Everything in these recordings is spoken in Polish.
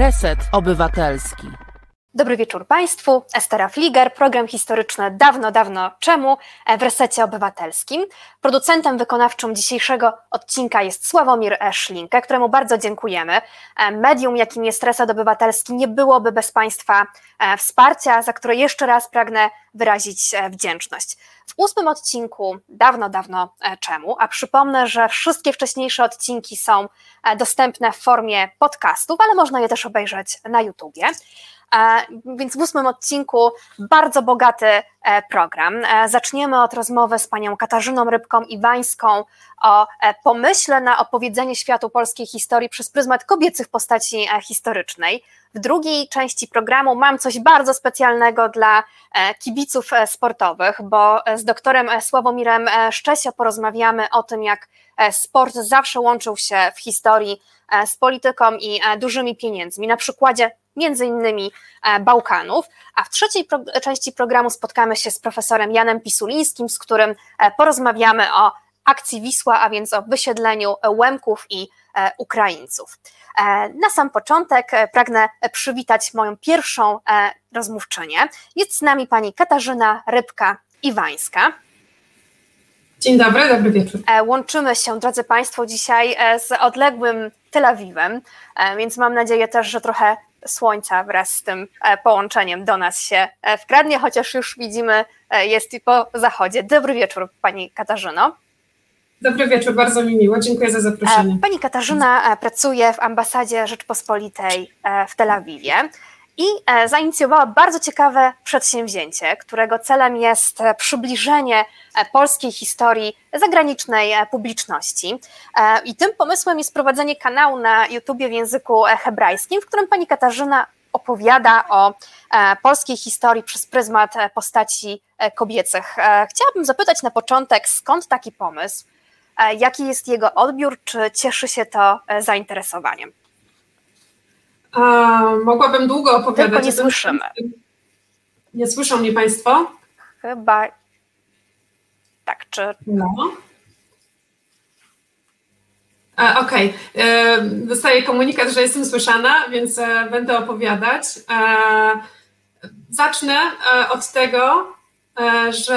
Reset Obywatelski. Dobry wieczór Państwu. Estera Fliger, program historyczny dawno, dawno czemu w Resecie Obywatelskim. Producentem wykonawczym dzisiejszego odcinka jest Sławomir Szlinkę, któremu bardzo dziękujemy. Medium, jakim jest Reset Obywatelski, nie byłoby bez Państwa wsparcia, za które jeszcze raz pragnę wyrazić wdzięczność. W ósmym odcinku, dawno, dawno czemu, a przypomnę, że wszystkie wcześniejsze odcinki są dostępne w formie podcastów, ale można je też obejrzeć na YouTubie. Więc w ósmym odcinku bardzo bogaty e, program. E, zaczniemy od rozmowy z panią Katarzyną Rybką Iwańską o e, pomyśle na opowiedzenie światu polskiej historii przez pryzmat kobiecych postaci historycznej. W drugiej części programu mam coś bardzo specjalnego dla kibiców sportowych, bo z doktorem Sławomirem Szczesio porozmawiamy o tym, jak sport zawsze łączył się w historii z polityką i dużymi pieniędzmi. Na przykładzie między innymi e, Bałkanów, a w trzeciej pro części programu spotkamy się z profesorem Janem Pisulińskim, z którym e, porozmawiamy o akcji Wisła, a więc o wysiedleniu Łemków i e, Ukraińców. Na sam początek pragnę przywitać moją pierwszą rozmówczynię. Jest z nami pani Katarzyna Rybka-Iwańska. Dzień dobry, dobry wieczór. Łączymy się, drodzy Państwo, dzisiaj z odległym Tel Awiwem, więc mam nadzieję też, że trochę słońca wraz z tym e, połączeniem do nas się e, wkradnie, chociaż już widzimy, e, jest i po zachodzie. Dobry wieczór, Pani Katarzyno. Dobry wieczór, bardzo mi miło, dziękuję za zaproszenie. Pani Katarzyna pracuje w ambasadzie Rzeczpospolitej w Tel Awiwie i e, zainicjowała bardzo ciekawe przedsięwzięcie, którego celem jest e, przybliżenie e, polskiej historii zagranicznej publiczności. I tym pomysłem jest prowadzenie kanału na YouTubie w języku hebrajskim, w którym pani Katarzyna opowiada o polskiej historii przez pryzmat postaci kobiecych. Chciałabym zapytać na początek, skąd taki pomysł? Jaki jest jego odbiór? Czy cieszy się to zainteresowaniem? A, mogłabym długo opowiadać. Tylko nie słyszymy. Nie słyszą mnie Państwo? Chyba tak, czy... No. Okej, okay. E, dostaję komunikat, że jestem słyszana, więc e, będę opowiadać. E, zacznę od tego, że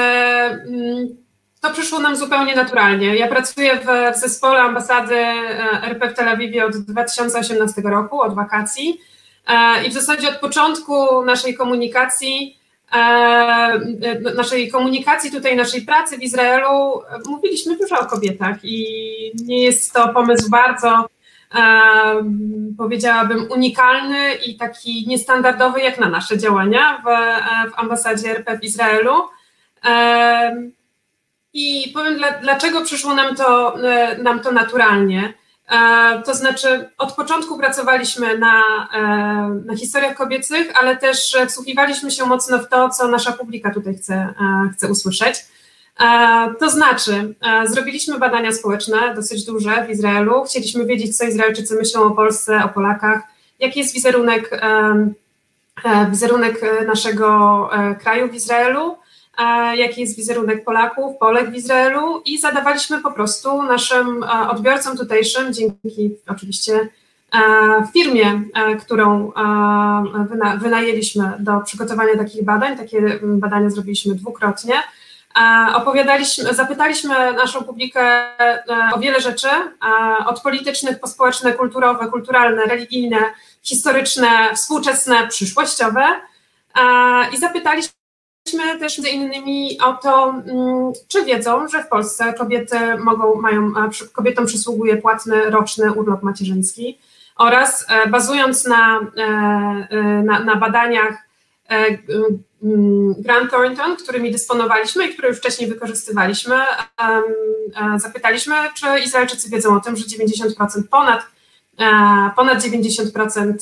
mm, to przyszło nam zupełnie naturalnie. Ja pracuję w, zespole ambasady e, RP w Tel Awiwie od 2018 roku, od wakacji e, i w zasadzie od początku naszej komunikacji, e, naszej komunikacji tutaj, naszej pracy w Izraelu mówiliśmy dużo o kobietach i nie jest to pomysł bardzo powiedziałabym unikalny i taki niestandardowy jak na nasze działania w, w ambasadzie RP w Izraelu. I powiem, dlaczego przyszło nam to, e, nam to naturalnie. E, to znaczy, od początku pracowaliśmy na, e, na historiach kobiecych, ale też wsłuchiwaliśmy się mocno w to, co nasza publika tutaj chce, chce usłyszeć. To znaczy, zrobiliśmy badania społeczne dosyć duże w Izraelu. Chcieliśmy wiedzieć, co Izraelczycy myślą o Polsce, o Polakach, jaki jest wizerunek, wizerunek naszego kraju w Izraelu jaki jest wizerunek Polaków, Polek w Izraelu? I zadawaliśmy po prostu naszym e, odbiorcom tutejszym, dzięki oczywiście e, firmie, e, którą wynajęliśmy do przygotowania takich badań, takie badania zrobiliśmy dwukrotnie, opowiadaliśmy, zapytaliśmy naszą publikę o wiele rzeczy, od politycznych po społeczne, kulturowe, kulturalne, religijne, historyczne, współczesne, przyszłościowe. I zapytaliśmy Pytaliśmy też między innymi o to, mm, czy wiedzą, że w Polsce kobiety mogą, mają, kobietom przysługuje płatny roczny urlop macierzyński oraz e, bazując na, e, e, na, na badaniach mm, Grant Thornton, którymi dysponowaliśmy i które już wcześniej wykorzystywaliśmy, zapytaliśmy, czy Izraelczycy wiedzą o tym, że 90% ponad ponad 90%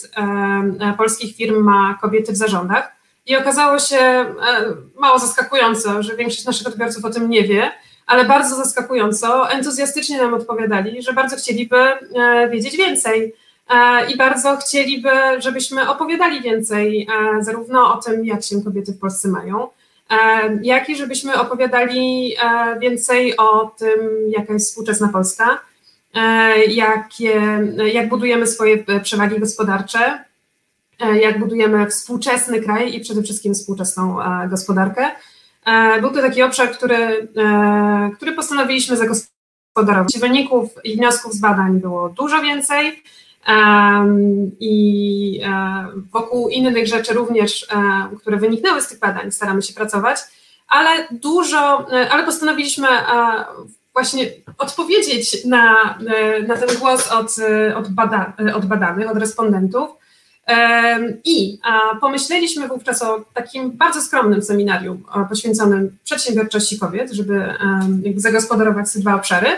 polskich firm ma kobiety w zarządach. I okazało się e, mało zaskakująco, że większość naszych odbiorców o tym nie wie, ale bardzo zaskakująco entuzjastycznie nam odpowiadali, że bardzo chcieliby e, wiedzieć więcej e, i bardzo chcieliby, żebyśmy opowiadali więcej zarówno o tym, jak się kobiety w Polsce mają, jak i żebyśmy opowiadali więcej o tym, jaka jest współczesna Polska, jakie, jak budujemy swoje przewagi gospodarcze, jak budujemy współczesny kraj i przede wszystkim współczesną gospodarkę. Był to taki obszar, który, który postanowiliśmy zagospodarować. Wyników i wniosków z badań było dużo więcej i wokół innych rzeczy również, które wyniknęły z tych badań, staramy się pracować, ale dużo, ale postanowiliśmy właśnie odpowiedzieć na, na ten głos od, od, bada, od badanych, od respondentów. I pomyśleliśmy wówczas o takim bardzo skromnym seminarium poświęconym przedsiębiorczości kobiet, żeby zagospodarować te dwa obszary.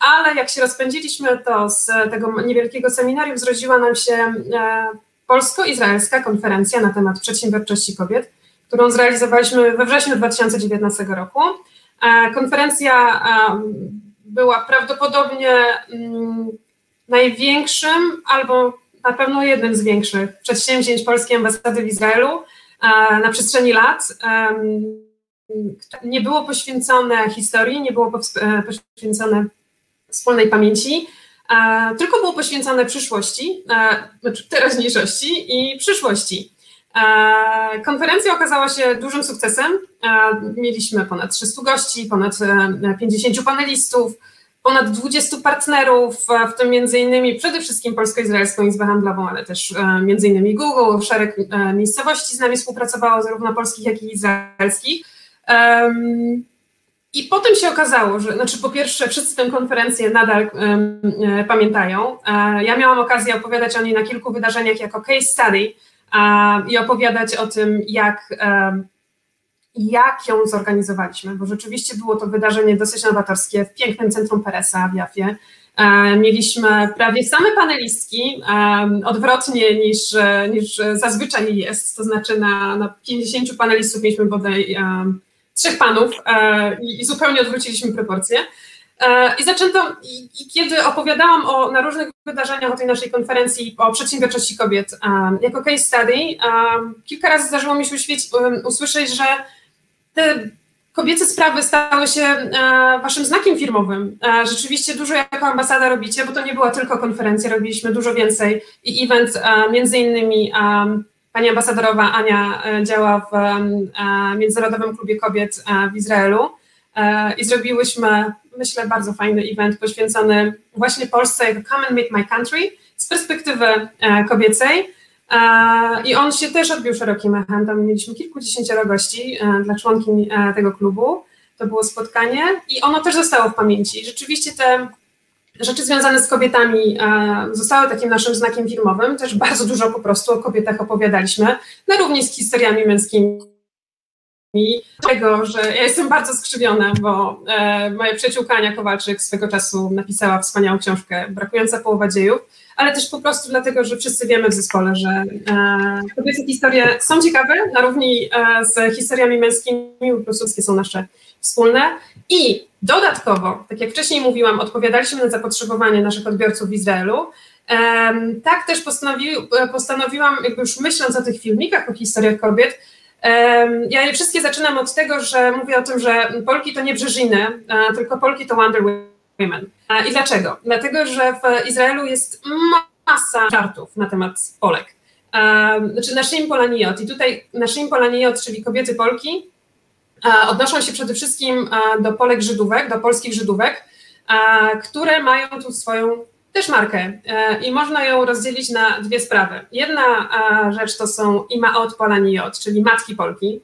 Ale jak się rozpędziliśmy, to z tego niewielkiego seminarium zrodziła nam się e, polsko-izraelska konferencja na temat przedsiębiorczości kobiet, którą zrealizowaliśmy we wrześniu 2019 roku. E, konferencja była prawdopodobnie mm, największym albo na pewno jednym z większych przedsięwzięć polskiej ambasady w Izraelu e, na przestrzeni lat. Nie było poświęcone historii, nie było e, poświęcone wspólnej pamięci, tylko było poświęcone przyszłości, znaczy teraźniejszości i przyszłości. Konferencja okazała się dużym sukcesem. Mieliśmy ponad 300 gości, ponad 50 e, panelistów, ponad 20 partnerów, w tym między innymi przede wszystkim Polsko-Izraelską Izbę Handlową, ale też e, między innymi Google, szereg e, miejscowości z nami współpracowało, zarówno polskich, jak i izraelskich. I potem się okazało, że, znaczy po pierwsze, wszyscy tę konferencję nadal pamiętają. ja miałam okazję opowiadać o niej na kilku wydarzeniach jako case study, i opowiadać o tym, jak, jak ją zorganizowaliśmy, bo rzeczywiście było to wydarzenie dosyć nowatorskie w pięknym centrum Peresa w Jafie. Mieliśmy prawie same panelistki, odwrotnie niż, niż zazwyczaj jest, to znaczy na, na 50 panelistów mieliśmy bodaj trzech panów e, i zupełnie odwróciliśmy proporcje. E, I zaczęto, i, i, kiedy opowiadałam o, na różnych wydarzeniach o tej naszej konferencji o przedsiębiorczości kobiet um, jako case study, um, kilka razy zdarzyło mi się um, usłyszeć, że te kobiece sprawy stały się e, waszym znakiem firmowym. E, rzeczywiście dużo jako ambasada robicie, bo to nie była tylko konferencja, robiliśmy dużo więcej i event, e, między innymi pani ambasadorowa Ania działa w Międzynarodowym Klubie Kobiet w Izraelu i zrobiłyśmy myślę, bardzo fajny event poświęcony właśnie Polsce jako Come and Meet My Country z perspektywy kobiecej. E, I on się też odbił szerokim echem. Tam mieliśmy kilkudziesięcioro gości e, dla członkiń tego klubu. To było spotkanie i ono też zostało w pamięci. Rzeczywiście te rzeczy związane z kobietami zostały takim naszym znakiem filmowym. Też bardzo dużo po prostu o kobietach opowiadaliśmy, na równi z historiami męskimi mi tego, że ja jestem bardzo skrzywiona, bo e, moja przyjaciółka Ania Kowalczyk swego czasu napisała wspaniałą książkę Brakująca połowa dziejów, ale też po prostu dlatego, że wszyscy wiemy w zespole, że e, kobiece historie są ciekawe, na równi e, z historiami męskimi, po prostu są nasze wspólne. I dodatkowo, tak jak wcześniej mówiłam, odpowiadaliśmy na zapotrzebowanie naszych odbiorców w Izraelu, e, tak też postanowi, postanowiłam, jakby już myśląc o tych filmikach o historiach kobiet, ja je wszystkie zaczynam od tego, że mówię o tym, że Polki to nie Brzeżiny, tylko Polki to Wonder Women. I dlaczego? Dlatego, że w Izraelu jest masa żartów na temat Polek. Znaczy Naszym Polaniot. I tutaj Naszym Polaniot, czyli kobiety Polki, odnoszą się przede wszystkim do Polek Żydówek, do polskich Żydówek, które mają tu swoją też markę e, i można ją rozdzielić na dwie sprawy. Jedna rzecz to są imaot polaniot, czyli matki Polki.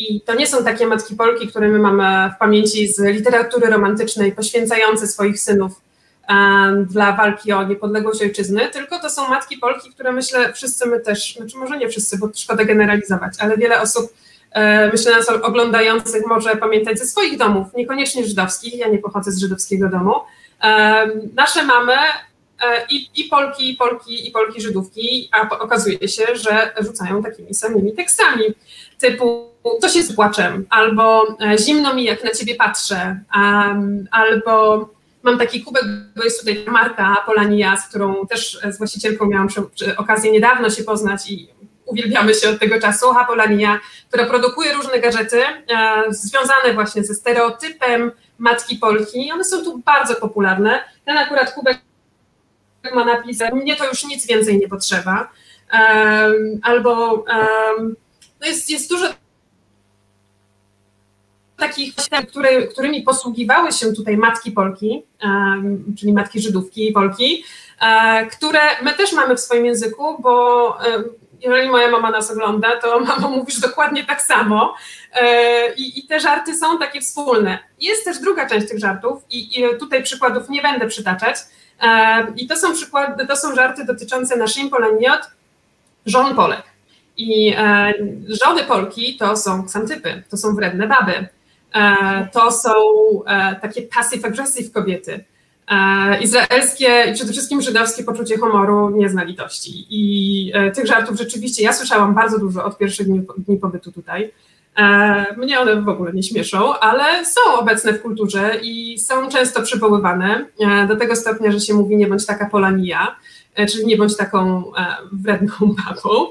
I to nie są takie matki Polki, które my mamy w pamięci z literatury romantycznej, poświęcające swoich synów e, dla walki o niepodległość ojczyzny, tylko to są matki Polki, które myślę wszyscy my też, znaczy może nie wszyscy, bo szkoda generalizować, ale wiele osób myślę nas oglądających może pamiętać ze swoich domów, niekoniecznie żydowskich, ja nie pochodzę z żydowskiego domu. Nasze mamy E, i, i Polki, i Polki, i Polki Żydówki, a okazuje się, że rzucają takimi samymi tekstami, typu to się z płaczem, albo e, zimno mi jak na ciebie patrzę, um, albo mam taki kubek, bo jest tutaj marka Polania, z którą też z właścicielką miałam okazję niedawno się poznać i uwielbiamy się od tego czasu, Polania, która produkuje różne gadżety e, związane właśnie ze stereotypem matki Polki. One są tu bardzo popularne. Ten akurat kubek ma napis, mnie to już nic więcej nie potrzeba. albo no jest, jest dużo takich, które, którymi posługiwały się tutaj matki Polki, czyli matki Żydówki i Polki, e, które my też mamy w swoim języku, bo jeżeli moja mama nas ogląda, to mamo mówisz dokładnie tak samo e, I, i, te żarty są takie wspólne. Jest też druga część tych żartów i, i tutaj przykładów nie będę przytaczać i to są przykłady, to są żarty dotyczące naszym poleniot, żon Polek. I e, żony Polki to są ksantypy, to są wredne baby, to są takie passive-aggressive kobiety, E, izraelskie przede wszystkim żydowskie poczucie humoru nie zna litości. I e, tych żartów rzeczywiście ja słyszałam bardzo dużo od pierwszych dni pobytu tutaj. E, mnie one w ogóle nie śmieszą, ale są obecne w kulturze i są często przywoływane do tego stopnia, że się mówi nie bądź taka polamija, czyli nie bądź taką wredną babą.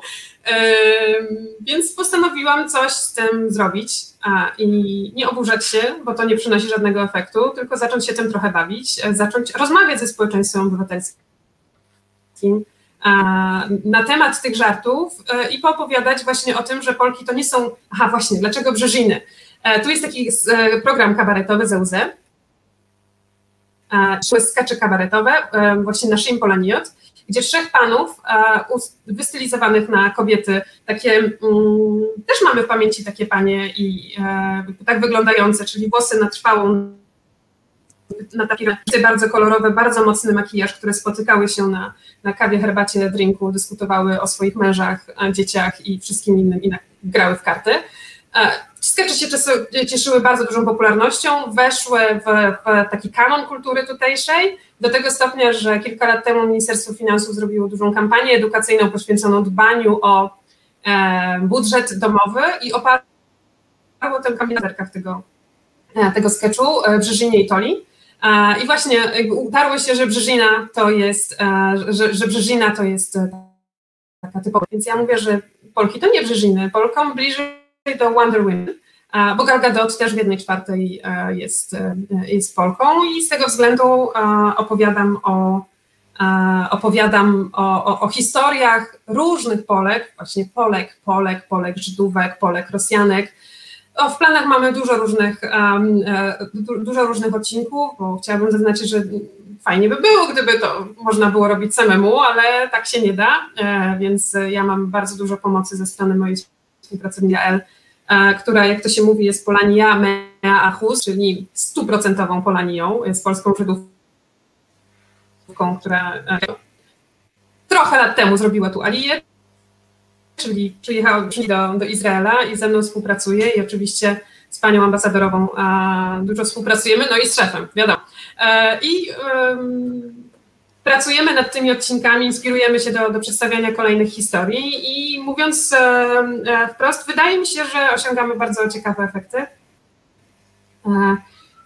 Więc postanowiłam coś z tym zrobić i nie oburzać się, bo to nie przynosi żadnego efektu, tylko zacząć się tym trochę bawić, e, zacząć rozmawiać ze społeczeństwem obywatelskim na temat tych żartów e, i poopowiadać właśnie o tym, że Polki to nie są, aha właśnie, dlaczego Brzeżiny? E, tu jest taki program kabaretowy ZEUZ, skacze kabaretowe, właśnie na Shim Polaniot, gdzie trzech panów e, wystylizowanych na kobiety, takie mm, też mamy w pamięci takie panie i e, tak wyglądające, czyli włosy na trwałą, na takie bardzo kolorowe, bardzo mocny makijaż, które spotykały się na, na kawie, herbacie, drinku, dyskutowały o swoich mężach, dzieciach i wszystkim innym i grały w karty. E, Skecze się cieszyły bardzo dużą popularnością, weszły w, w, taki kanon kultury tutejszej, do tego stopnia, że kilka lat temu Ministerstwo Finansów zrobiło dużą kampanię edukacyjną poświęconą dbaniu o e, budżet domowy i oparło tę kampanię na tego, e, tego sketchu e, Brzeżynie i Toli. I właśnie utarło się, że Brzeżyna to jest, e, że, że Brzeżyna to jest e, taka typowa. Więc ja mówię, że Polki to nie Brzeżyny, Polkom bliżej do Wonder Woman, bo Gal Gadot też w jednej czwartej e, jest, jest Polką i z tego względu opowiadam o, opowiadam o, o, o, historiach różnych Polek, właśnie Polek, Polek, Polek, Żydówek, Polek, Rosjanek. W planach mamy dużo różnych, um, dużo różnych odcinków, bo chciałabym zaznaczyć, że fajnie by było, gdyby to można było robić samemu, ale tak się nie da, więc ja mam bardzo dużo pomocy ze strony mojej współpracownika L, E, która, jak to się mówi, jest Polania Mea Achus, czyli stuprocentową Polanią, jest polską Żydówką, która e, trochę lat temu zrobiła tu Aliję, czyli przyjechała do, do Izraela i ze mną współpracuje i oczywiście z panią ambasadorową dużo współpracujemy, no i z szefem, wiadomo. E, I pracujemy nad tymi odcinkami, inspirujemy się do, do przedstawiania kolejnych historii i mówiąc e, e, wprost, wydaje mi się, że osiągamy bardzo ciekawe efekty.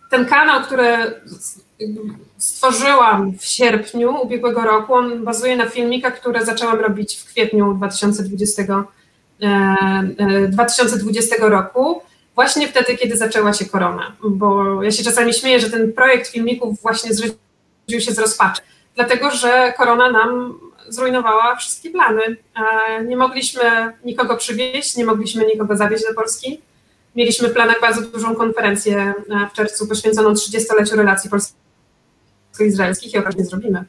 Ten kanał, który stworzyłam w sierpniu ubiegłego roku, on bazuje na filmikach, które zaczęłam robić w kwietniu 2020, 2020 roku, właśnie wtedy, kiedy zaczęła się korona. Bo ja się czasami śmieję, że ten projekt filmików właśnie zrodził się z rozpaczy dlatego że korona nam zrujnowała wszystkie plany. E, nie mogliśmy nikogo przywieźć, nie mogliśmy nikogo zawieźć do Polski. Mieliśmy w planach bardzo dużą konferencję e, w czerwcu poświęconą 30-leciu relacji polsko-izraelskich i okaże nie zrobimy.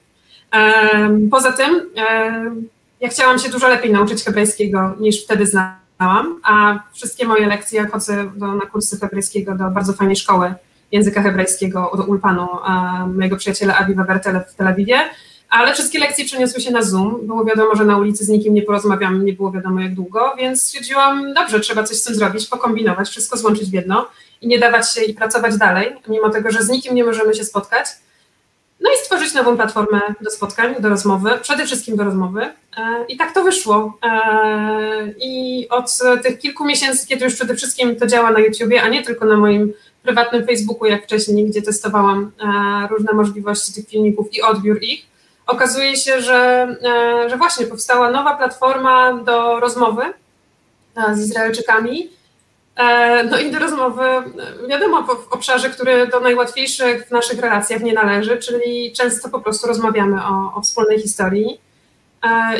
Poza tym ja chciałam się dużo lepiej nauczyć hebrajskiego niż wtedy znałam, a wszystkie moje lekcje chodzę do, na kursy hebrajskiego do bardzo fajnej szkoły języka hebrajskiego do Ulpanu mojego przyjaciela Aviva Bertele w Tel Awiwie, ale wszystkie lekcje przeniosły się na Zoom. Było wiadomo, że na ulicy z nikim nie porozmawiam, nie było wiadomo jak długo, więc stwierdziłam, dobrze, trzeba coś z tym zrobić, pokombinować, wszystko złączyć w jedno i nie dawać się i pracować dalej, mimo tego, że z nikim nie możemy się spotkać. No i stworzyć nową platformę do spotkań, do rozmowy, przede wszystkim do rozmowy. E, I tak to wyszło. E, I od tych kilku miesięcy, kiedy już przede wszystkim to działa na YouTubie, a nie tylko na moim prywatnym Facebooku, jak wcześniej, gdzie testowałam e, różne możliwości tych filmików i odbiór ich, okazuje się, że, że właśnie powstała nowa platforma do rozmowy z Izraelczykami. No i do rozmowy, wiadomo, w obszarze, który do najłatwiejszych w naszych relacjach nie należy, czyli często po prostu rozmawiamy o, o wspólnej historii.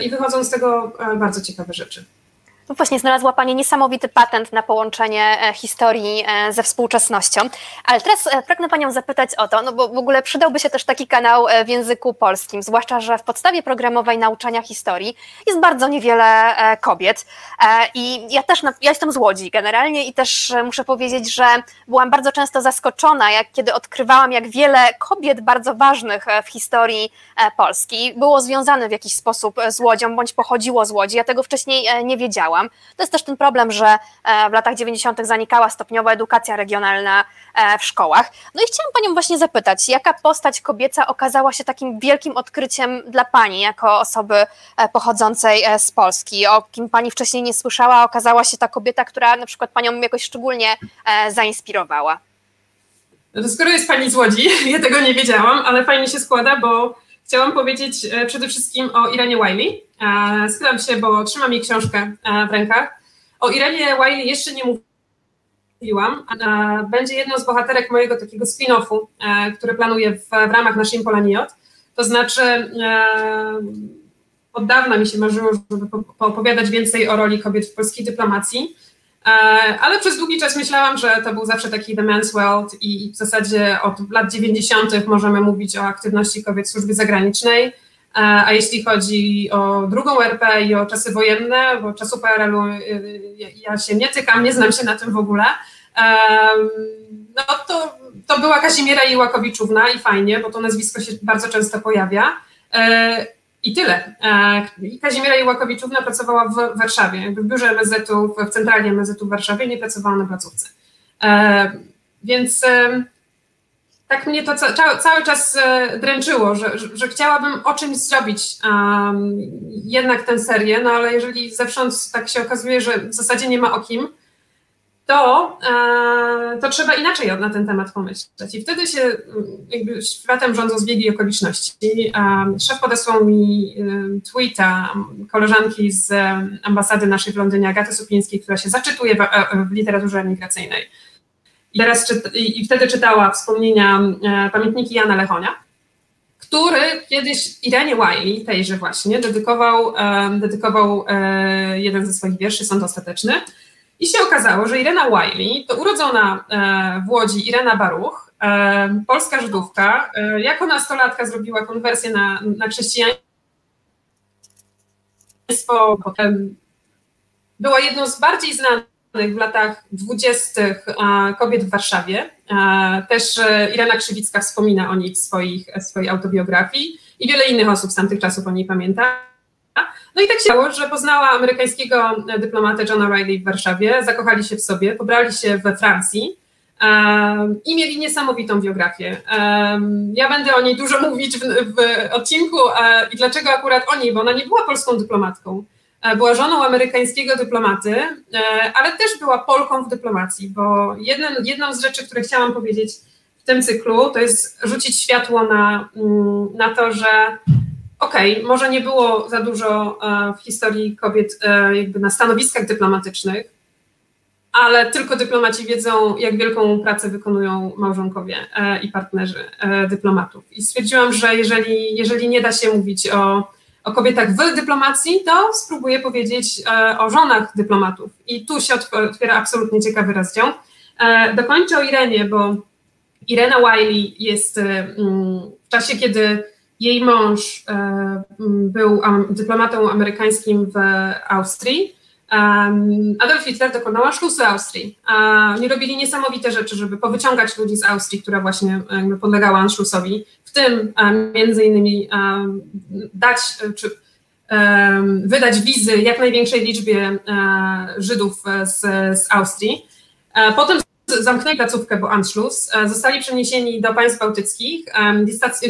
i wychodzą z tego bardzo ciekawe rzeczy. No właśnie, znalazła Pani niesamowity patent na połączenie e, historii e, ze współczesnością. Ale teraz e, pragnę Panią zapytać o to, no bo w ogóle przydałby się też taki kanał w języku polskim, zwłaszcza, że w podstawie programowej nauczania historii jest bardzo niewiele kobiet. I ja też, ja jestem z Łodzi generalnie i też muszę powiedzieć, że byłam bardzo często zaskoczona, jak kiedy odkrywałam, jak wiele kobiet bardzo ważnych w historii Polski było związane w jakiś sposób z Łodzią, bądź pochodziło z Łodzi. Ja tego wcześniej nie wiedziałam. To jest też ten problem, że e, w latach 90. zanikała stopniowo edukacja regionalna e, w szkołach. No i chciałam Panią właśnie zapytać, jaka postać kobieca okazała się takim wielkim odkryciem dla Pani, jako osoby e, pochodzącej z Polski, o kim Pani wcześniej nie słyszała, okazała się ta kobieta, która na przykład Panią jakoś szczególnie zainspirowała? No skoro jest Pani z Łodzi, ja tego nie wiedziałam, ale fajnie się składa, bo chciałam powiedzieć przede wszystkim o Iranie Wiley, E, schylam się, bo trzymam jej książkę e, w rękach. O Irenie Wiley jeszcze nie mówiłam. E, będzie jedną z bohaterek mojego takiego spin-offu, który planuję w, w ramach naszej Polaniot. To znaczy, od dawna mi się marzyło, żeby poopowiadać więcej o roli kobiet w polskiej dyplomacji, ale przez długi czas myślałam, że to był zawsze taki the man's world i w zasadzie od lat 90. możemy mówić o aktywności kobiet w służbie zagranicznej a jeśli chodzi o drugą RP i o czasy wojenne, bo czasu PRL-u y, ja się nie tykam, nie znam się na tym w ogóle, no to, to była Kazimiera Iłakowiczówna i fajnie, bo to nazwisko się bardzo często pojawia. E, I tyle. E, Kazimiera Iłakowiczówna pracowała w Warszawie, w biurze MSZ-u, w centrali MSZ-u w Warszawie, nie pracowała na placówce. E, więc tak mnie to ca cały czas e, dręczyło, że, że, chciałabym o czymś zrobić um, jednak tę serię, no ale jeżeli zewsząd tak się okazuje, że w zasadzie nie ma o kim, to, e, to trzeba inaczej na ten temat pomyśleć. I wtedy się mm, jakby światem rządzą zbiegi okoliczności. Szef podesłał mi tweeta koleżanki z ambasady naszej w Londynie, Agaty Supińskiej, która się zaczytuje w, w literaturze emigracyjnej i, teraz i wtedy czytała wspomnienia, e, pamiętniki Jana Lechonia, który kiedyś Irenie Wiley, tejże właśnie, dedykował, e, dedykował e, jeden ze swoich wierszy, Sąd Ostateczny. I się okazało, że Irena Wiley to urodzona w Łodzi Irena Baruch, polska Żydówka, jako nastolatka zrobiła konwersję na, na chrześcijaństwo, była jedną z bardziej znanych w latach dwudziestych kobiet w Warszawie. Też e, Irena Krzywicka wspomina o niej w swoich, swojej autobiografii i wiele innych osób z tamtych czasów o niej pamięta. No i tak się stało, że poznała amerykańskiego dyplomatę Johna Riley w Warszawie, zakochali się w sobie, pobrali się we Francji i mieli niesamowitą biografię. Ja będę o niej dużo mówić w, w odcinku i dlaczego akurat o niej, bo ona nie była polską dyplomatką. E, była żoną amerykańskiego dyplomaty, e, ale też była Polką w dyplomacji, bo jedną, jedną z rzeczy, które chciałam powiedzieć w tym cyklu, to jest rzucić światło na, mm, na to, że okej, okay, może nie było za dużo e, w historii kobiet jakby na stanowiskach dyplomatycznych, ale tylko dyplomaci wiedzą, jak wielką pracę wykonują małżonkowie i partnerzy dyplomatów. I stwierdziłam, że jeżeli, jeżeli nie da się mówić o o kobietach w dyplomacji, to spróbuję powiedzieć e, o żonach dyplomatów. I tu się otwiera absolutnie ciekawy rozdział. E, dokończę o Irenie, bo Irena Wiley jest e, w czasie, kiedy jej mąż był dyplomatą amerykańskim w Austrii, Adolf Hitler dokonał szlusu Austrii. Oni robili niesamowite rzeczy, żeby powyciągać ludzi z Austrii, która właśnie podlegała Anschlussowi, tym między innymi dać czy wydać wizy jak największej liczbie e, Żydów z, z Austrii. E, potem zamknęli placówkę, bo Anschluss, e, zostali przeniesieni do państw bałtyckich,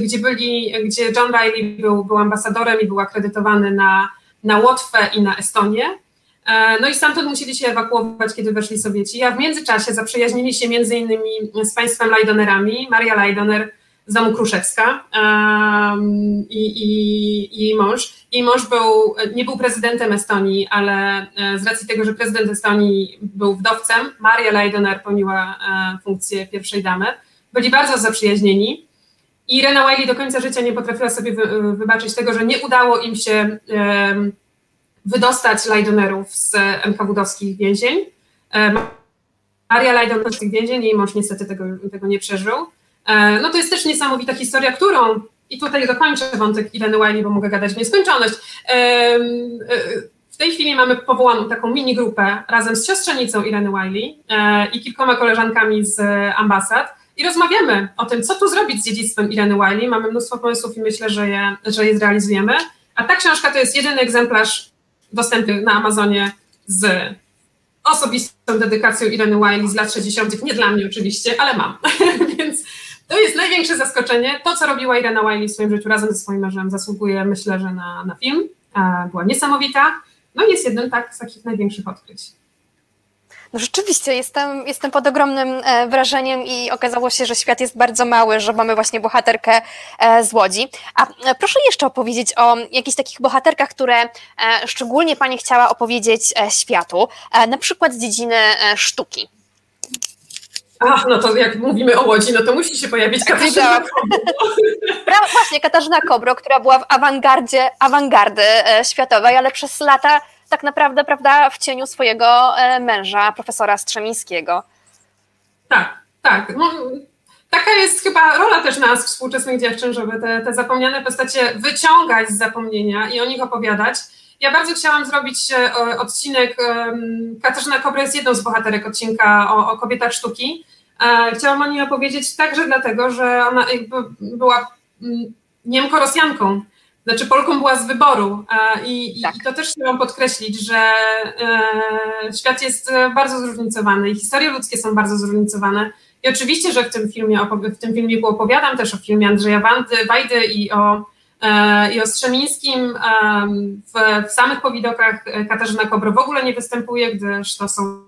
gdzie, byli, gdzie John Riley był, był ambasadorem i był akredytowany na, na Łotwę i na Estonię. No i stamtąd musieli się ewakuować, kiedy weszli Sowieci. A w międzyczasie zaprzyjaźnili się między innymi z państwem Lajdonerami, Maria Lajdoner z domu Kruszewska um, i, i, i jej mąż. Jej mąż był, nie był prezydentem Estonii, ale e, z racji tego, że prezydent Estonii był wdowcem, Maria Lajdoner pełniła e, funkcję pierwszej damy. Byli bardzo zaprzyjaźnieni. I Rena Wiley do końca życia nie potrafiła sobie wy, wybaczyć tego, że nie udało im się wydostać Lajdonerów z NKWD-owskich więzień. Um, Maria Lajdon z tych więzień, jej mąż niestety tego, tego nie przeżył. Um, no to jest też niesamowita historia, którą, i tutaj dokończę wątek Ireny Wiley, bo mogę gadać w nieskończoność, w tej chwili mamy powołaną taką mini grupę razem z siostrzenicą Ireny Wiley e, i kilkoma koleżankami z ambasad i rozmawiamy o tym, co tu zrobić z dziedzictwem Ireny Wiley. Mamy mnóstwo pomysłów i myślę, że je, że je zrealizujemy. A ta książka to jest jedyny egzemplarz dostępny na Amazonie z osobistą dedykacją Ireny Wiley z lat 60. Nie dla mnie oczywiście, ale mam. Więc to jest największe zaskoczenie. To, co robiła Irena Wiley w swoim życiu razem ze swoim mężem, zasługuje myślę, że na, na film. E, była niesamowita. No i jest jeden tak z takich największych odkryć. No rzeczywiście, jestem, jestem pod ogromnym e, wrażeniem i okazało się, że świat jest bardzo mały, że mamy właśnie bohaterkę e, z Łodzi. A proszę jeszcze opowiedzieć o jakichś takich bohaterkach, które szczególnie Pani chciała opowiedzieć światu, na przykład z dziedziny sztuki. Ach, no to jak mówimy o Łodzi, no to musi się pojawić tak, Katarzyna Kobro. Właśnie, Katarzyna Kobro, która była w awangardzie, awangardy światowej, ale przez lata tak naprawdę prawda, w cieniu swojego e, męża, profesora Strzemińskiego. Tak, tak. No, taka jest chyba rola też nas, współczesnych dziewczyn, żeby te, te zapomniane postacie wyciągać z zapomnienia i o nich opowiadać. Ja bardzo chciałam zrobić e, odcinek, Katarzyna Kobra jest jedną z bohaterek odcinka o, o kobietach sztuki. E, chciałam o niej opowiedzieć także dlatego, że ona jakby była mm, Niemko-Rosjanką, znaczy Polką była z wyboru i, tak. i to też chciałam podkreślić, że e, świat jest bardzo zróżnicowany i historie ludzkie są bardzo zróżnicowane. I oczywiście, że w tym filmie, w tym filmiku opowiadam też o filmie Andrzeja Wajdy i o, e, i o Strzemińskim. E, w, w samych powidokach Katarzyna Kobro w ogóle nie występuje, gdyż to są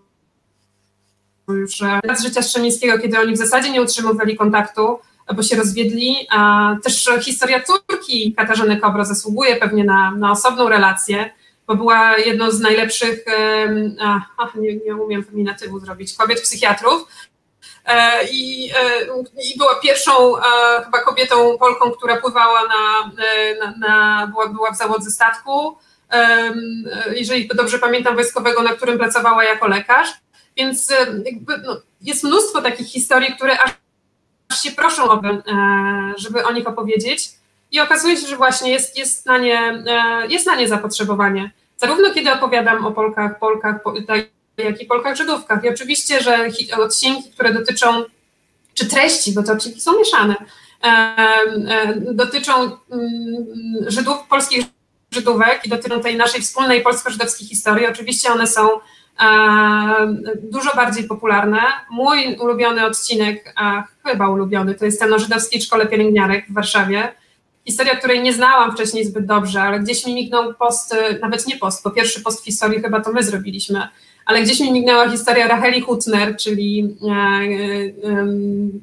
już z życia Strzemińskiego, kiedy oni w zasadzie nie utrzymywali kontaktu bo się rozwiedli. A też historia córki Katarzyny Kobro zasługuje pewnie na, na osobną relację, bo była jedną z najlepszych, ach, nie, nie umiem feminatywu zrobić, kobiet psychiatrów. E, I, e, I, była pierwszą e, chyba kobietą Polką, która pływała na, na, na była, była w załodze statku, jeżeli dobrze pamiętam, wojskowego, na którym pracowała jako lekarz. Więc jakby, no, jest mnóstwo takich historii, które aż się proszą, o, żeby o nich opowiedzieć. I okazuje się, że właśnie jest, jest, na, nie, jest na nie zapotrzebowanie. Zarówno kiedy opowiadam o Polkach, Polkach, tak, jak i Polkach Żydówkach. I oczywiście, że odcinki, które dotyczą, czy treści, bo te odcinki są mieszane, e, dotyczą mm, Żydów, polskich Żydówek i dotyczą tej naszej wspólnej polsko-żydowskiej historii. Oczywiście one są dużo bardziej popularne. Mój ulubiony odcinek, a chyba ulubiony, to jest ten o żydowskiej szkole pielęgniarek w Warszawie. Historia, której nie znałam wcześniej zbyt dobrze, ale gdzieś mi mignął post, nawet nie post, bo pierwszy post w historii chyba to my zrobiliśmy, ale gdzieś mi mignęła historia Racheli Hutner, czyli e, e,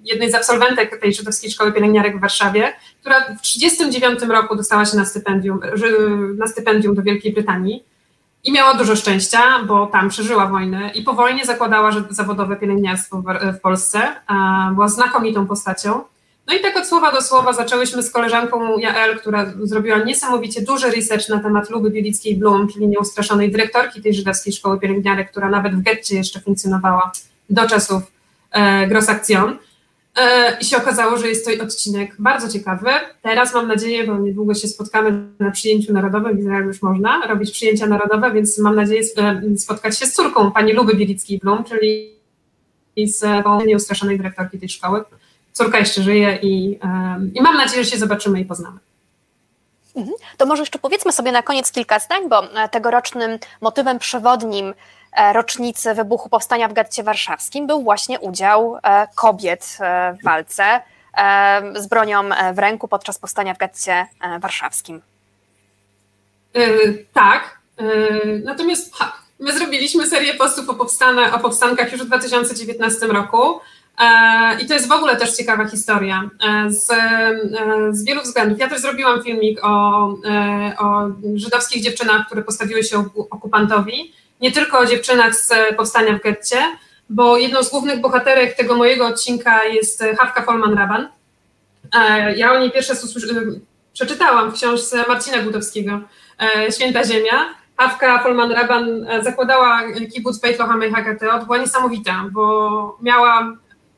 jednej z absolwentek tej żydowskiej szkoły pielęgniarek w Warszawie, która w 1939 roku dostała się na stypendium, na stypendium do Wielkiej Brytanii i miała dużo szczęścia, bo tam przeżyła wojnę i po wojnie zakładała zawodowe pielęgniarstwo w Polsce. Była znakomitą postacią. No i tak od słowa do słowa zaczęłyśmy z koleżanką Jael, która zrobiła niesamowicie duży research na temat Luby Bielickiej-Blum, czyli nieustraszonej dyrektorki tej żydowskiej szkoły pielęgniarek, która nawet w getcie jeszcze funkcjonowała do czasów e. E, I się okazało, że jest to odcinek bardzo ciekawy. Teraz mam nadzieję, bo niedługo się spotkamy na przyjęciu narodowym, w Izraelu już można robić przyjęcia narodowe, więc mam nadzieję spotkać się z córką pani Luby Bielickiej-Blum, czyli z nieustraszonej dyrektorki tej szkoły. Córka jeszcze żyje i, i mam nadzieję, że się zobaczymy i poznamy. Mhm. To może jeszcze powiedzmy sobie na koniec kilka zdań, bo e, tegorocznym motywem przewodnim E, rocznicy wybuchu powstania w getcie warszawskim był właśnie udział e, kobiet w walce z bronią w ręku podczas powstania w getcie warszawskim. tak, natomiast my zrobiliśmy serię postów o, powstane, o powstankach już w 2019 roku. I to jest w ogóle też ciekawa historia z, z wielu względów. Ja też zrobiłam filmik o, o żydowskich dziewczynach, które postawiły się okupantowi nie tylko o dziewczynach z powstania w getcie, bo jedną z głównych bohaterek tego mojego odcinka jest Hawka Folman-Raban. Ja o niej pierwsze przeczytałam w książce Marcina Gutowskiego, Święta Ziemia. Hawka Polman-Raban zakładała kibuc Beit Lohamej HKT, była niesamowita, bo miała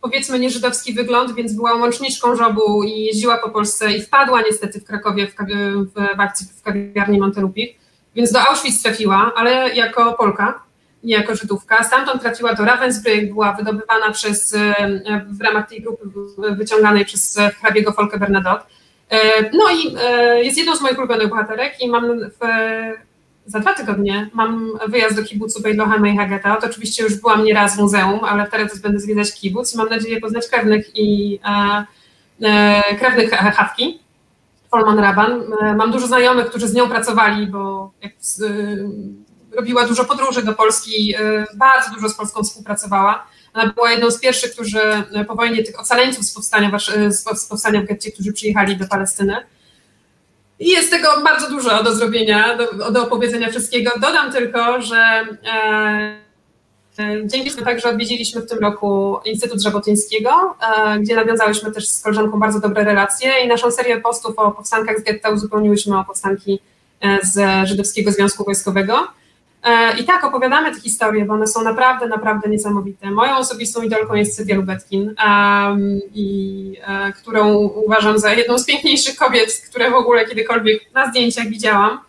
powiedzmy nieżydowski wygląd, więc była łączniczką żobu i jeździła po Polsce i wpadła niestety w Krakowie w, w, w akcji w kawiarni Montelupich, więc do Auschwitz trafiła, ale jako Polka, nie jako Żydówka. Stamtąd trafiła do Ravensbrück, była wydobywana przez, e, w ramach tej grupy wyciąganej przez hrabiego Folke Bernadotte. E, no i e, jest jedną z moich ulubionych bohaterek i mam w, za dwa tygodnie mam wyjazd do kibucu Bejlohama i Hageta. To oczywiście już byłam nieraz w muzeum, ale teraz będę zwiedzać kibuc i mam nadzieję poznać krewnych i e, e, krewnych Hawki, Folman Raban. E, mam dużo znajomych, którzy z nią pracowali, bo jak, e, robiła dużo podróży do Polski, e, bardzo dużo z Polską współpracowała. Ona była jedną z pierwszych, którzy po wojnie tych ocaleńców z powstania, z powstania w getcie, którzy przyjechali do Palestyny. I jest tego bardzo dużo do zrobienia, do, do opowiedzenia wszystkiego. Dodam tylko, że e, dzięki temu także odwiedziliśmy w tym roku Instytut Żabotyńskiego, e, gdzie nawiązałyśmy też z koleżanką bardzo dobre relacje i naszą serię postów o powstankach z getta uzupełniłyśmy o powstanki e, z Żydowskiego Związku Wojskowego. E, I tak, opowiadamy te historie, bo one są naprawdę, naprawdę niesamowite. Moją osobistą idolką jest Sylwia Lubetkin, um, i, e, którą uważam za jedną z piękniejszych kobiet, które w ogóle kiedykolwiek na zdjęciach widziałam.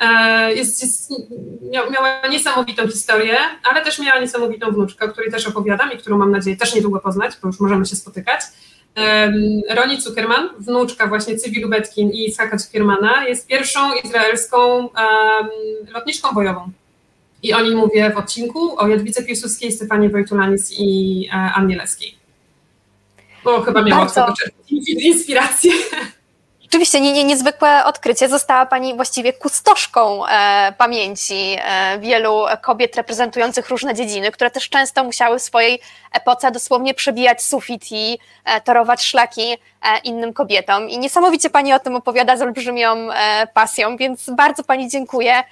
E, jest, jest, miała niesamowitą historię, ale też miała niesamowitą wnuczkę, o której też opowiadam i którą mam nadzieję też niedługo poznać, bo już możemy się spotykać. Roni Zuckerman, wnuczka właśnie Cywi Lubetkin i Isaka Zuckermana, jest pierwszą izraelską um, lotniczką bojową. I o niej mówię w odcinku o Jadwice Piłsudskiej, Stefanie Wojtulanis i e, Annie Leskiej. Bo chyba miała Bardzo... od tego inspirację. Oczywiście nie, nie, niezwykłe odkrycie. Została Pani właściwie kustoszką e, pamięci e, wielu kobiet reprezentujących różne dziedziny, które też często musiały w swojej epoce dosłownie przebijać sufit i e, torować szlaki e, innym kobietom. I niesamowicie Pani o tym opowiada z olbrzymią e, pasją, więc bardzo Pani dziękuję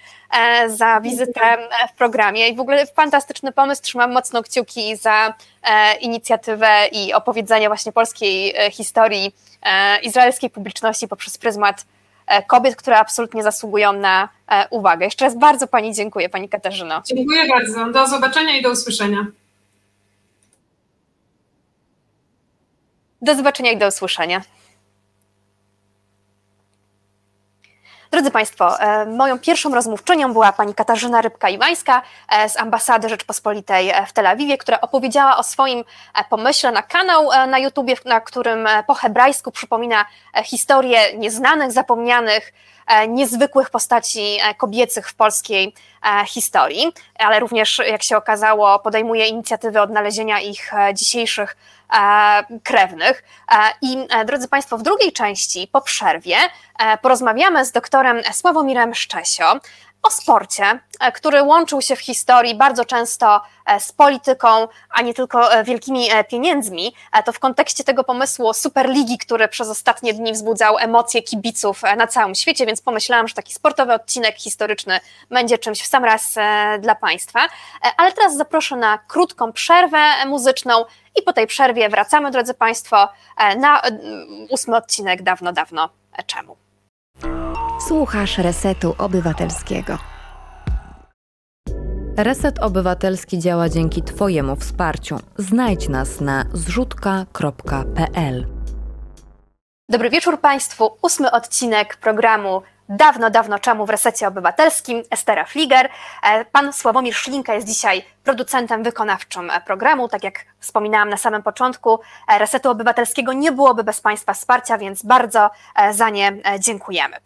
za wizytę w programie i w ogóle fantastyczny pomysł. Trzymam mocno kciuki za inicjatywę i opowiedzenie właśnie polskiej historii E, izraelskiej publiczności poprzez pryzmat e, kobiet, które absolutnie zasługują na e, uwagę. Jeszcze raz bardzo Pani dziękuję, Pani Katarzyno. Dziękuję bardzo. Do zobaczenia i do usłyszenia. Do zobaczenia i do usłyszenia. Drodzy Państwo, e, moją pierwszą rozmówczynią była pani Katarzyna Rybka-Iwańska e, z Ambasady Rzeczpospolitej w Tel Awiwie, która opowiedziała o swoim e, pomyśle na kanał na YouTubie, na którym po hebrajsku przypomina historię nieznanych, zapomnianych, niezwykłych postaci kobiecych w polskiej historii, ale również, jak się okazało, podejmuje inicjatywy odnalezienia ich dzisiejszych krewnych. I drodzy Państwo, w drugiej części, po przerwie, porozmawiamy z doktorem Sławomirem Szczesio, o sporcie, e, który łączył się w historii bardzo często e, z polityką, a nie tylko e, wielkimi pieniędzmi, to w kontekście tego pomysłu Superligi, który przez ostatnie dni wzbudzał emocje kibiców na całym świecie, więc pomyślałam, że taki sportowy odcinek historyczny będzie czymś w sam raz dla Państwa. Ale teraz zaproszę na krótką przerwę muzyczną i po tej przerwie wracamy, drodzy Państwo, na ósmy odcinek dawno, dawno czemu. Słuchasz Resetu Obywatelskiego. Reset Obywatelski działa dzięki Twojemu wsparciu. Znajdź nas na zrzutka.pl. Dobry wieczór Państwu. Ósmy odcinek programu Dawno, dawno czemu w resecie obywatelskim Estera Fliger. E, pan Sławomir Szlinka jest dzisiaj producentem wykonawczym programu. Tak jak wspominałam na samym początku, e, Resetu Obywatelskiego nie byłoby bez Państwa wsparcia, więc bardzo e, za nie dziękujemy.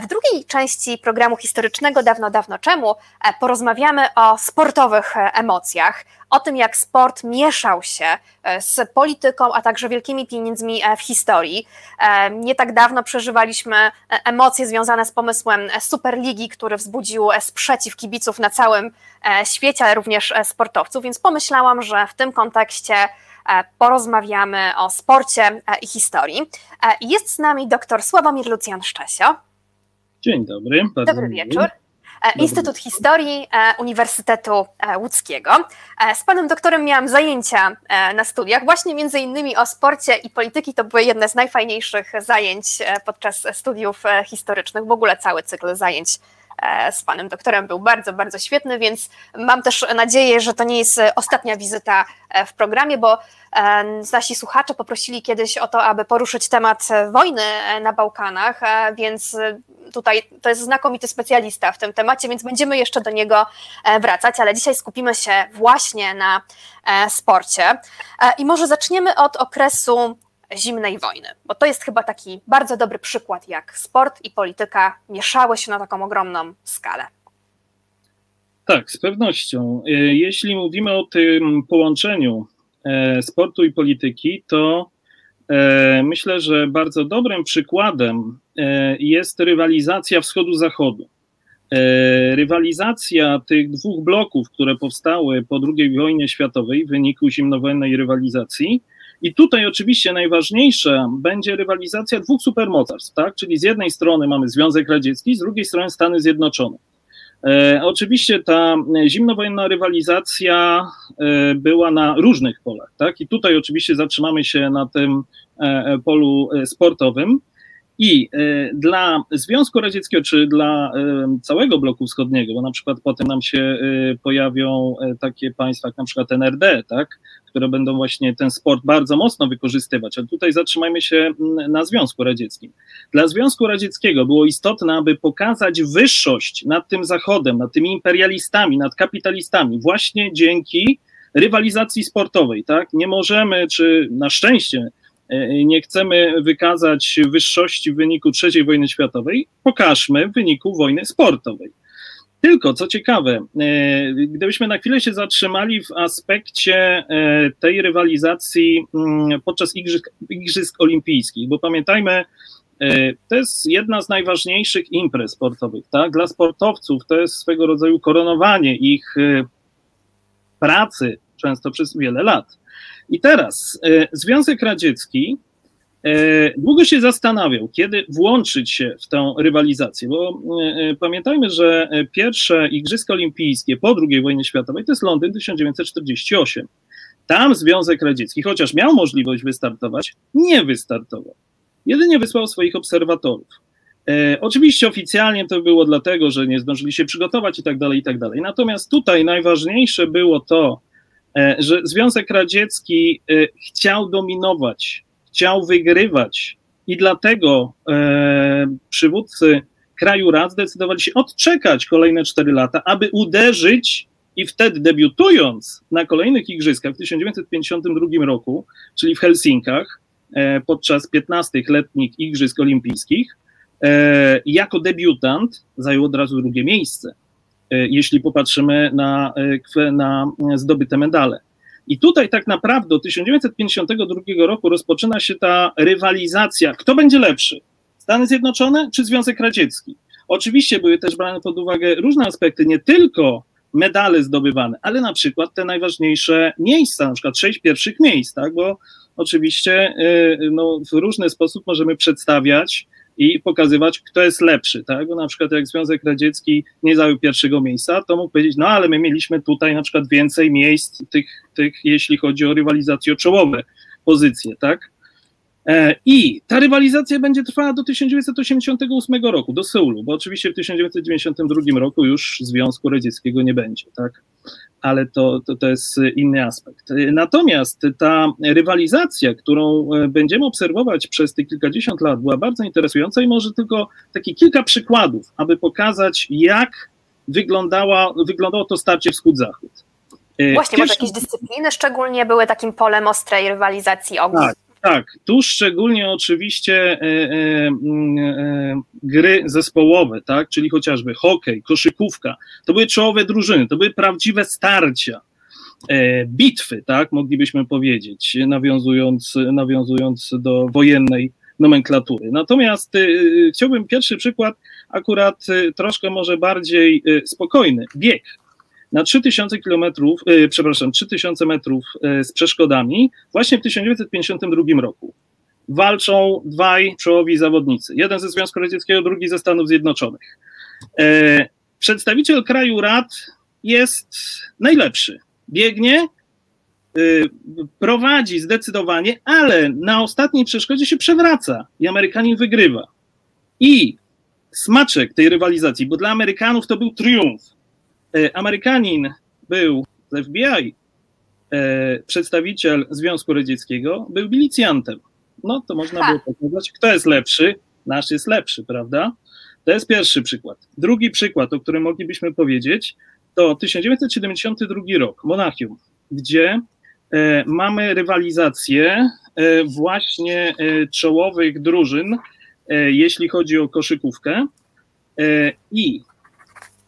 W drugiej części programu historycznego Dawno, dawno czemu porozmawiamy o sportowych emocjach, o tym, jak sport mieszał się z polityką, a także wielkimi pieniędzmi w historii. Nie tak dawno przeżywaliśmy emocje związane z pomysłem Superligi, który wzbudził sprzeciw kibiców na całym e, świecie, ale również e, sportowców, więc pomyślałam, że w tym kontekście e, porozmawiamy o sporcie i historii. Jest z nami dr Sławomir Lucjan Szczesio. Dzień dobry. Dobry wieczór. Instytut Historii Uniwersytetu Łódzkiego. Z panem doktorem miałam zajęcia na studiach, właśnie między innymi o sporcie i polityki. To były jedne z najfajniejszych zajęć podczas studiów historycznych, w ogóle cały cykl zajęć E, z panem doktorem był bardzo, bardzo świetny, więc mam też nadzieję, że to nie jest ostatnia wizyta e, w programie, bo e, nasi słuchacze poprosili kiedyś o to, aby poruszyć temat wojny na Bałkanach, więc tutaj to jest znakomity specjalista w tym temacie, więc będziemy jeszcze do niego wracać, ale dzisiaj skupimy się właśnie na sporcie. I może zaczniemy od okresu zimnej wojny, bo to jest chyba taki bardzo dobry przykład, jak sport i polityka mieszały się na taką ogromną skalę. Tak, z pewnością. E, jeśli mówimy o tym połączeniu e, sportu i polityki, to e, myślę, że bardzo dobrym przykładem jest rywalizacja wschodu-zachodu. Rywalizacja tych dwóch bloków, które powstały po II wojnie światowej w wyniku zimnowojennej rywalizacji, i tutaj oczywiście najważniejsza będzie rywalizacja dwóch supermocarstw, tak? Czyli z jednej strony mamy Związek Radziecki, z drugiej strony Stany Zjednoczone. E, oczywiście ta zimnowojenna rywalizacja e, była na różnych polach, tak? I tutaj oczywiście zatrzymamy się na tym e, polu sportowym. I dla Związku Radzieckiego, czy dla całego bloku wschodniego, bo na przykład potem nam się pojawią takie państwa jak na przykład NRD, tak, które będą właśnie ten sport bardzo mocno wykorzystywać. Ale tutaj zatrzymajmy się na Związku Radzieckim. Dla Związku Radzieckiego było istotne, aby pokazać wyższość nad tym Zachodem, nad tymi imperialistami, nad kapitalistami, właśnie dzięki rywalizacji sportowej. Tak? Nie możemy, czy na szczęście, nie chcemy wykazać wyższości w wyniku III wojny światowej, pokażmy w wyniku wojny sportowej. Tylko, co ciekawe, e, gdybyśmy na chwilę się zatrzymali w aspekcie e, tej rywalizacji mm, podczas Igrzysk, Igrzysk Olimpijskich, bo pamiętajmy, e, to jest jedna z najważniejszych imprez sportowych. Tak? Dla sportowców to jest swego rodzaju koronowanie ich pracy, często przez wiele lat. I teraz Związek Radziecki E, długo się zastanawiał, kiedy włączyć się w tę rywalizację, bo e, e, pamiętajmy, że pierwsze Igrzyska Olimpijskie po II wojnie światowej to jest Londyn 1948. Tam Związek Radziecki, chociaż miał możliwość wystartować, nie wystartował. Jedynie wysłał swoich obserwatorów. E, oczywiście oficjalnie to było dlatego, że nie zdążyli się przygotować i tak dalej, i tak dalej. Natomiast tutaj najważniejsze było to, e, że Związek Radziecki e, chciał dominować chciał wygrywać i dlatego e, przywódcy kraju rad zdecydowali się odczekać kolejne cztery lata, aby uderzyć i wtedy debiutując na kolejnych igrzyskach w 1952 roku, czyli w Helsinkach, e, podczas 15 letnich Igrzysk Olimpijskich, e, jako debiutant zajął od razu drugie miejsce, e, jeśli popatrzymy na, e, na zdobyte medale. I tutaj tak naprawdę od 1952 roku rozpoczyna się ta rywalizacja. Kto będzie lepszy? Stany Zjednoczone czy Związek Radziecki? Oczywiście były też brane pod uwagę różne aspekty, nie tylko medale zdobywane, ale na przykład te najważniejsze miejsca, na przykład sześć pierwszych miejsc, tak? bo oczywiście y, no, w różny sposób możemy przedstawiać i pokazywać, kto jest lepszy, tak? Bo na przykład jak Związek Radziecki nie zajął pierwszego miejsca, to mógł powiedzieć, no ale my mieliśmy tutaj na przykład więcej miejsc tych, tych jeśli chodzi o rywalizację o czołowe pozycje, tak? E, I ta rywalizacja będzie trwała do 1988 roku, do Seulu, bo oczywiście w 1992 roku już Związku Radzieckiego nie będzie, tak? Ale to, to, to jest inny aspekt. Natomiast ta rywalizacja, którą e, będziemy obserwować przez te kilkadziesiąt lat, była bardzo interesująca i może tylko takie kilka przykładów, aby pokazać, jak wyglądała, wyglądało to starcie wschód-zachód. E, Właśnie, Pierwszy... może jakieś dyscypliny szczególnie były takim polem ostrej rywalizacji ognia. Tak, tak, tu szczególnie oczywiście e, e, e, gry zespołowe, tak, czyli chociażby hokej, koszykówka, to były czołowe drużyny, to były prawdziwe starcia, bitwy, tak, moglibyśmy powiedzieć, nawiązując, nawiązując do wojennej nomenklatury. Natomiast chciałbym pierwszy przykład, akurat troszkę może bardziej spokojny, bieg na 3000 kilometrów, e, przepraszam, 3000 metrów e, z przeszkodami właśnie w 1952 roku. Walczą dwaj czołowi zawodnicy. Jeden ze Związku Radzieckiego, drugi ze Stanów Zjednoczonych. E, przedstawiciel kraju rad jest najlepszy. Biegnie, prowadzi zdecydowanie, ale na ostatniej przeszkodzie się przewraca i Amerykanin wygrywa. I smaczek tej rywalizacji, bo dla Amerykanów to był triumf. E, Amerykanin był z FBI, e, przedstawiciel Związku Radzieckiego, był milicjantem. No to można Ha. było pokazać, kto jest lepszy. Nasz jest lepszy, prawda? To jest pierwszy przykład. Drugi przykład, o którym moglibyśmy powiedzieć, to 1972 rok, Monachium, gdzie e, mamy rywalizację właśnie czołowych drużyn, jeśli chodzi o koszykówkę. I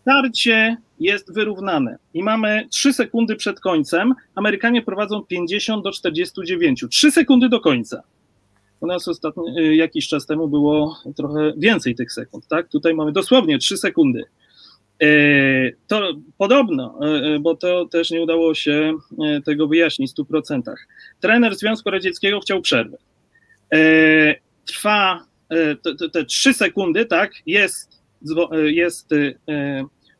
starcie jest wyrównane. I mamy 3 sekundy przed końcem. Amerykanie prowadzą 50 do 49. 3 sekundy do końca. U nas ostatnio, e, jakiś czas temu było trochę więcej tych sekund, tak? Tutaj mamy dosłownie 3 sekundy. E, To podobno, e, bo to też nie udało się tego wyjaśnić w 100%. Trener Związku Radzieckiego chciał przerwę. Trwa te, te, te 3 sekundy, tak? Jest, jest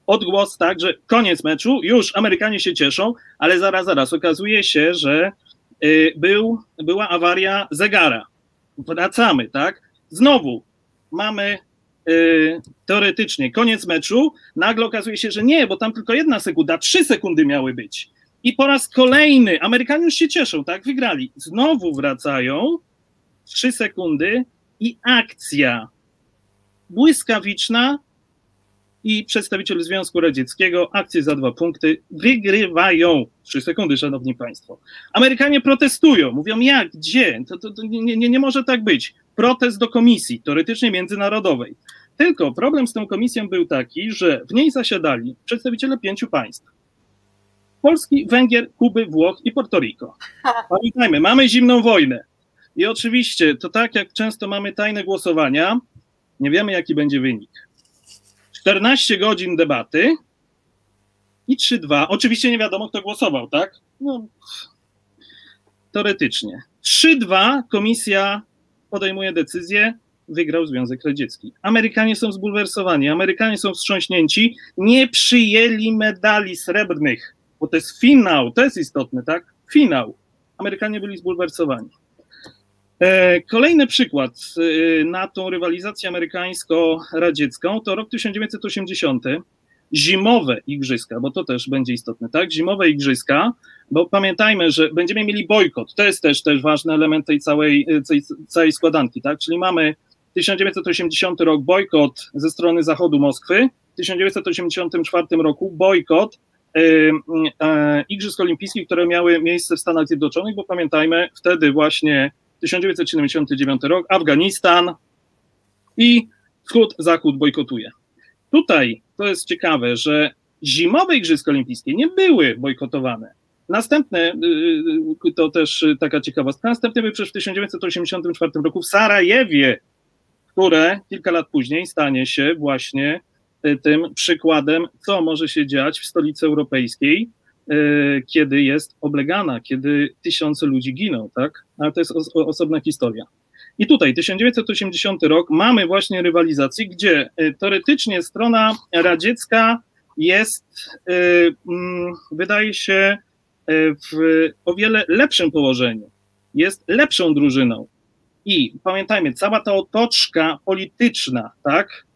odgłos, tak, że koniec meczu, już Amerykanie się cieszą, ale zaraz, zaraz okazuje się, że y, był, była awaria zegara. Wracamy, tak? Znowu mamy y, teoretycznie koniec meczu, nagle okazuje się, że nie, bo tam tylko jedna sekunda, trzy sekundy miały być. I po raz kolejny Amerykanie już się cieszą, tak? Wygrali. Znowu wracają, trzy sekundy i akcja błyskawiczna, i przedstawiciel Związku Radzieckiego, akcje za dwa punkty, wygrywają. Trzy sekundy, szanowni państwo. Amerykanie protestują, mówią jak, gdzie, to, to, to nie, nie, nie może tak być. Protest do komisji, teoretycznie międzynarodowej. Tylko problem z tą komisją był taki, że w niej zasiadali przedstawiciele pięciu państw. Polski, Węgier, Kuby, Włoch i Porto Rico. Pamiętajmy, mamy zimną wojnę. I oczywiście, to tak jak często mamy tajne głosowania, nie wiemy jaki będzie wynik. 14 godzin debaty i 3-2. Oczywiście nie wiadomo, kto głosował, tak? No, teoretycznie. 3-2 komisja podejmuje decyzję, wygrał Związek Radziecki. Amerykanie są zbulwersowani, Amerykanie są wstrząśnięci, nie przyjęli medali srebrnych, bo to jest finał, to jest istotne, tak? Finał. Amerykanie byli zbulwersowani. E, Kolejny przykład e, na tą rywalizację amerykańsko-radziecką to rok 1980, zimowe igrzyska, bo to też będzie istotne, tak? Zimowe igrzyska, bo pamiętajmy, że będziemy mieli bojkot, to jest też, też ważny element tej całej, tej całej składanki, tak? Czyli mamy 1980 rok bojkot ze strony zachodu Moskwy, w 1984 roku bojkot e, e, Igrzysk Olimpijskich, które miały miejsce w Stanach Zjednoczonych, bo pamiętajmy, wtedy właśnie 1979 rok, Afganistan i wschód, zachód bojkotuje. Tutaj to jest ciekawe, że zimowe Igrzyska Olimpijskie nie były bojkotowane. Następne, y, to też taka ciekawostka, następne były przecież w 1984 roku w Sarajewie, które kilka lat później stanie się właśnie y, tym przykładem, co może się dziać w stolicy europejskiej, y, kiedy jest oblegana, kiedy tysiące ludzi giną, tak? Ale to jest os- osobna historia. I tutaj 1980 rok mamy właśnie rywalizację, gdzie y, teoretycznie strona radziecka jest, y, mm, wydaje się, w o wiele lepszym położeniu. Jest lepszą drużyną. I pamiętajmy, cała ta otoczka polityczna, tak?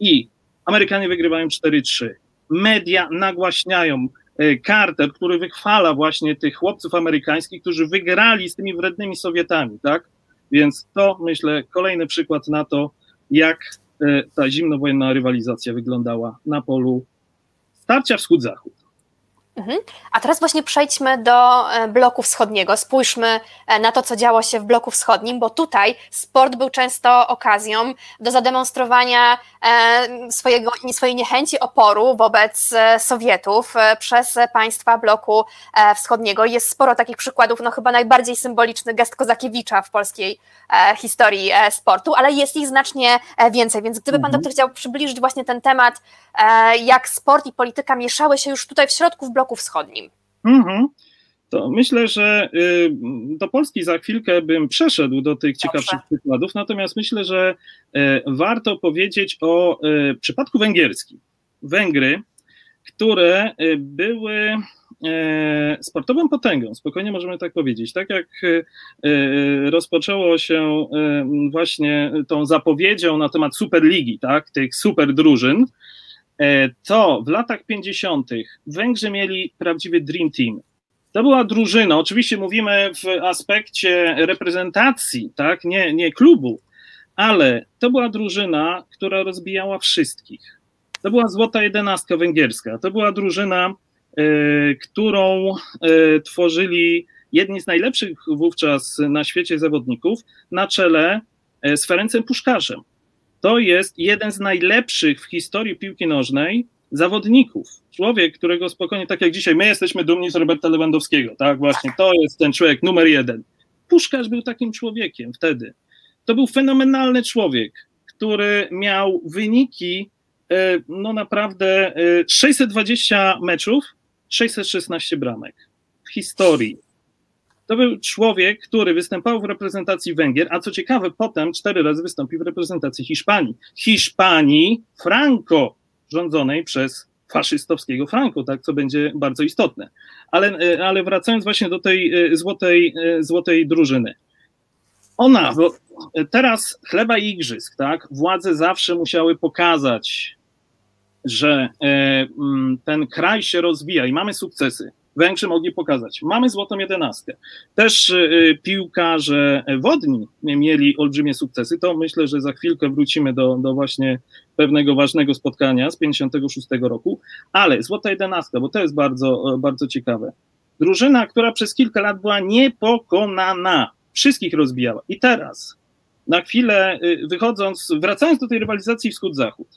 I Amerykanie wygrywają 4-3. Media nagłaśniają Carter, który wychwala właśnie tych chłopców amerykańskich, którzy wygrali z tymi wrednymi Sowietami, tak? Więc to, myślę, kolejny przykład na to, jak e, ta zimnowojenna rywalizacja wyglądała na polu starcia wschód-zachód. Mhm. A teraz właśnie przejdźmy do e, bloku wschodniego. Spójrzmy e, na to, co działo się w bloku wschodnim, bo tutaj sport był często okazją do zademonstrowania e, swojego, swojej niechęci oporu wobec Sowietów przez państwa bloku wschodniego. Jest sporo takich przykładów, no chyba najbardziej symboliczny gest Kozakiewicza w polskiej historii sportu, ale jest ich znacznie więcej, więc gdyby pan Mhm. doktor chciał przybliżyć właśnie ten temat, jak sport i polityka mieszały się już tutaj w środku w bloku wschodnim. Mhm. To myślę, że y, do Polski za chwilkę bym przeszedł do tych ciekawszych przykładów, natomiast myślę, że e, warto powiedzieć o e, przypadku węgierskim. Węgry, które były sportową potęgą, spokojnie możemy tak powiedzieć. Tak jak rozpoczęło się właśnie tą zapowiedzią na temat Superligi, tak, tych super drużyn, to w latach 50. Węgrzy mieli prawdziwy dream team. To była drużyna, oczywiście mówimy w aspekcie reprezentacji, tak, nie, nie klubu, ale to była drużyna, która rozbijała wszystkich. To była złota jedenastka węgierska. To była drużyna, y, którą y, tworzyli jedni z najlepszych wówczas na świecie zawodników na czele z Ferencem Puszkarzem. To jest jeden z najlepszych w historii piłki nożnej zawodników. Człowiek, którego spokojnie, tak jak dzisiaj, my jesteśmy dumni z Roberta Lewandowskiego, tak, właśnie, to jest ten człowiek numer jeden. Puszkarz był takim człowiekiem wtedy. To był fenomenalny człowiek, który miał wyniki, e, no naprawdę, 620 e, meczów, 616 bramek w historii. To był człowiek, który występował w reprezentacji Węgier, a co ciekawe, potem cztery razy wystąpił w reprezentacji Hiszpanii. Hiszpanii Franco, rządzonej przez faszystowskiego Franco, tak, co będzie bardzo istotne. Ale, e, ale wracając właśnie do tej złotej, złotej drużyny. Ona, bo teraz chleba i igrzysk, tak? Władze zawsze musiały pokazać, że e, ten kraj się rozwija i mamy sukcesy. Węgrzy mogli pokazać. Mamy złotą jedenastkę. Też e, piłkarze wodni mieli olbrzymie sukcesy. To myślę, że za chwilkę wrócimy do, do właśnie pewnego ważnego spotkania z 56 roku. Ale złota jedenastka, bo to jest bardzo, bardzo ciekawe. Drużyna, która przez kilka lat była niepokonana wszystkich rozbijała. I teraz, na chwilę y, wychodząc, wracając do tej rywalizacji wschód-zachód,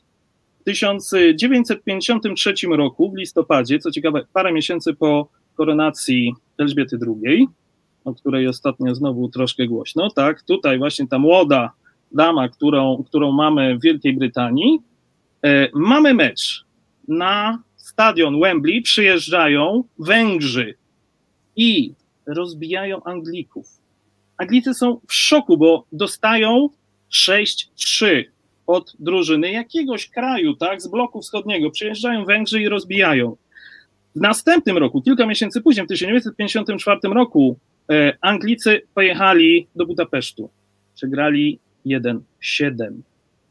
1953 roku, w listopadzie, co ciekawe, parę miesięcy po koronacji Elżbiety II, o której ostatnio znowu troszkę głośno, tak, tutaj właśnie ta młoda dama, którą, którą mamy w Wielkiej Brytanii, e, mamy mecz. Na stadion Wembley, przyjeżdżają Węgrzy i rozbijają Anglików. Anglicy są w szoku, bo dostają 6-3 od drużyny jakiegoś kraju, tak, z bloku wschodniego. Przyjeżdżają Węgrzy i rozbijają. W następnym roku, kilka miesięcy później, w 1954 roku, e, Anglicy pojechali do Budapesztu. Przegrali 1-7.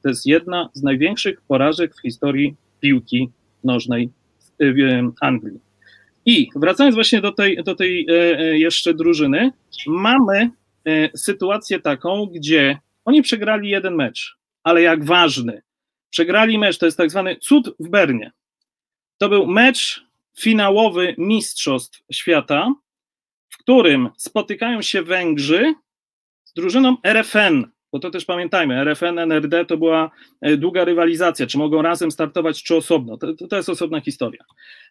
To jest jedna z największych porażek w historii piłki nożnej w Anglii. I wracając właśnie do tej, do tej e, e, jeszcze drużyny, mamy E, sytuację taką, gdzie oni przegrali jeden mecz, ale jak ważny. Przegrali mecz, to jest tak zwany cud w Bernie. To był mecz finałowy Mistrzostw Świata, w którym spotykają się Węgrzy z drużyną RFN, bo to też pamiętajmy, RFN, NRD to była e, długa rywalizacja, czy mogą razem startować, czy osobno, to, to jest osobna historia.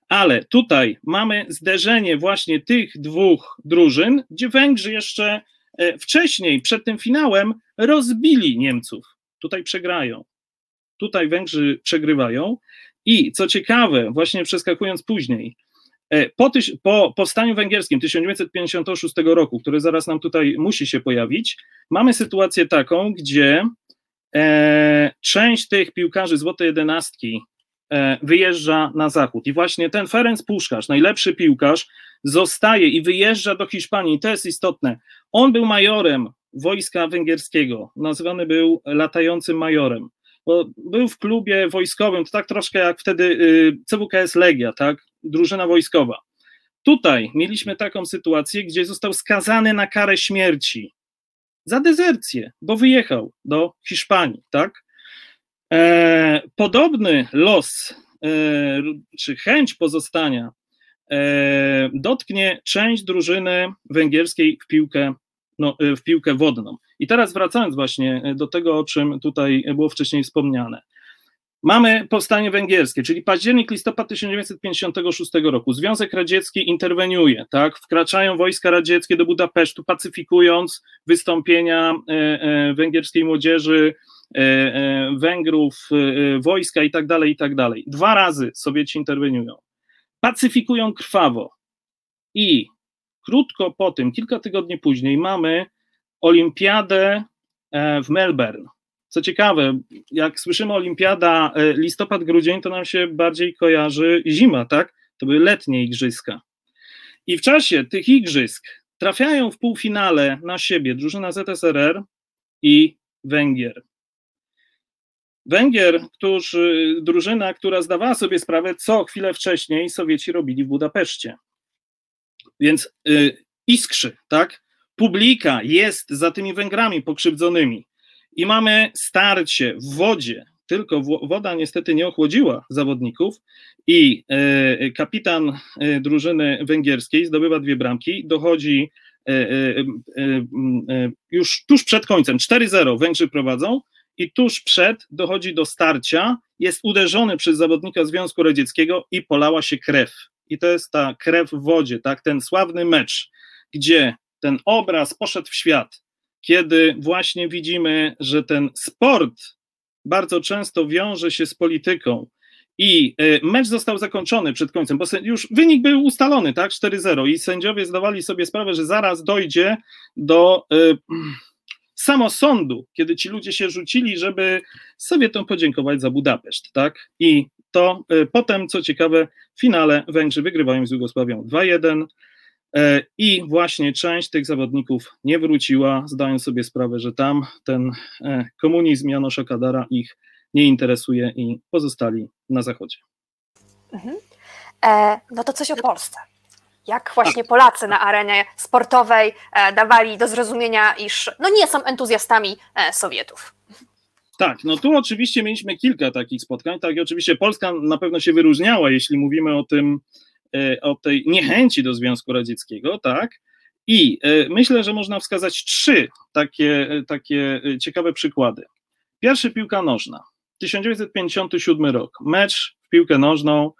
Ale tutaj mamy zderzenie właśnie tych dwóch drużyn, gdzie Węgrzy jeszcze E, wcześniej, przed tym finałem, rozbili Niemców. Tutaj przegrają. Tutaj Węgrzy przegrywają. I co ciekawe, właśnie przeskakując później, e, po, tyś, po powstaniu węgierskim 1956 roku, który zaraz nam tutaj musi się pojawić, mamy sytuację taką, gdzie e, część tych piłkarzy Złotej Jedenastki e, wyjeżdża na zachód. I właśnie ten Ferenc Puszkarz, najlepszy piłkarz, zostaje i wyjeżdża do Hiszpanii. To jest istotne. On był majorem wojska węgierskiego, nazywany był latającym majorem, bo był w klubie wojskowym, to tak troszkę jak wtedy y, CWKS Legia, tak, drużyna wojskowa. Tutaj mieliśmy taką sytuację, gdzie został skazany na karę śmierci za dezercję, bo wyjechał do Hiszpanii, tak. E, podobny los, e, czy chęć pozostania dotknie część drużyny węgierskiej w piłkę, no, e, w piłkę wodną. I teraz wracając właśnie do tego, o czym tutaj było wcześniej wspomniane. Mamy powstanie węgierskie, czyli październik, listopad 1956 roku. Związek Radziecki interweniuje, tak? Wkraczają wojska radzieckie do Budapesztu, pacyfikując wystąpienia e, węgierskiej młodzieży, Węgrów, wojska i tak dalej, i tak dalej. Dwa razy Sowieci interweniują pacyfikują krwawo. I krótko po tym, kilka tygodni później, mamy Olimpiadę e, w Melbourne. co ciekawe, jak słyszymy olimpiada listopad, grudzień, to nam się bardziej kojarzy zima, tak? To były letnie igrzyska. I w czasie tych igrzysk trafiają w półfinale na siebie drużyna ZSRR i Węgier. Węgier, którzy, drużyna, która zdawała sobie sprawę, co chwilę wcześniej Sowieci robili w Budapeszcie. Więc y, iskrzy, tak? Publika jest za tymi Węgrami pokrzywdzonymi. I mamy starcie w wodzie, tylko woda niestety nie ochłodziła zawodników i y, kapitan y, drużyny węgierskiej zdobywa dwie bramki, dochodzi już tuż przed końcem, 4-0 Węgrzy prowadzą, i tuż przed dochodzi do starcia, jest uderzony przez zawodnika Związku Radzieckiego i polała się krew. I to jest ta krew w wodzie, tak? Ten sławny mecz, gdzie ten obraz poszedł w świat, kiedy właśnie widzimy, że ten sport bardzo często wiąże się z polityką. I e, mecz został zakończony przed końcem, bo już wynik był ustalony, tak? 4-0, i sędziowie zdawali sobie sprawę, że zaraz dojdzie do. Yy, samosądu, kiedy ci ludzie się rzucili, żeby Sowietom podziękować za Budapeszt, tak? I to y, potem, co ciekawe, w finale Węgrzy wygrywają z Jugosławią 2-1 y, i właśnie część tych zawodników nie wróciła, zdając sobie sprawę, że tam ten y, komunizm Janosza Kadara ich nie interesuje i pozostali na zachodzie. Mhm. E, no to coś o Polsce jak właśnie Polacy na arenie sportowej e, dawali do zrozumienia, iż no nie są entuzjastami e, Sowietów. Tak, no tu oczywiście mieliśmy kilka takich spotkań, tak i oczywiście Polska na pewno się wyróżniała, jeśli mówimy o tym, e, o tej niechęci do Związku Radzieckiego, tak, i myślę, że można wskazać trzy takie, takie ciekawe przykłady. Pierwszy piłka nożna, 1957 rok, mecz w piłkę nożną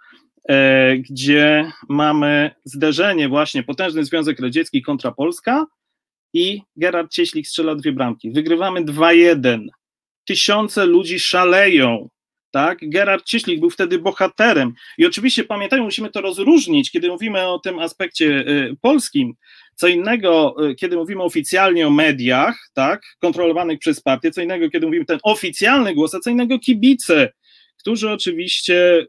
gdzie mamy zderzenie właśnie potężny Związek Radziecki kontra Polska i Gerard Cieślik strzela dwie bramki. Wygrywamy 2-1. Tysiące ludzi szaleją. Tak? Gerard Cieślik był wtedy bohaterem. I oczywiście pamiętajmy, musimy to rozróżnić, kiedy mówimy o tym aspekcie y, polskim. Co innego, y, kiedy mówimy oficjalnie o mediach, tak, kontrolowanych przez partię, co innego, kiedy mówimy ten oficjalny głos, a co innego kibice, którzy oczywiście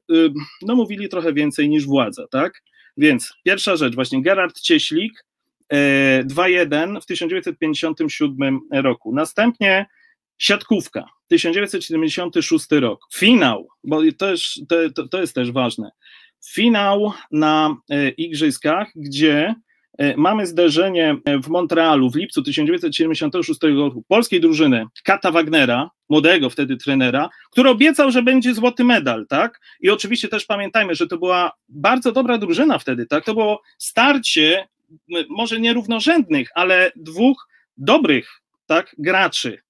no, mówili trochę więcej niż władza, tak? Więc pierwsza rzecz, właśnie Gerard Cieślik 2-1 e, w 1957 roku. Następnie siatkówka, 1976 rok. Finał, bo to, jest, to, to jest też ważne. Finał na e, Igrzyskach, gdzie E, mamy zderzenie w Montrealu w lipcu 1976 roku polskiej drużyny Kata Wagnera, młodego wtedy trenera, który obiecał, że będzie złoty medal, tak? I oczywiście też pamiętajmy, że to była bardzo dobra drużyna wtedy, tak? To było starcie może nierównorzędnych, ale dwóch dobrych, tak, graczy,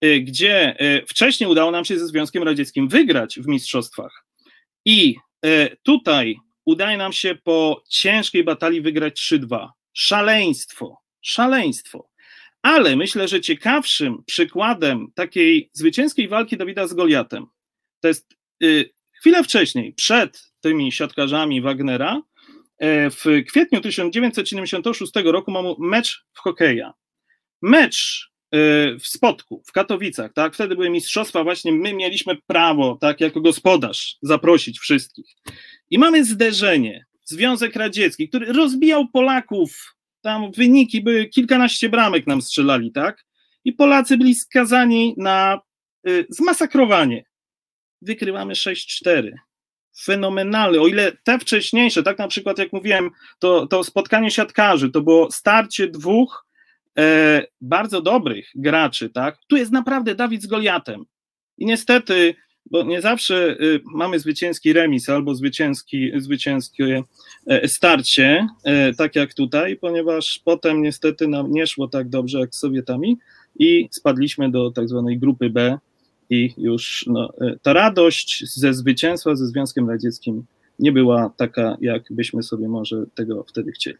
e, gdzie wcześniej udało nam się ze Związkiem Radzieckim wygrać w mistrzostwach. I tutaj udaje nam się po ciężkiej batalii wygrać 3-2. Szaleństwo, szaleństwo. Ale myślę, że ciekawszym przykładem takiej zwycięskiej walki Dawida z Goliatem to jest y, chwilę wcześniej, przed tymi siatkarzami Wagnera, y, w kwietniu 1976 roku mamy mecz w hokeja. Mecz y, w Spodku, w Katowicach, tak? Wtedy były mistrzostwa, właśnie my mieliśmy prawo, tak, jako gospodarz zaprosić wszystkich. I mamy zderzenie. Związek Radziecki, który rozbijał Polaków, tam wyniki były, kilkanaście bramek nam strzelali, tak? I Polacy byli skazani na y, zmasakrowanie. Wykrywamy 6-4. Fenomenalny. O ile te wcześniejsze, tak na przykład jak mówiłem, to, to spotkanie siatkarzy, to było starcie dwóch e, bardzo dobrych graczy, tak? Tu jest naprawdę Dawid z Goliatem. I niestety bo nie zawsze y, mamy zwycięski remis albo zwycięski, zwycięskie e, starcie, e, tak jak tutaj, ponieważ potem niestety nam nie szło tak dobrze jak z Sowietami i spadliśmy do tak zwanej grupy B i już no, e, ta radość ze zwycięstwa ze Związkiem Radzieckim nie była taka, jak byśmy sobie może tego wtedy chcieli.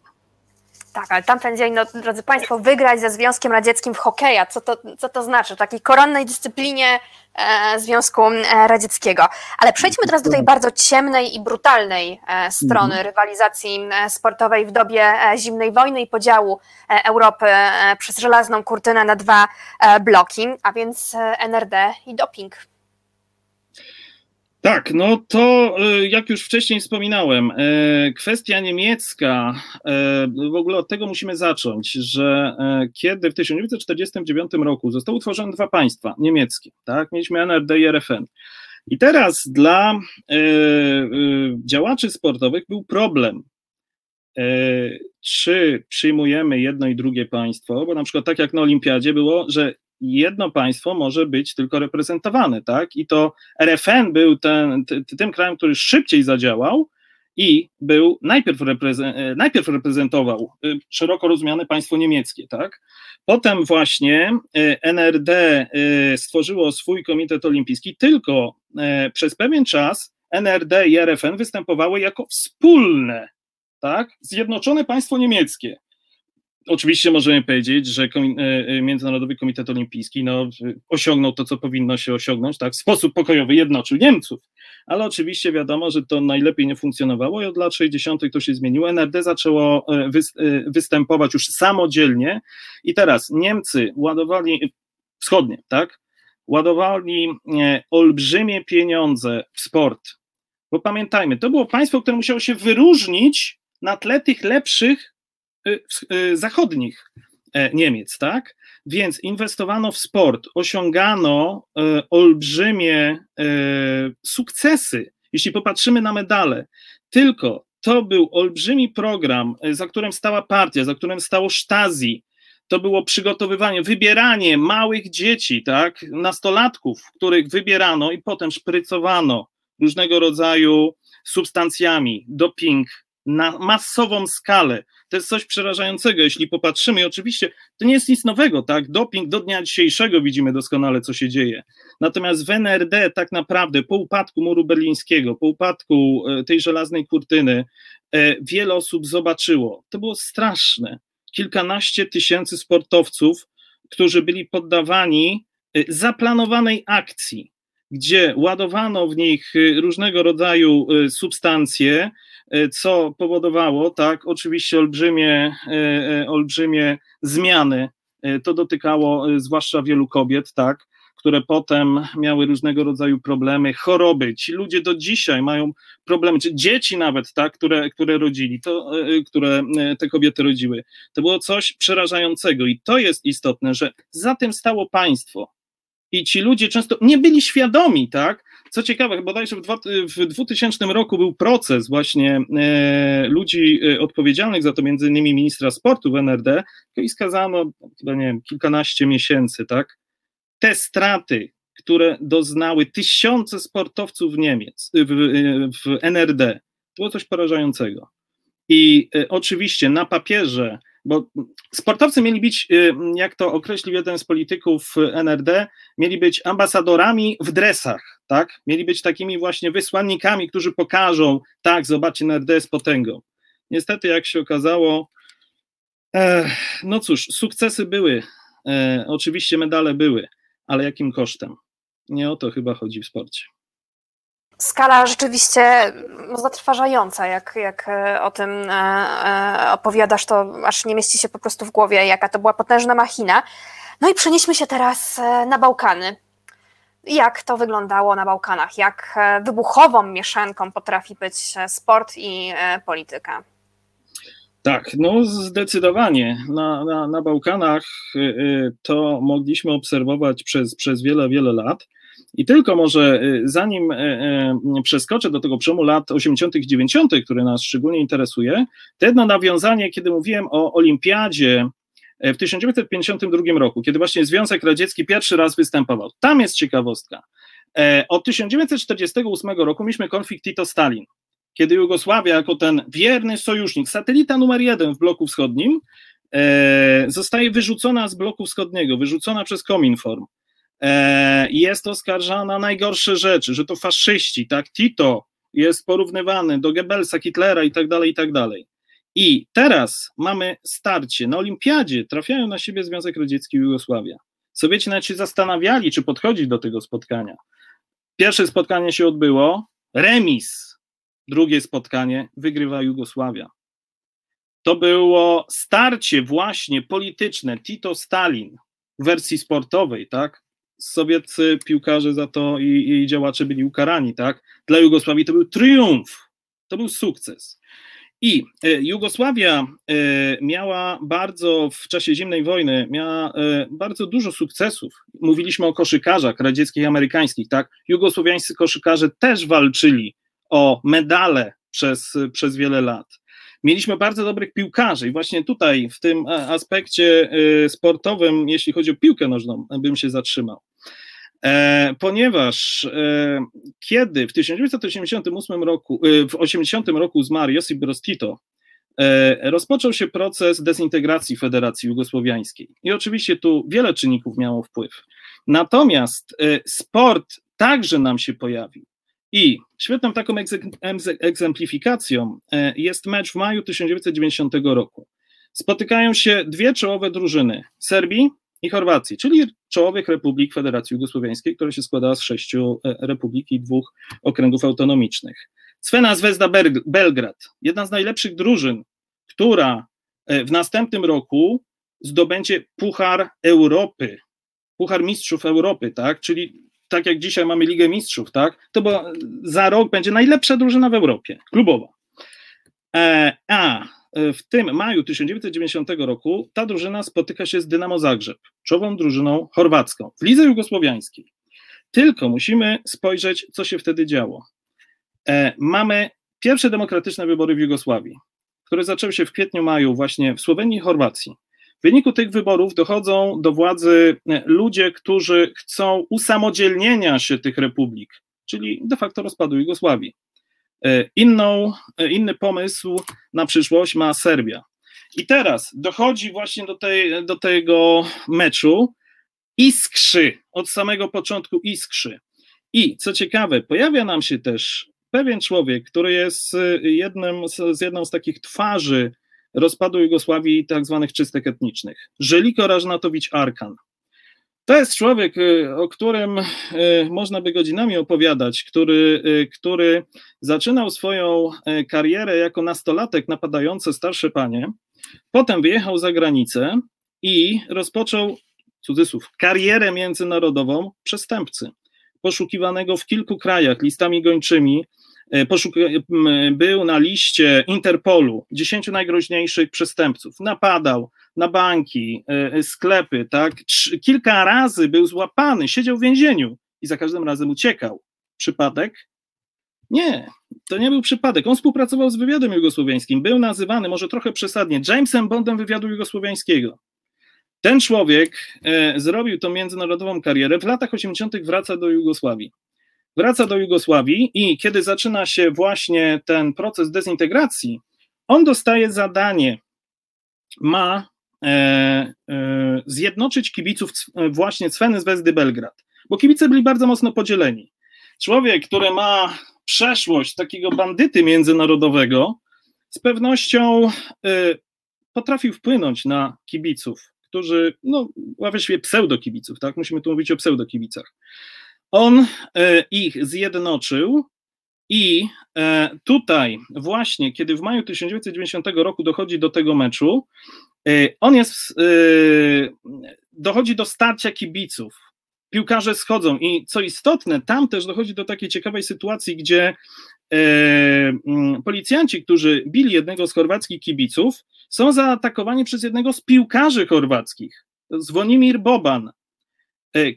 Tak, ale tamten dzień, no, drodzy Państwo, wygrać ze Związkiem Radzieckim w hokeja, co to, co to znaczy? W takiej koronnej dyscyplinie e, Związku e, Radzieckiego. Ale przejdźmy teraz do tej bardzo ciemnej i brutalnej e, strony Mhm. rywalizacji e, sportowej w dobie e, zimnej wojny i podziału Europy przez żelazną kurtynę na dwa bloki, a więc NRD i doping. Tak, no to y, jak już wcześniej wspominałem, y, kwestia niemiecka, y, w ogóle od tego musimy zacząć, że kiedy w 1949 roku zostały utworzone dwa państwa niemieckie, tak, mieliśmy NRD i RFN. I teraz dla działaczy sportowych był problem, czy przyjmujemy jedno i drugie państwo, bo na przykład tak jak na olimpiadzie było, że jedno państwo może być tylko reprezentowane, tak? I to RFN był ten, ty, tym krajem, który szybciej zadziałał i był najpierw, reprezen- e, najpierw reprezentował y, szeroko rozumiane państwo niemieckie, tak? Potem właśnie y, NRD y, stworzyło swój komitet olimpijski, tylko e, przez pewien czas NRD i RFN występowały jako wspólne, tak? Zjednoczone państwo niemieckie. Oczywiście możemy powiedzieć, że e, e, Międzynarodowy Komitet Olimpijski no, osiągnął to, co powinno się osiągnąć, tak, w sposób pokojowy jednoczył Niemców, ale oczywiście wiadomo, że to najlepiej nie funkcjonowało i od lat 60. to się zmieniło. NRD zaczęło e, wys- występować już samodzielnie i teraz Niemcy ładowali, wschodnie, tak, ładowali olbrzymie pieniądze w sport, bo pamiętajmy, to było państwo, które musiało się wyróżnić na tle tych lepszych zachodnich e, Niemiec, tak? Więc inwestowano w sport, osiągano e, olbrzymie e, sukcesy. Jeśli popatrzymy na medale, tylko to był olbrzymi program, za którym stała partia, za którym stało Stasi. To było przygotowywanie, wybieranie małych dzieci, tak, nastolatków, których wybierano i potem szprycowano różnego rodzaju substancjami, doping na masową skalę. To jest coś przerażającego, jeśli popatrzymy, i oczywiście to nie jest nic nowego, tak? Doping do dnia dzisiejszego widzimy doskonale, co się dzieje. Natomiast w NRD tak naprawdę po upadku muru berlińskiego, po upadku e, tej żelaznej kurtyny, e, wiele osób zobaczyło. To było straszne. Kilkanaście tysięcy sportowców, którzy byli poddawani e, zaplanowanej akcji, gdzie ładowano w nich różnego rodzaju substancje, co powodowało, tak, oczywiście olbrzymie, e, e, olbrzymie zmiany. E, To dotykało e, zwłaszcza wielu kobiet, tak, które potem miały różnego rodzaju problemy, choroby. Ci ludzie do dzisiaj mają problemy, czy dzieci nawet, tak, które, które rodzili, to, e, które e, te kobiety rodziły. To było coś przerażającego i to jest istotne, że za tym stało państwo. I ci ludzie często nie byli świadomi, tak? Co ciekawe, bodajże w, dwa, w 2000 roku był proces właśnie e, ludzi e, odpowiedzialnych za to, między innymi ministra sportu w NRD, i skazano chyba, nie wiem, kilkanaście miesięcy, tak? Te straty, które doznały tysiące sportowców Niemiec w, w NRD, było coś porażającego. I e, oczywiście na papierze, bo sportowcy mieli być, e, jak to określił jeden z polityków NRD, mieli być ambasadorami w dresach, tak? Mieli być takimi właśnie wysłannikami, którzy pokażą, tak, zobaczcie, NRD jest potęgą. Niestety, jak się okazało, e, no cóż, sukcesy były, e, oczywiście medale były, ale jakim kosztem? Nie o to chyba chodzi w sporcie. skala rzeczywiście no, zatrważająca, jak, jak e, o tym e, e, opowiadasz, to aż nie mieści się po prostu w głowie, jaka to była potężna machina. No i przenieśmy się teraz na Bałkany. Jak to wyglądało na Bałkanach? Jak e, wybuchową mieszanką potrafi być e, sport i e, polityka? Tak, no zdecydowanie. Na, na, na Bałkanach y, y, to mogliśmy obserwować przez, przez wiele, wiele lat. I tylko może y, zanim przeskoczę do tego przełomu lat 80., 90., który nas szczególnie interesuje, to jedno nawiązanie, kiedy mówiłem o Olimpiadzie w 1952 roku, kiedy właśnie Związek Radziecki pierwszy raz występował. Tam jest ciekawostka. E, Od 1948 roku mieliśmy konflikt Tito-Stalin kiedy Jugosławia, jako ten wierny sojusznik, satelita numer jeden w bloku wschodnim, zostaje wyrzucona z bloku wschodniego, wyrzucona przez Kominform. Jest oskarżana najgorsze rzeczy, że to faszyści, tak? Tito jest porównywany do Goebbelsa, Hitlera i tak dalej, i tak dalej. I teraz mamy starcie. Na olimpiadzie trafiają na siebie Związek Radziecki i Jugosławia. Sowieci nawet się zastanawiali, czy podchodzić do tego spotkania. Pierwsze spotkanie się odbyło, remis. Drugie spotkanie wygrywa Jugosławia. To było starcie właśnie polityczne Tito-Stalin w wersji sportowej, tak? Sowieccy piłkarze za to i, i działacze byli ukarani, tak? Dla Jugosławii to był triumf, to był sukces. I e, Jugosławia e, miała bardzo w czasie zimnej wojny miała e, bardzo dużo sukcesów. Mówiliśmy o koszykarzach radzieckich i amerykańskich, tak? Jugosłowiańscy koszykarze też walczyli o medale przez, przez wiele lat. Mieliśmy bardzo dobrych piłkarzy i właśnie tutaj w tym aspekcie sportowym, jeśli chodzi o piłkę nożną, bym się zatrzymał. E, ponieważ e, kiedy w 1988 roku, e, w 80 roku zmarł Josip Broz Tito, rozpoczął się proces dezintegracji Federacji Jugosłowiańskiej. I oczywiście tu wiele czynników miało wpływ. Natomiast sport także nam się pojawił. I świetną taką egzemplifikacją jest mecz w maju 1990 roku. Spotykają się dwie czołowe drużyny Serbii i Chorwacji, czyli czołowych republik Federacji Jugosłowiańskiej, która się składała z sześciu e, republik i dwóch okręgów autonomicznych. Cwena Zvezda Belgrad, jedna z najlepszych drużyn, która e, w następnym roku zdobędzie Puchar Europy, Puchar Mistrzów Europy, tak, czyli tak jak dzisiaj mamy Ligę Mistrzów, tak, to bo za rok będzie najlepsza drużyna w Europie, klubowa. E, a E, w tym maju 1990 roku ta drużyna spotyka się z Dynamo Zagrzeb, czołową drużyną chorwacką w lidze jugosłowiańskiej. Tylko musimy spojrzeć, co się wtedy działo. E, mamy pierwsze demokratyczne wybory w Jugosławii, które zaczęły się w kwietniu, maju właśnie w Słowenii i Chorwacji. W wyniku tych wyborów dochodzą do władzy e, ludzie, którzy chcą usamodzielnienia się tych republik, czyli de facto rozpadu Jugosławii. E, inną, e, inny pomysł na przyszłość ma Serbia. I teraz dochodzi właśnie do, tej, do tego meczu iskrzy, od samego początku iskrzy. I co ciekawe, pojawia nam się też pewien człowiek, który jest e, jednym z, z jedną z takich twarzy rozpadu Jugosławii tak zwanych czystek etnicznych. Żeliko Rażnatowicz Arkan. To jest człowiek, y, o którym y, można by godzinami opowiadać, który, y, który zaczynał swoją karierę jako nastolatek napadający starsze panie, potem wyjechał za granicę i rozpoczął, cudzysłów, karierę międzynarodową przestępcy, poszukiwanego w kilku krajach listami gończymi, był na liście Interpolu, 10 najgroźniejszych przestępców, napadał, na banki, e, e, sklepy, tak? Kilka razy był złapany, siedział w więzieniu i za każdym razem uciekał. Przypadek? Nie, to nie był przypadek. On współpracował z wywiadem jugosłowiańskim. Był nazywany, może trochę przesadnie, Jamesem Bondem wywiadu jugosłowiańskiego. Ten człowiek e, zrobił tą międzynarodową karierę. W latach 80. wraca do Jugosławii. Wraca do Jugosławii i kiedy zaczyna się właśnie ten proces dezintegracji, on dostaje zadanie, ma zjednoczyć kibiców właśnie Cweny z Wezdy Belgrad, bo kibice byli bardzo mocno podzieleni. Człowiek, który ma przeszłość takiego bandyty międzynarodowego, z pewnością e, potrafił wpłynąć na kibiców, którzy, no właściwie pseudokibiców, tak? Musimy tu mówić o pseudokibicach. On ich zjednoczył i tutaj właśnie, kiedy w maju 1990 roku dochodzi do tego meczu, on jest, y, dochodzi do starcia kibiców. Piłkarze schodzą i co istotne, tam też dochodzi do takiej ciekawej sytuacji, gdzie y, mm, policjanci, którzy bili jednego z chorwackich kibiców, są zaatakowani przez jednego z piłkarzy chorwackich, Zwonimir Boban,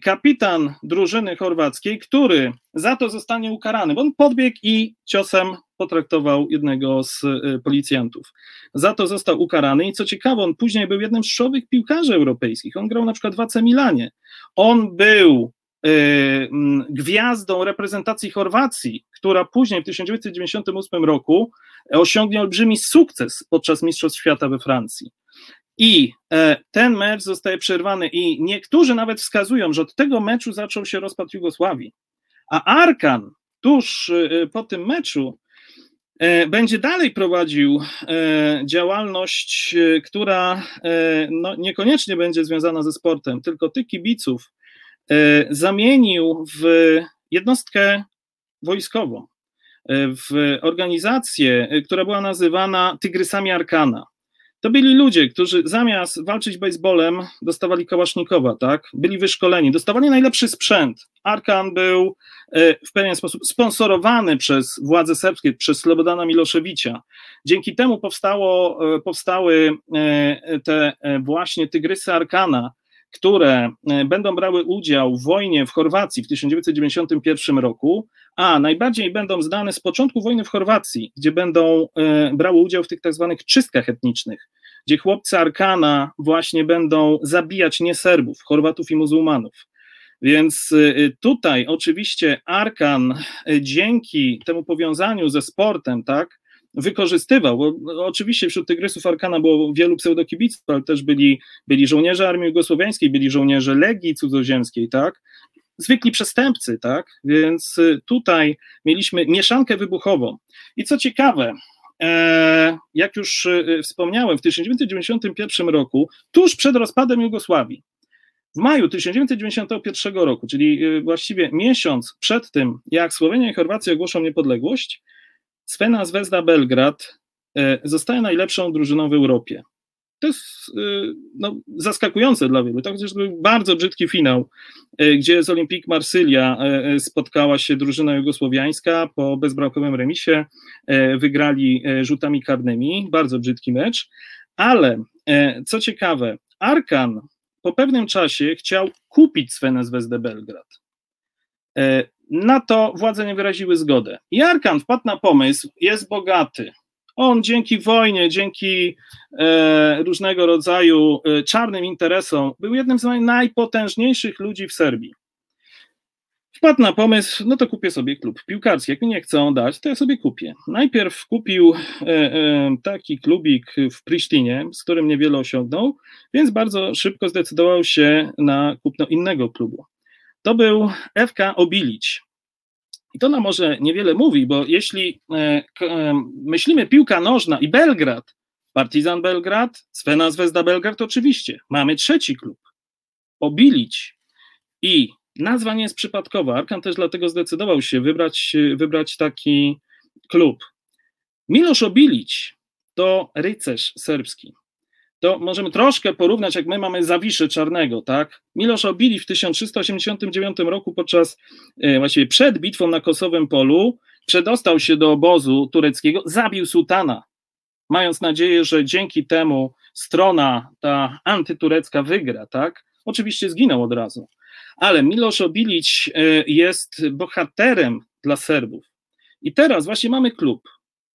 kapitan drużyny chorwackiej, który za to zostanie ukarany, bo on podbiegł i ciosem potraktował jednego z e, policjantów. Za to został ukarany i co ciekawe, on później był jednym z czołowych piłkarzy europejskich. On grał na przykład w AC Milanie. On był e, gwiazdą reprezentacji Chorwacji, która później w 1998 roku osiągnie olbrzymi sukces podczas Mistrzostw Świata we Francji. I e, ten mecz zostaje przerwany, i niektórzy nawet wskazują, że od tego meczu zaczął się rozpad Jugosławii. A Arkan tuż po tym meczu e, będzie dalej prowadził e, działalność, e, która no, niekoniecznie będzie związana ze sportem, tylko tych kibiców zamienił w jednostkę wojskową, w organizację, która była nazywana Tygrysami Arkana. To byli ludzie, którzy zamiast walczyć baseballem, dostawali kałasznikowa, tak? Byli wyszkoleni, dostawali najlepszy sprzęt. Arkan był e, w pewien sposób sponsorowany przez władze serbskie, przez Slobodana Miloszewicza. Dzięki temu powstało, e, powstały e, te właśnie tygrysy Arkana, które będą brały udział w wojnie w Chorwacji w 1991 roku, a najbardziej będą znane z początku wojny w Chorwacji, gdzie będą brały udział w tych tak zwanych czystkach etnicznych gdzie chłopcy Arkana właśnie będą zabijać nie Serbów, Chorwatów i muzułmanów. Więc y, tutaj oczywiście Arkan dzięki temu powiązaniu ze sportem, tak, wykorzystywał, bo oczywiście wśród tygrysów Arkana było wielu pseudokibiców, ale też byli, byli żołnierze armii jugosłowiańskiej, byli żołnierze Legii Cudzoziemskiej, tak, zwykli przestępcy, tak, więc y, tutaj mieliśmy mieszankę wybuchową. I co ciekawe, E, jak już e, wspomniałem, w 1991 roku, tuż przed rozpadem Jugosławii, w maju 1991 roku, czyli właściwie miesiąc przed tym, jak Słowenia i Chorwacja ogłoszą niepodległość, Svena Zvezda Belgrad zostaje najlepszą drużyną w Europie to jest y, no, zaskakujące dla wielu. To chociaż był bardzo brzydki finał, y, gdzie z Olympique Marsylia spotkała się drużyna jugosłowiańska po bezbramkowym remisie, wygrali rzutami karnymi, bardzo brzydki mecz, ale co ciekawe, Arkan po pewnym czasie chciał kupić Svenę Zvezdę Belgrad. Na to władze nie wyraziły zgody. I Arkan wpadł na pomysł, jest bogaty, on dzięki wojnie, dzięki e, różnego rodzaju e, czarnym interesom był jednym z najpotężniejszych ludzi w Serbii. Wpadł na pomysł, no to kupię sobie klub piłkarski. Jak mi nie chcą dać, to ja sobie kupię. Najpierw kupił e, e, taki klubik w Prisztinie, z którym niewiele osiągnął, więc bardzo szybko zdecydował się na kupno innego klubu. To był FK Obilić. I to nam może niewiele mówi, bo jeśli e, e, myślimy piłka nożna i Belgrad, Partizan Belgrad, Svena Zvezda Belgrad, oczywiście mamy trzeci klub, Obilić. I nazwa nie jest przypadkowa. Arkan też dlatego zdecydował się wybrać, wybrać taki klub. Miloš Obilić to rycerz serbski to możemy troszkę porównać, jak my mamy Zawiszy Czarnego, tak? Milosz Obili w 1389 roku podczas, e, właściwie przed bitwą na Kosowym Polu, przedostał się do obozu tureckiego, zabił sułtana, mając nadzieję, że dzięki temu strona ta antyturecka wygra, tak? Oczywiście zginął od razu. Ale Milosz Obilić e, jest bohaterem dla Serbów. I teraz właśnie mamy klub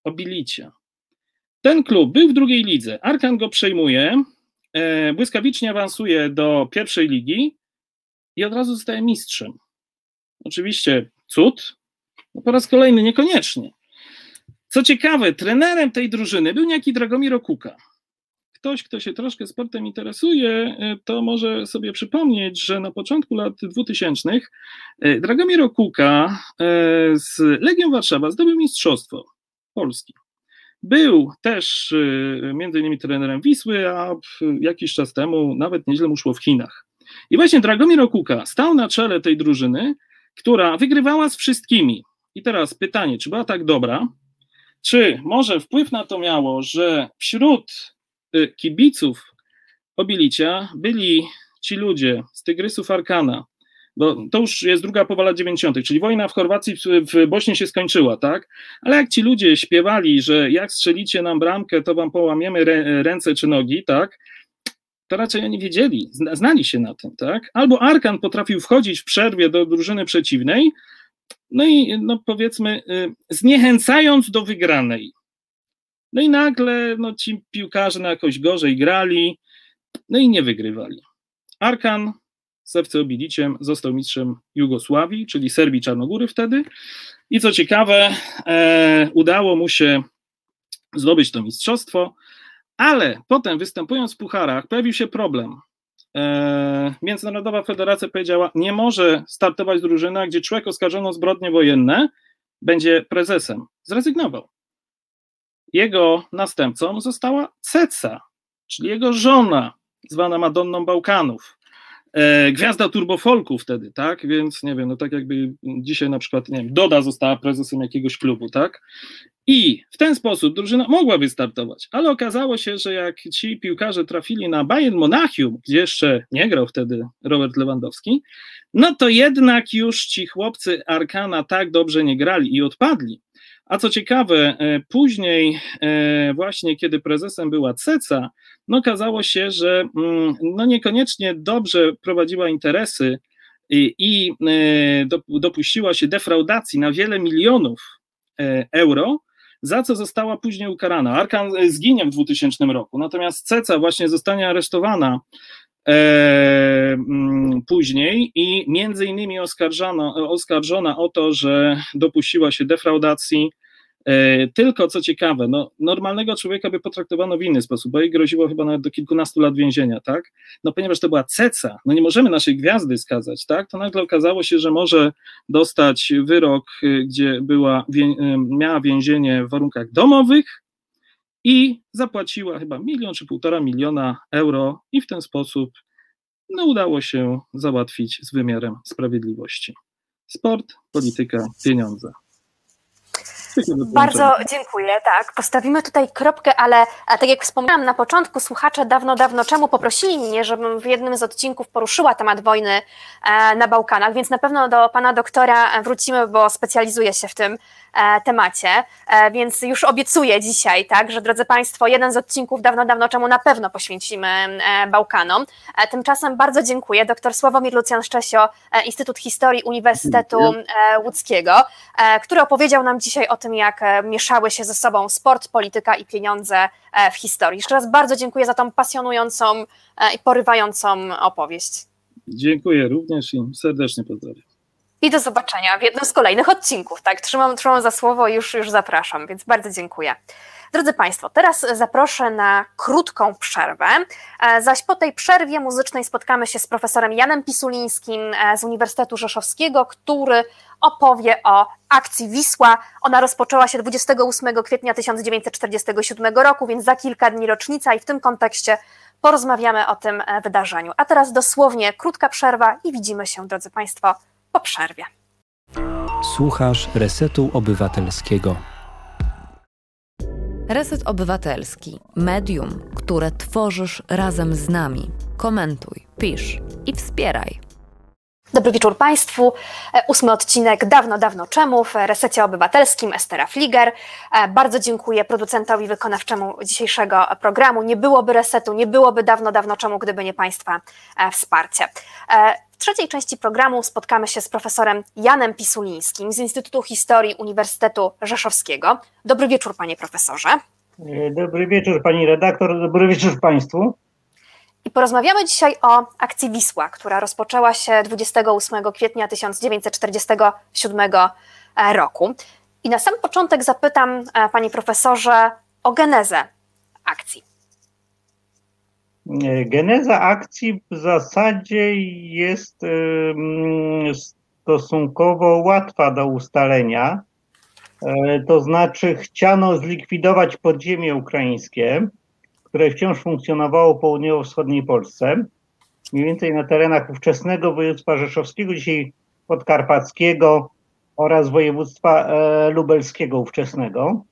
Obilicia. Ten klub był w drugiej lidze. Arkan go przejmuje, e, błyskawicznie awansuje do pierwszej ligi i od razu zostaje mistrzem. Oczywiście cud, no po raz kolejny niekoniecznie. Co ciekawe, trenerem tej drużyny był niejaki Dragomir Okuka. Ktoś, kto się troszkę sportem interesuje, e, to może sobie przypomnieć, że na początku lat 2000 e, Dragomir Okuka z Legią Warszawa zdobył mistrzostwo Polski. Był też y, między innymi trenerem Wisły, a jakiś czas temu nawet nieźle mu szło w Chinach. I właśnie Dragomir Okuka stał na czele tej drużyny, która wygrywała z wszystkimi. I teraz pytanie, czy była tak dobra? Czy może wpływ na to miało, że wśród y, kibiców Obilicia byli ci ludzie z Tygrysów Arkana, bo to już jest druga połowa lat 90., czyli wojna w Chorwacji, w Bośni się skończyła, tak? Ale jak ci ludzie śpiewali, że jak strzelicie nam bramkę, to wam połamiemy ręce czy nogi, tak? To raczej oni wiedzieli, znali się na tym, tak? Albo Arkan potrafił wchodzić w przerwie do drużyny przeciwnej, no i no powiedzmy, y, zniechęcając do wygranej. No i nagle no, ci piłkarze na jakoś gorzej grali, no i nie wygrywali. Arkan Serce Obiliciem został mistrzem Jugosławii, czyli Serbii Czarnogóry wtedy. I co ciekawe, e, udało mu się zdobyć to mistrzostwo, ale potem występując w pucharach pojawił się problem. E, Międzynarodowa Federacja powiedziała, nie może startować drużyna, gdzie człowiek oskarżony o zbrodnie wojenne będzie prezesem. Zrezygnował. jego następcą została Ceca, czyli jego żona, zwana Madonną Bałkanów. E, gwiazda turbofolku wtedy, tak? Więc nie wiem, no tak jakby dzisiaj na przykład, nie wiem, Doda została prezesem jakiegoś klubu, tak? I w ten sposób drużyna mogła wystartować, ale okazało się, że jak ci piłkarze trafili na Bayern Monachium, gdzie jeszcze nie grał wtedy Robert Lewandowski, no to jednak już ci chłopcy Arkana tak dobrze nie grali i odpadli. A co ciekawe, e, później, e, właśnie kiedy prezesem była Ceca, no okazało się, że mm, no niekoniecznie dobrze prowadziła interesy i, i e, dopuściła się defraudacji na wiele milionów euro, za co została później ukarana. Arkan zginie w 2000 roku, natomiast Ceca właśnie zostanie aresztowana później i między innymi oskarżona o to, że dopuściła się defraudacji E, tylko co ciekawe, no, normalnego człowieka by potraktowano w inny sposób, bo jej groziło chyba nawet do kilkunastu lat więzienia, tak? No ponieważ to była ceca, no nie możemy naszej gwiazdy skazać, tak? To nagle okazało się, że może dostać wyrok, y, gdzie była, y, miała więzienie w warunkach domowych i zapłaciła chyba milion czy półtora miliona euro i w ten sposób no, udało się załatwić z wymiarem sprawiedliwości. Sport, polityka, pieniądze. Bardzo dziękuję. Tak, postawimy tutaj kropkę, ale tak jak wspomniałam na początku, słuchacze dawno, dawno czemu poprosili mnie, żebym w jednym z odcinków poruszyła temat wojny e, na Bałkanach, więc na pewno do pana doktora wrócimy, bo specjalizuje się w tym E, temacie, e, więc już obiecuję dzisiaj, tak, że drodzy Państwo, jeden z odcinków dawno, dawno czemu na pewno poświęcimy e, Bałkanom. Tymczasem bardzo dziękuję. Dr Sławomir Lucjan Szczesio, Instytut Historii Uniwersytetu Łódzkiego, który opowiedział nam dzisiaj o tym, jak mieszały się ze sobą sport, polityka i pieniądze w historii. Jeszcze raz bardzo dziękuję za tą pasjonującą i porywającą opowieść. Dziękuję również i serdecznie pozdrawiam. I do zobaczenia w jednym z kolejnych odcinków. Tak, trzymam, trzymam za słowo i już, już zapraszam, więc bardzo dziękuję. Drodzy Państwo, teraz zaproszę na krótką przerwę, e, zaś po tej przerwie muzycznej spotkamy się z profesorem Janem Pisulińskim e, z Uniwersytetu Rzeszowskiego, który opowie o akcji Wisła. Ona rozpoczęła się 28 kwietnia 1947 roku, więc za kilka dni rocznica i w tym kontekście porozmawiamy o tym e, wydarzeniu. A teraz dosłownie krótka przerwa i widzimy się, drodzy Państwo, po przerwie. Słuchasz Resetu Obywatelskiego. Reset Obywatelski, medium, które tworzysz razem z nami. Komentuj, pisz i wspieraj. Dobry wieczór Państwu. E, ósmy odcinek Dawno, dawno czemu w Resecie Obywatelskim Estera Fliger. E, bardzo dziękuję producentowi wykonawczemu dzisiejszego programu. Nie byłoby resetu, nie byłoby dawno, dawno czemu, gdyby nie Państwa e, wsparcie. W trzeciej części programu spotkamy się z profesorem Janem Pisulińskim z Instytutu Historii Uniwersytetu Rzeszowskiego. Dobry wieczór, panie profesorze. Dobry wieczór, pani redaktor. Dobry wieczór państwu. I porozmawiamy dzisiaj o akcji Wisła, która rozpoczęła się 28 kwietnia 1947 roku. I na sam początek zapytam, e, panie profesorze, o genezę akcji. Geneza akcji w zasadzie jest stosunkowo łatwa do ustalenia. E, to znaczy, chciano zlikwidować podziemie ukraińskie, które wciąż funkcjonowało w południowo-wschodniej Polsce, mniej więcej na terenach ówczesnego województwa rzeszowskiego, dzisiaj podkarpackiego oraz województwa e, lubelskiego ówczesnego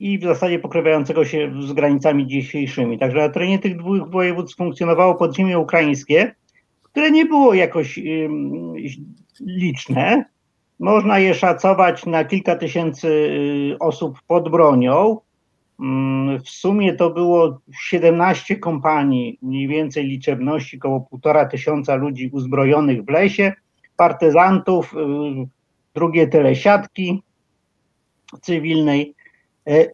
i w zasadzie pokrywającego się z granicami dzisiejszymi. Także na terenie tych dwóch województw funkcjonowało podziemie ukraińskie, które nie było jakoś liczne. Można je szacować na kilka tysięcy y, osób pod bronią. W sumie to było 17 kompanii, mniej więcej liczebności, około półtora tysiąca ludzi uzbrojonych w lesie, partyzantów, y, drugie tyle siatki cywilnej. E,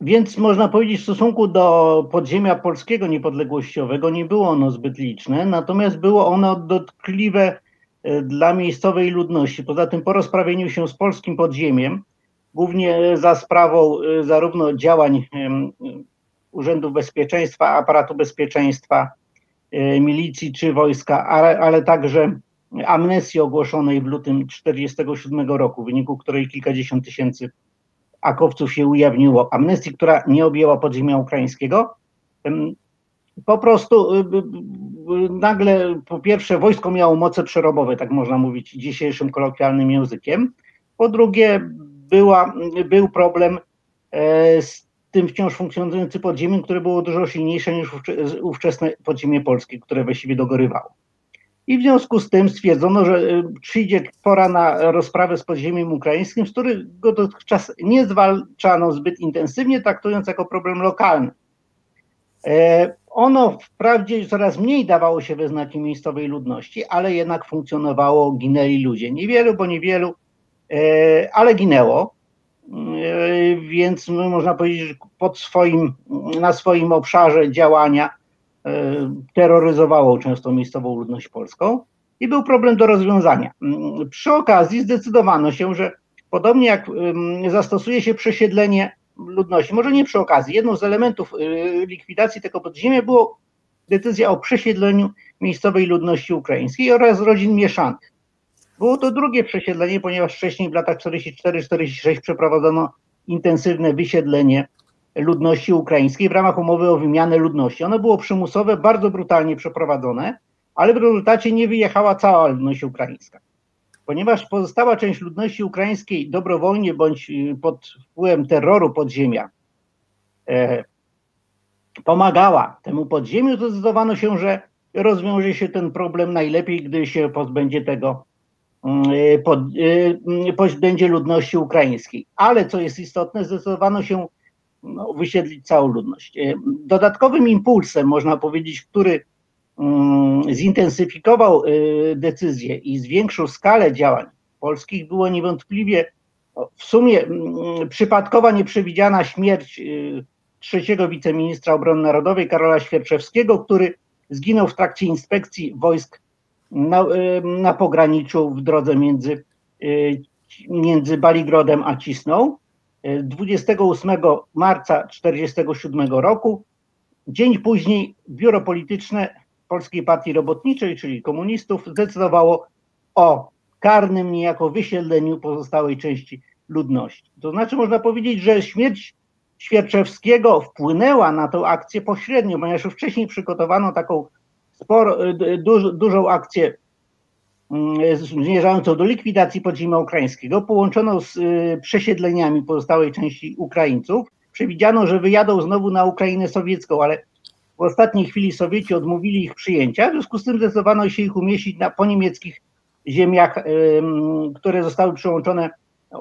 więc można powiedzieć, w stosunku do podziemia polskiego niepodległościowego nie było ono zbyt liczne, natomiast było ono dotkliwe e, dla miejscowej ludności. Poza tym po rozprawieniu się z polskim podziemiem, głównie za sprawą e, zarówno działań Urzędu Bezpieczeństwa, aparatu bezpieczeństwa, milicji czy wojska, ale, ale także amnesji ogłoszonej w lutym 1947 roku, w wyniku której kilkadziesiąt tysięcy akowców się ujawniło, amnestii, która nie objęła podziemia ukraińskiego, po prostu y, y, y, nagle po pierwsze wojsko miało moce przerobowe, tak można mówić dzisiejszym kolokwialnym językiem. Po drugie była, był problem e, z tym wciąż funkcjonującym podziemiem, które było dużo silniejsze niż ówczesne podziemie polskie, które właściwie dogorywało. I w związku z tym stwierdzono, że przyjdzie pora na rozprawę z podziemiem ukraińskim, z którego dotychczas nie zwalczano zbyt intensywnie, traktując jako problem lokalny. E, ono wprawdzie coraz mniej dawało się we znaki miejscowej ludności, ale jednak funkcjonowało, ginęli ludzie. Niewielu, bo niewielu, e, ale ginęło. E, więc można powiedzieć, że pod swoim, na swoim obszarze działania terroryzowało często miejscową ludność polską i był problem do rozwiązania. Przy okazji zdecydowano się, że podobnie jak zastosuje się przesiedlenie ludności. Może nie przy okazji. Jedną z elementów y, likwidacji tego podziemia było decyzja o przesiedleniu miejscowej ludności ukraińskiej oraz rodzin mieszanych. Było to drugie przesiedlenie, ponieważ wcześniej w latach 44-46 przeprowadzono intensywne wysiedlenie ludności ukraińskiej w ramach umowy o wymianę ludności. Ono było przymusowe, bardzo brutalnie przeprowadzone, ale w rezultacie nie wyjechała cała ludność ukraińska ponieważ pozostała część ludności ukraińskiej dobrowolnie bądź y, pod wpływem terroru podziemia e, pomagała temu podziemiu, zdecydowano się, że rozwiąże się ten problem najlepiej, gdy się pozbędzie tego, mm, y, pod, y, pozbędzie ludności ukraińskiej. Ale co jest istotne, zdecydowano się no, wysiedlić całą ludność. E, dodatkowym impulsem, można powiedzieć, który Mm, zintensyfikował y, decyzję i zwiększył skalę działań polskich, było niewątpliwie w sumie mm, przypadkowa, nieprzewidziana śmierć y, trzeciego wiceministra obrony narodowej Karola Świerczewskiego, który zginął w trakcie inspekcji wojsk na, na pograniczu w drodze między, między Baligrodem a Cisną 28 marca 1947 roku. Dzień później biuro polityczne Polskiej Partii Robotniczej, czyli komunistów, zdecydowało o karnym niejako wysiedleniu pozostałej części ludności. To znaczy można powiedzieć, że śmierć Świerczewskiego wpłynęła na tę akcję pośrednio, ponieważ już wcześniej przygotowano taką sporo, duż, dużą akcję zmierzającą do likwidacji podziemia ukraińskiego, połączoną z y, przesiedleniami pozostałej części Ukraińców. Przewidziano, że wyjadą znowu na Ukrainę sowiecką, ale w ostatniej chwili Sowieci odmówili ich przyjęcia, w związku z tym zdecydowano się ich umieścić na poniemieckich ziemiach, które zostały przyłączone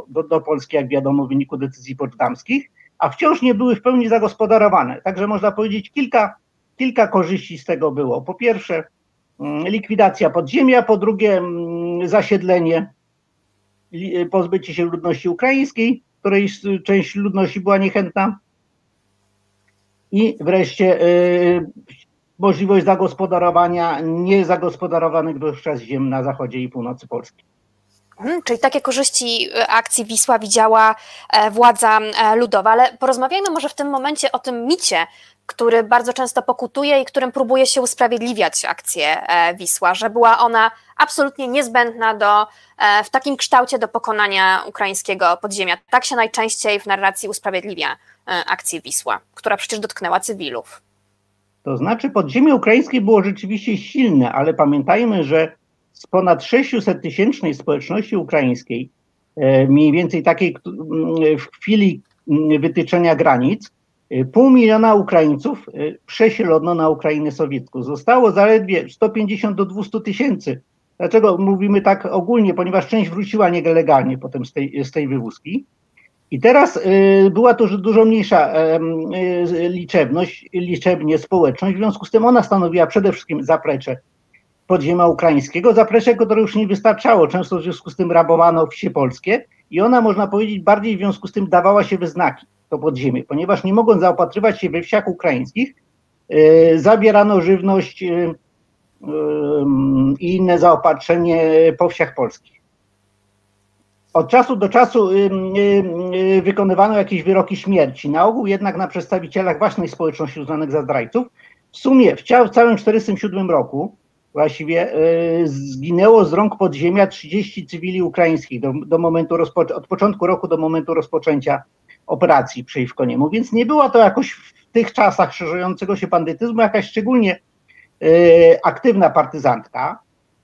do, do Polski, jak wiadomo, w wyniku decyzji poczdamskich, a wciąż nie były w pełni zagospodarowane. Także można powiedzieć, kilka, kilka korzyści z tego było. Po pierwsze, likwidacja podziemia, po drugie, zasiedlenie, pozbycie się ludności ukraińskiej, której część ludności była niechętna, i wreszcie y, możliwość zagospodarowania niezagospodarowanych dotychczas ziem na zachodzie i północy Polski. Hmm, czyli takie korzyści y, akcji Wisła widziała e, władza e, ludowa, ale porozmawiajmy może w tym momencie o tym micie, który bardzo często pokutuje i którym próbuje się usprawiedliwiać akcję e, Wisła, że była ona absolutnie niezbędna do, w takim kształcie do pokonania ukraińskiego podziemia. Tak się najczęściej w narracji usprawiedliwia akcję Wisła, która przecież dotknęła cywilów. To znaczy podziemie ukraińskie było rzeczywiście silne, ale pamiętajmy, że z ponad 600 tysięcznej społeczności ukraińskiej, e, mniej więcej takiej w chwili wytyczenia granic, e, pół miliona Ukraińców e, przesielono na Ukrainę sowiecką. Zostało zaledwie 150 do 200 tysięcy. Dlaczego mówimy tak ogólnie? Ponieważ część wróciła nielegalnie potem z tej, z tej wywózki. I teraz była to dużo mniejsza liczebność, liczebnie społeczność, w związku z tym ona stanowiła przede wszystkim zaplecze podziemia ukraińskiego, zaplecze, które już nie wystarczało. Często w związku z tym rabowano wsie polskie i ona, można powiedzieć, bardziej w związku z tym dawała się we znaki, to podziemie, ponieważ nie mogąc zaopatrywać się we wsiach ukraińskich, yy, zabierano żywność yy, i inne zaopatrzenie po wsiach polskich. Od czasu do czasu wykonywano jakieś wyroki śmierci, na ogół jednak na przedstawicielach własnej społeczności uznanych za zdrajców. W sumie w, całym 1947 roku właściwie y, zginęło z rąk podziemia 30 cywili ukraińskich do, do momentu rozpo, od początku roku do momentu rozpoczęcia operacji przeciwko niemu, więc nie była to jakoś w tych czasach szerzącego się bandytyzmu jakaś szczególnie aktywna partyzantka.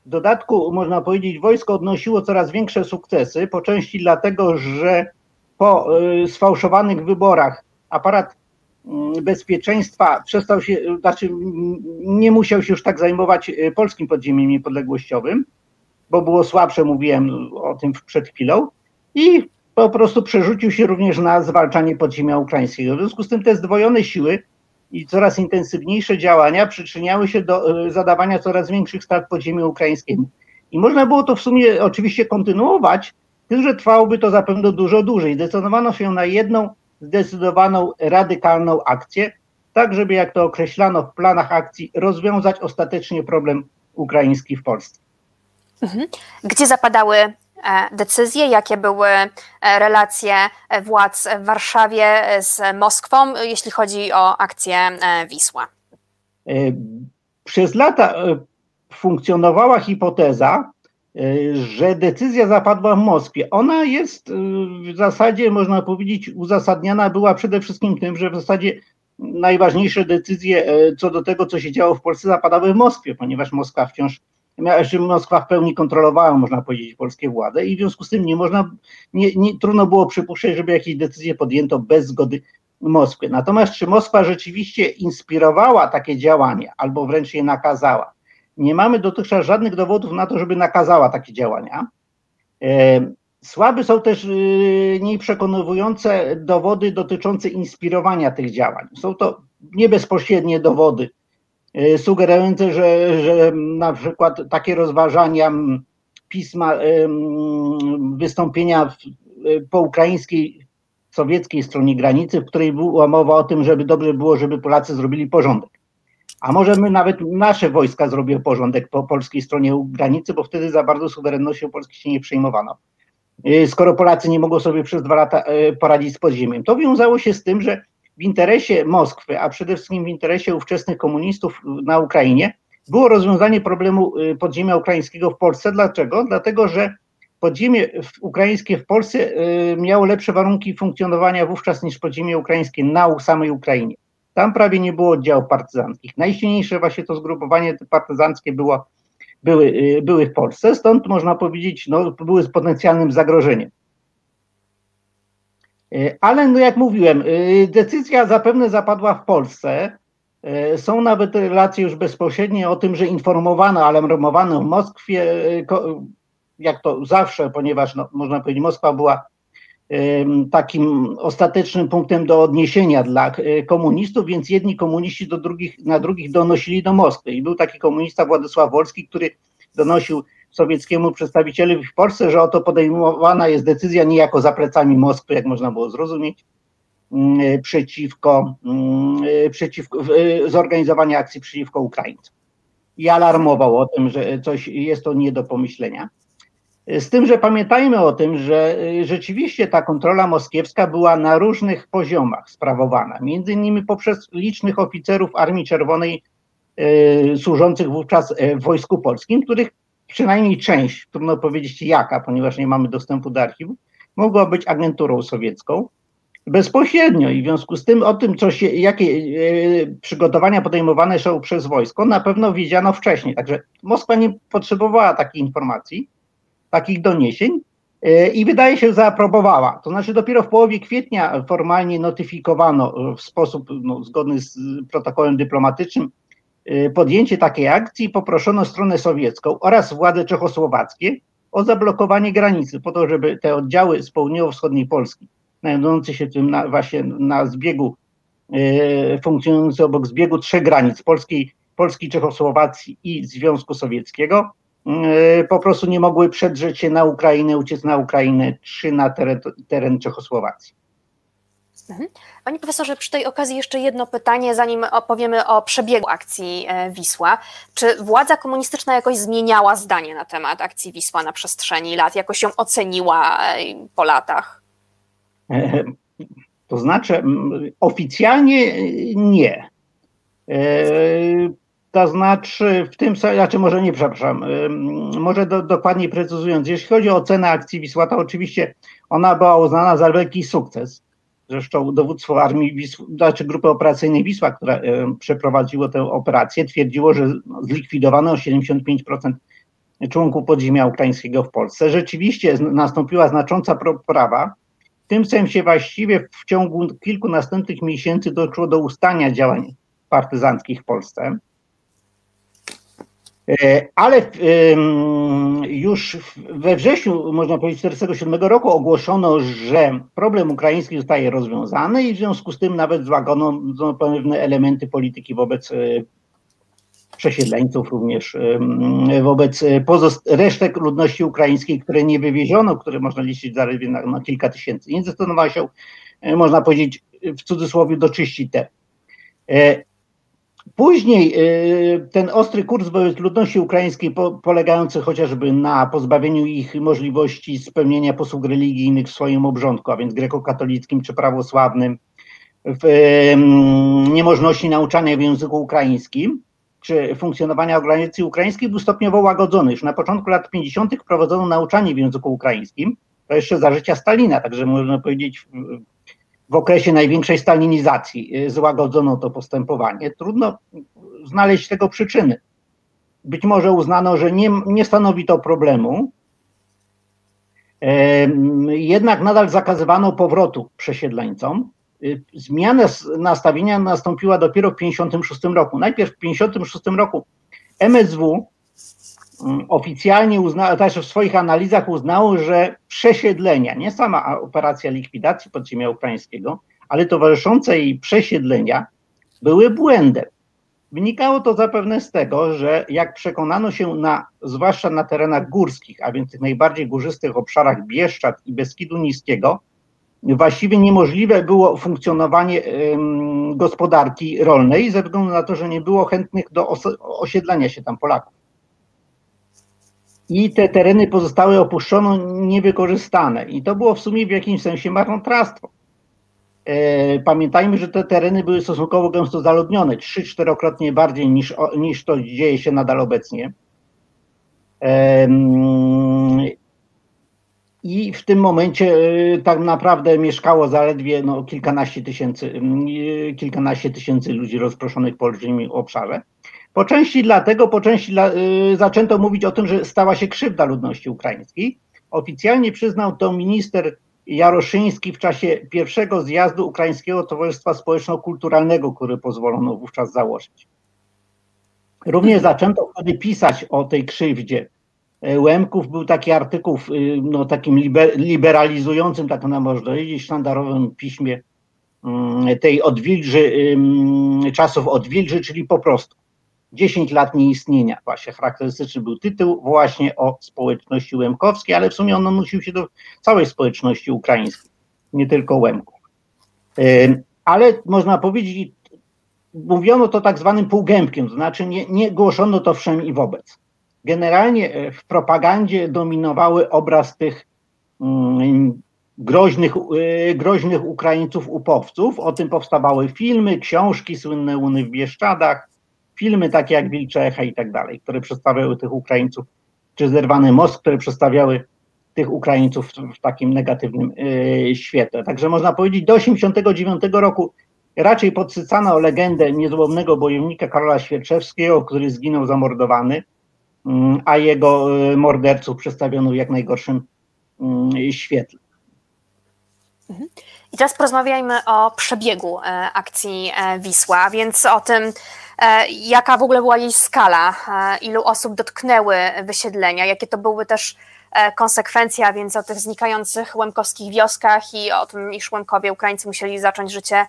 W dodatku można powiedzieć, wojsko odnosiło coraz większe sukcesy, po części dlatego, że po sfałszowanych wyborach aparat mm, bezpieczeństwa przestał się, znaczy nie musiał się już tak zajmować polskim podziemiem niepodległościowym, bo było słabsze, mówiłem o tym przed chwilą, i po prostu przerzucił się również na zwalczanie podziemia ukraińskiego. W związku z tym te zdwojone siły i coraz intensywniejsze działania przyczyniały się do e, zadawania coraz większych strat podziemiu ukraińskiemu. I można było to w sumie oczywiście kontynuować, tylko że trwałoby to zapewne dużo dłużej. Decydowano się na jedną zdecydowaną, radykalną akcję, tak żeby, jak to określano w planach akcji, rozwiązać ostatecznie problem ukraiński w Polsce. Mhm. Gdzie zapadały decyzje, jakie były e, relacje władz w Warszawie z Moskwą, jeśli chodzi o akcję e, Wisła? Przez lata funkcjonowała hipoteza, że decyzja zapadła w Moskwie. Ona jest w zasadzie, można powiedzieć, uzasadniana była przede wszystkim tym, że w zasadzie najważniejsze decyzje co do tego, co się działo w Polsce, zapadały w Moskwie, ponieważ Moskwa wciąż Moskwa w pełni kontrolowała, można powiedzieć, polskie władze i w związku z tym nie można, nie, nie, trudno było przypuszczać, żeby jakieś decyzje podjęto bez zgody Moskwy. Natomiast czy Moskwa rzeczywiście inspirowała takie działania albo wręcz je nakazała? Nie mamy dotychczas żadnych dowodów na to, żeby nakazała takie działania. E, słabe są też e, nieprzekonujące dowody dotyczące inspirowania tych działań. Są to niebezpośrednie dowody E, sugerujące, że, że na przykład takie rozważania pisma, wystąpienia e, po ukraińskiej, sowieckiej stronie granicy, w której była mowa o tym, żeby dobrze było, żeby Polacy zrobili porządek. A może my nawet nasze wojska zrobiły porządek po polskiej stronie granicy, bo wtedy za bardzo suwerennością Polski się nie przejmowano. Skoro Polacy nie mogą sobie przez dwa lata poradzić z podziemiem. To wiązało się z tym, że w interesie Moskwy, a przede wszystkim w interesie ówczesnych komunistów na Ukrainie, było rozwiązanie problemu y, podziemia ukraińskiego w Polsce. Dlaczego? Dlatego, że podziemie ukraińskie w Polsce y, miało lepsze warunki funkcjonowania wówczas niż podziemie ukraińskie na samej Ukrainie. Tam prawie nie było oddziałów partyzanckich. Najsilniejsze właśnie to zgrupowanie partyzanckie było, były, y, były w Polsce, stąd można powiedzieć, no, były z potencjalnym zagrożeniem. E, ale no jak mówiłem, e, decyzja zapewne zapadła w Polsce. E, są nawet relacje już bezpośrednie o tym, że informowano, alarmowano w Moskwie, jak to zawsze, ponieważ no, można powiedzieć, Moskwa była takim ostatecznym punktem do odniesienia dla komunistów, więc jedni komuniści do drugich, na drugich donosili do Moskwy. I był taki komunista Władysław Wolski, który donosił sowieckiemu przedstawicielowi w Polsce, że oto podejmowana jest decyzja niejako za plecami Moskwy, jak można było zrozumieć, mm, przeciwko, mm, przeciwko zorganizowania akcji przeciwko Ukraińcom. I alarmował o tym, że coś jest to nie do pomyślenia. Z tym, że pamiętajmy o tym, że rzeczywiście ta kontrola moskiewska była na różnych poziomach sprawowana, między innymi poprzez licznych oficerów Armii Czerwonej służących wówczas w Wojsku Polskim, których przynajmniej część, trudno powiedzieć jaka, ponieważ nie mamy dostępu do archiwów, mogła być agenturą sowiecką bezpośrednio i w związku z tym o tym, co się, jakie e, przygotowania podejmowane są przez wojsko, na pewno wiedziano wcześniej. Także Moskwa nie potrzebowała takich informacji, takich doniesień e, i wydaje się, zaaprobowała. To znaczy dopiero w połowie kwietnia formalnie notyfikowano w sposób no, zgodny z protokołem dyplomatycznym podjęcie takiej akcji poproszono stronę sowiecką oraz władze czechosłowackie o zablokowanie granicy, po to, żeby te oddziały z południowo-wschodniej Polski, znajdujące się tym na, właśnie na zbiegu, e, funkcjonujące obok zbiegu trzech granic Polskiej, Polski, Czechosłowacji i Związku Sowieckiego, e, po prostu nie mogły przedrzeć się na Ukrainę, uciec na Ukrainę czy na teren, teren Czechosłowacji. Mhm. Panie profesorze, przy tej okazji jeszcze jedno pytanie, zanim opowiemy o przebiegu akcji e, Wisła. Czy władza komunistyczna jakoś zmieniała zdanie na temat akcji Wisła na przestrzeni lat, jakoś ją oceniła e, po latach? E, to znaczy, oficjalnie nie. To znaczy, w tym, znaczy może nie, przepraszam, może do, dokładniej precyzując, jeśli chodzi o ocenę akcji Wisła, to oczywiście ona była uznana za wielki sukces Zresztą dowództwo armii Wisły, znaczy grupy operacyjnej Wisła, która przeprowadziło tę operację, twierdziło, że zlikwidowano 75% członków podziemia ukraińskiego w Polsce. Rzeczywiście nastąpiła znacząca poprawa. W tym sensie właściwie w ciągu kilku następnych miesięcy doszło do ustania działań partyzanckich w Polsce. E, ale już we wrześniu, można powiedzieć, 1947 roku ogłoszono, że problem ukraiński zostaje rozwiązany i w związku z tym nawet złagodzono pewne elementy polityki wobec e, przesiedleńców, również wobec resztek ludności ukraińskiej, które nie wywieziono, które można liczyć zaledwie na, na kilka tysięcy. Nie zdecydowano się, e, można powiedzieć, w cudzysłowie doczyścić te. Później y, ten ostry kurs wobec ludności ukraińskiej, polegający chociażby na pozbawieniu ich możliwości spełnienia posług religijnych w swoim obrządku, a więc grekokatolickim czy prawosławnym, w niemożności nauczania w języku ukraińskim, czy funkcjonowania organizacji ukraińskiej był stopniowo łagodzony. Już na początku lat 50. wprowadzono nauczanie w języku ukraińskim, to jeszcze za życia Stalina, także można powiedzieć w okresie największej stalinizacji y, złagodzono to postępowanie. Trudno znaleźć tego przyczyny. Być może uznano, że nie, nie stanowi to problemu, jednak nadal zakazywano powrotu przesiedleńcom. Y, zmiana nastawienia nastąpiła dopiero w 1956 roku. Najpierw w 1956 roku MSW oficjalnie uznało, też w swoich analizach uznało, że przesiedlenia, nie sama operacja likwidacji podziemia ukraińskiego, ale towarzyszące jej przesiedlenia były błędem. Wynikało to zapewne z tego, że jak przekonano się na, zwłaszcza na terenach górskich, a więc tych najbardziej górzystych obszarach Bieszczad i Beskidu Niskiego, właściwie niemożliwe było funkcjonowanie gospodarki rolnej ze względu na to, że nie było chętnych do osiedlania się tam Polaków i te tereny pozostały opuszczone, niewykorzystane. I to było w sumie w jakimś sensie marnotrawstwo. E, pamiętajmy, że te tereny były stosunkowo gęsto zaludnione, trzy, czterokrotnie bardziej niż, niż to dzieje się nadal obecnie. I w tym momencie e, tak naprawdę mieszkało zaledwie no, kilkanaście, tysięcy, kilkanaście tysięcy ludzi rozproszonych po olbrzymim obszarze. Po części dlatego, po części y, zaczęto mówić o tym, że stała się krzywda ludności ukraińskiej. Oficjalnie przyznał to minister Jaroszyński w czasie pierwszego zjazdu Ukraińskiego Towarzystwa Społeczno-Kulturalnego, który pozwolono wówczas założyć. Również zaczęto wtedy pisać o tej krzywdzie. E, Łemków był taki artykuł w y, no, takim liber, liberalizującym, tak na można powiedzieć, sztandarowym piśmie mm, tej odwilży, czasów odwilży, czyli po prostu 10 lat nieistnienia. Właśnie charakterystyczny był tytuł właśnie o społeczności łemkowskiej, ale w sumie on odnosił się do całej społeczności ukraińskiej, nie tylko Łemków. Ale można powiedzieć, mówiono to tak zwanym półgębkiem, to znaczy nie, nie głoszono to wszem i wobec. Generalnie e, w propagandzie dominowały obraz tych mm, groźnych, e, groźnych Ukraińców, upowców. O tym powstawały filmy, książki, słynne Uny w Bieszczadach, filmy takie jak Wilczecha i tak dalej, które przedstawiały tych Ukraińców, czy Zerwany Most, które przedstawiały tych Ukraińców w, takim negatywnym yy, świetle. Także można powiedzieć, do 1989 roku raczej podsycano legendę niezłomnego bojownika Karola Świerczewskiego, który zginął zamordowany, yy, a jego yy, morderców przedstawiono w jak najgorszym yy, świetle. Mhm. I teraz porozmawiajmy o przebiegu e, akcji e, Wisła, więc o tym, jaka w ogóle była jej skala, e, ilu osób dotknęły wysiedlenia, jakie to były też e, konsekwencje, a więc o tych znikających łemkowskich wioskach i o tym, iż Łemkowie, Ukraińcy musieli zacząć życie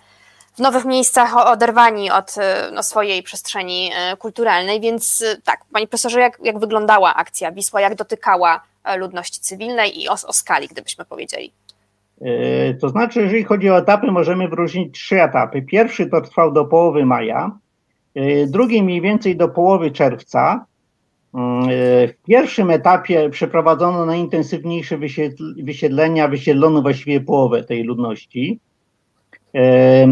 w nowych miejscach oderwani od no, swojej przestrzeni kulturalnej. Więc tak, panie profesorze, jak, jak wyglądała akcja Wisła, jak dotykała ludności cywilnej i o, o skali, gdybyśmy powiedzieli? To znaczy, jeżeli chodzi o etapy, możemy wyróżnić trzy etapy. Pierwszy to trwał do połowy maja, E, drugi mniej więcej do połowy czerwca. E, w pierwszym etapie przeprowadzono najintensywniejsze wysiedlenia, wysiedlono właściwie połowę tej ludności. E,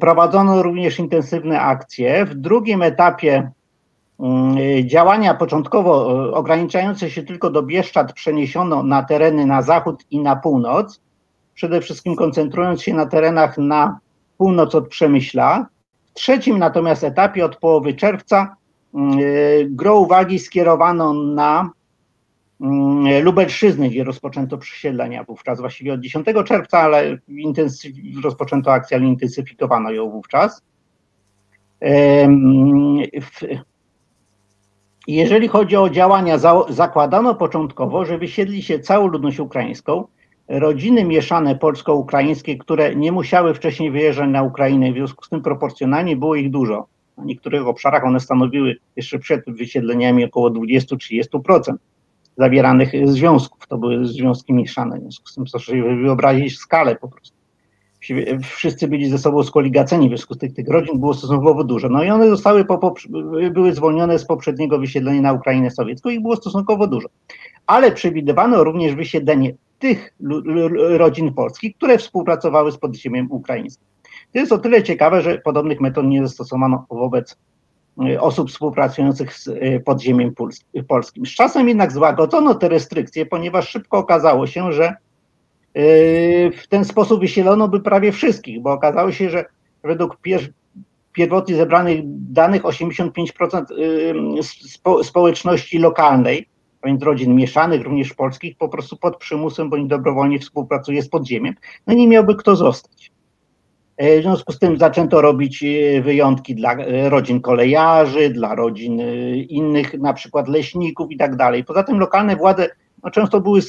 prowadzono również intensywne akcje. W drugim etapie działania początkowo ograniczające się tylko do Bieszczad przeniesiono na tereny na zachód i na północ. przede wszystkim koncentrując się na terenach na północ od Przemyśla. Trzecim natomiast etapie od połowy czerwca gro uwagi skierowano na Mm, Lubelszczyzny, gdzie rozpoczęto przesiedlenia wówczas, właściwie od 10 czerwca, ale rozpoczęto akcję, ale intensyfikowano ją wówczas. Jeżeli chodzi o działania, zakładano początkowo, że wysiedli się całą ludność ukraińską, rodziny mieszane polsko-ukraińskie, które nie musiały wcześniej wyjeżdżać na Ukrainę, w związku z tym proporcjonalnie było ich dużo. Na niektórych obszarach one stanowiły jeszcze przed wysiedleniami około 20-30% zawieranych związków. To były związki mieszane, w związku z tym proszę sobie wyobrazić skalę po prostu. Wszyscy byli ze sobą skoligaceni, w związku z tych, tych rodzin było stosunkowo dużo. No i one zostały po, były zwolnione z poprzedniego wysiedlenia na Ukrainę sowiecką i było stosunkowo dużo. Ale przewidywano również wysiedlenie tych rodzin polskich, które współpracowały z podziemiem ukraińskim. To jest o tyle ciekawe, że podobnych metod nie zastosowano wobec Y, osób współpracujących z y, podziemiem polskim. Z czasem jednak złagodzono te restrykcje, ponieważ szybko okazało się, że y, w ten sposób wysielono by prawie wszystkich, bo okazało się, że według pierwotnie zebranych danych 85% społeczności lokalnej, więc rodzin mieszanych, również polskich, po prostu pod przymusem bądź dobrowolnie współpracuje z podziemiem, no nie miałby kto zostać. E, w związku z tym zaczęto robić e, wyjątki dla e, rodzin kolejarzy, dla rodzin innych, na przykład leśników i tak dalej. Poza tym lokalne władze no, często były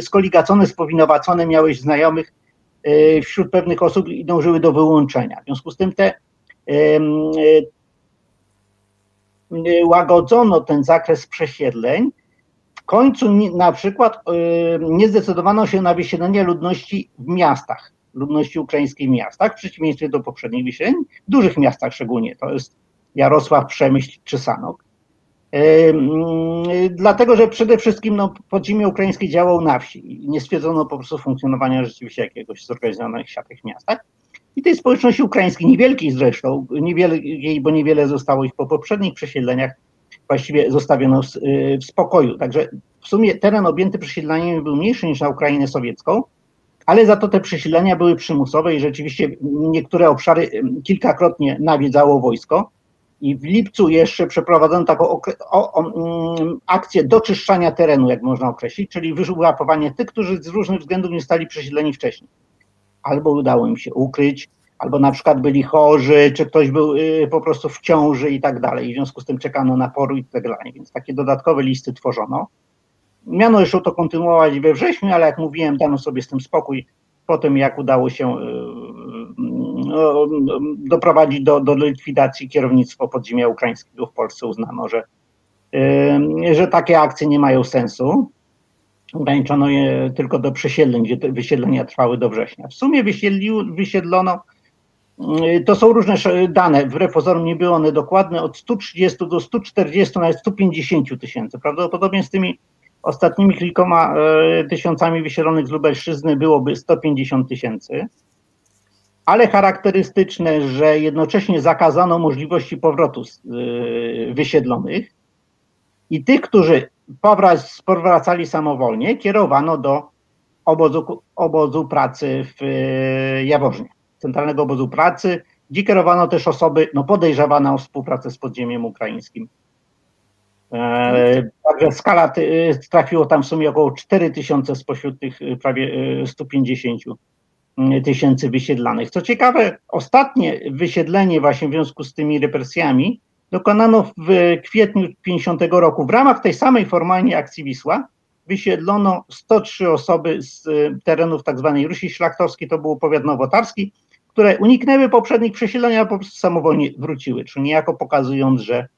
skoligacone, spowinowacone, miałeś znajomych wśród pewnych osób i dążyły do wyłączenia. W związku z tym te łagodzono ten zakres przesiedleń. W końcu na przykład nie zdecydowano się na wysiedlenie ludności w miastach ludności ukraińskiej w miastach, w przeciwieństwie do poprzednich wysiedleń, w dużych miastach szczególnie, to jest Jarosław, Przemyśl czy Sanok. Dlatego, że przede wszystkim no, podziemie ukraińskie działało na wsi i nie stwierdzono po prostu funkcjonowania rzeczywiście jakiegoś zorganizowanych siatek w miastach. I tej społeczności ukraińskiej, niewielkiej zresztą, niewielkiej, bo niewiele zostało ich po poprzednich przesiedleniach, właściwie zostawiono w spokoju. Także w sumie teren objęty przesiedleniem był mniejszy niż na Ukrainę sowiecką, ale za to te przesilenia były przymusowe i rzeczywiście niektóre obszary kilkakrotnie nawiedzało wojsko. I w lipcu jeszcze przeprowadzono taką o, o, mm, akcję doczyszczania terenu, jak można określić, czyli wyłapowanie tych, którzy z różnych względów nie stali przesileni wcześniej. Albo udało im się ukryć, albo na przykład byli chorzy, czy ktoś był y, po prostu w ciąży i tak dalej. W związku z tym czekano na poru i tak dalej. Więc takie dodatkowe listy tworzono. Miano jeszcze to kontynuować we wrześniu, ale jak mówiłem, dano sobie z tym spokój po tym, jak udało się e, no, doprowadzić do, do likwidacji kierownictwa podziemia ukraińskiego w Polsce, uznano, że, że takie akcje nie mają sensu. Ograniczono je tylko do przesiedleń, gdzie te wysiedlenia trwały do września. W sumie wysiedlił, wysiedlono, to są różne dane, wbrew pozorom nie były one dokładne, od 130 do 140, nawet 150 tysięcy. Prawdopodobnie z tymi ostatnimi kilkoma e, tysiącami wysiedlonych z Lubelszczyzny byłoby 150 tysięcy, ale charakterystyczne, że jednocześnie zakazano możliwości powrotu e, wysiedlonych. I tych, którzy powracali samowolnie, kierowano do obozu, obozu pracy w Jaworznie, centralnego obozu pracy, gdzie kierowano też osoby no, podejrzewane o współpracę z podziemiem ukraińskim. E, także skala trafiło tam w sumie około 4 tysiące spośród tych e, prawie 150 e, tysięcy wysiedlanych. Co ciekawe, ostatnie wysiedlenie właśnie w związku z tymi represjami dokonano w kwietniu 50 roku. W ramach tej samej formalnie akcji Wisła wysiedlono 103 osoby z terenów tak zwanej Rusi Szlachtowskiej, to był powiat nowotarski, które uniknęły poprzednich przesiedlenia, a po prostu samowolnie wróciły, czyli niejako pokazując, że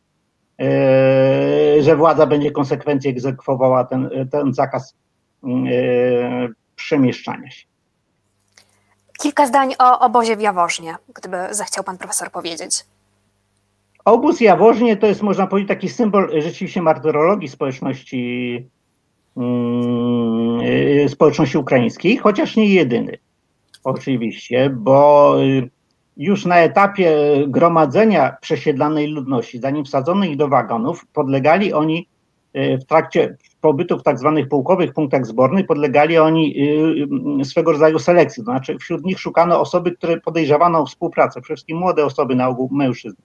E, że władza będzie konsekwencje egzekwowała ten, ten zakaz e, przemieszczania się. Kilka zdań o obozie w Jaworznie, gdyby zechciał pan profesor powiedzieć. Obóz Jaworznie to jest, można powiedzieć, taki symbol rzeczywiście martyrologii społeczności, mm, e, społeczności ukraińskiej, chociaż nie jedyny. Oczywiście, bo już na etapie gromadzenia przesiedlanej ludności, zanim wsadzono ich do wagonów, podlegali oni e, w trakcie pobytu w tak zwanych pułkowych punktach zbornych podlegali oni swego rodzaju selekcji. To znaczy wśród nich szukano osoby, które podejrzewano o współpracę, przede wszystkim młode osoby, na ogół mężczyzn.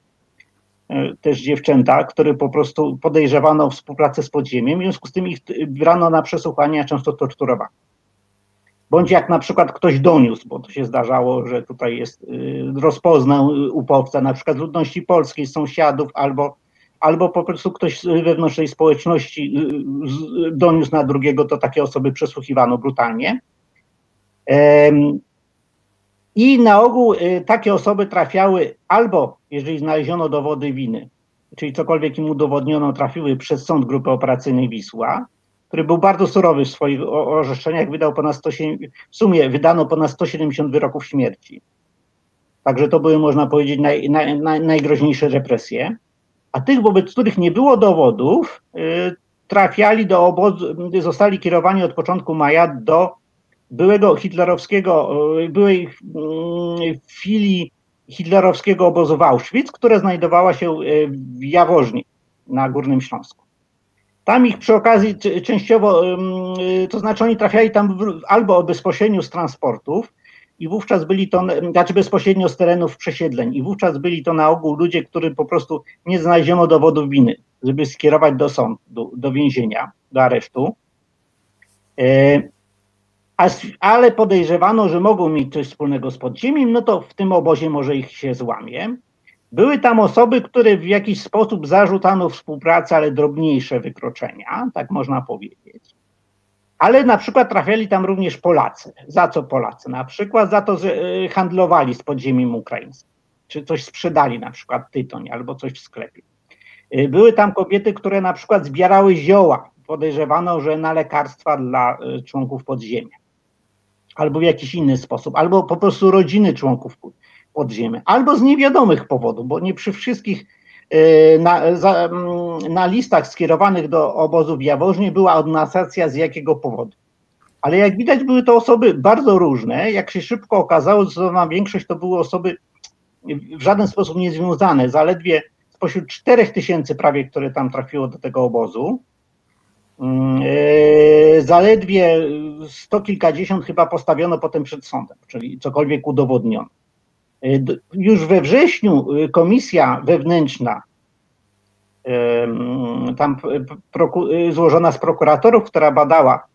Też dziewczęta, które po prostu podejrzewano o współpracę z podziemiem, w związku z tym ich brano na przesłuchania, często torturowano bądź jak na przykład ktoś doniósł, bo to się zdarzało, że tutaj jest, rozpoznał upowca, na przykład ludności polskiej, sąsiadów, albo, albo po prostu ktoś wewnątrz tej społeczności doniósł na drugiego, to takie osoby przesłuchiwano brutalnie. I na ogół takie osoby trafiały albo, jeżeli znaleziono dowody winy, czyli cokolwiek im udowodniono, trafiły przez sąd Grupy Operacyjnej Wisła, który był bardzo surowy w swoich orzeczeniach, wydał ponad 170, w sumie wydano ponad 170 wyroków śmierci. Także to były, można powiedzieć, naj, naj, naj, najgroźniejsze represje. A tych, wobec których nie było dowodów, y, trafiali do obozu, zostali kierowani od początku maja do byłego hitlerowskiego, y, byłej y, filii hitlerowskiego obozu w Auschwitz, która znajdowała się w Jaworznie na Górnym Śląsku. Tam ich przy okazji częściowo, to znaczy oni trafiali tam albo bezpośrednio z transportów i wówczas byli to, znaczy bezpośrednio z terenów przesiedleń i wówczas byli to na ogół ludzie, którym po prostu nie znaleziono dowodów winy, żeby skierować do sądu, do, do więzienia, do aresztu. E, ale podejrzewano, że mogą mieć coś wspólnego z podziemiem, no to w tym obozie może ich się złamie. Były tam osoby, które w jakiś sposób zarzucano współpracę, ale drobniejsze wykroczenia, tak można powiedzieć. Ale na przykład trafiali tam również Polacy. Za co Polacy? Na przykład za to, że e, handlowali z podziemiem ukraińskim, czy coś sprzedali, na przykład tytoń albo coś w sklepie. E, były tam kobiety, które na przykład zbierały zioła. Podejrzewano, że na lekarstwa dla e, członków podziemia. Albo w jakiś inny sposób, albo po prostu rodziny członków podziemia, albo z niewiadomych powodów, bo nie przy wszystkich e, na, za, mm, na listach skierowanych do obozów Jaworznie była odnasacja z jakiego powodu. Ale jak widać, były to osoby bardzo różne. Jak się szybko okazało, zdecydowana większość to były osoby w żaden sposób niezwiązane. Zaledwie spośród 4 tysięcy prawie, które tam trafiło do tego obozu, yy, zaledwie sto kilkadziesiąt chyba postawiono potem przed sądem, czyli cokolwiek udowodniono. Y, już we wrześniu y, komisja wewnętrzna, tam y, złożona z prokuratorów, która badała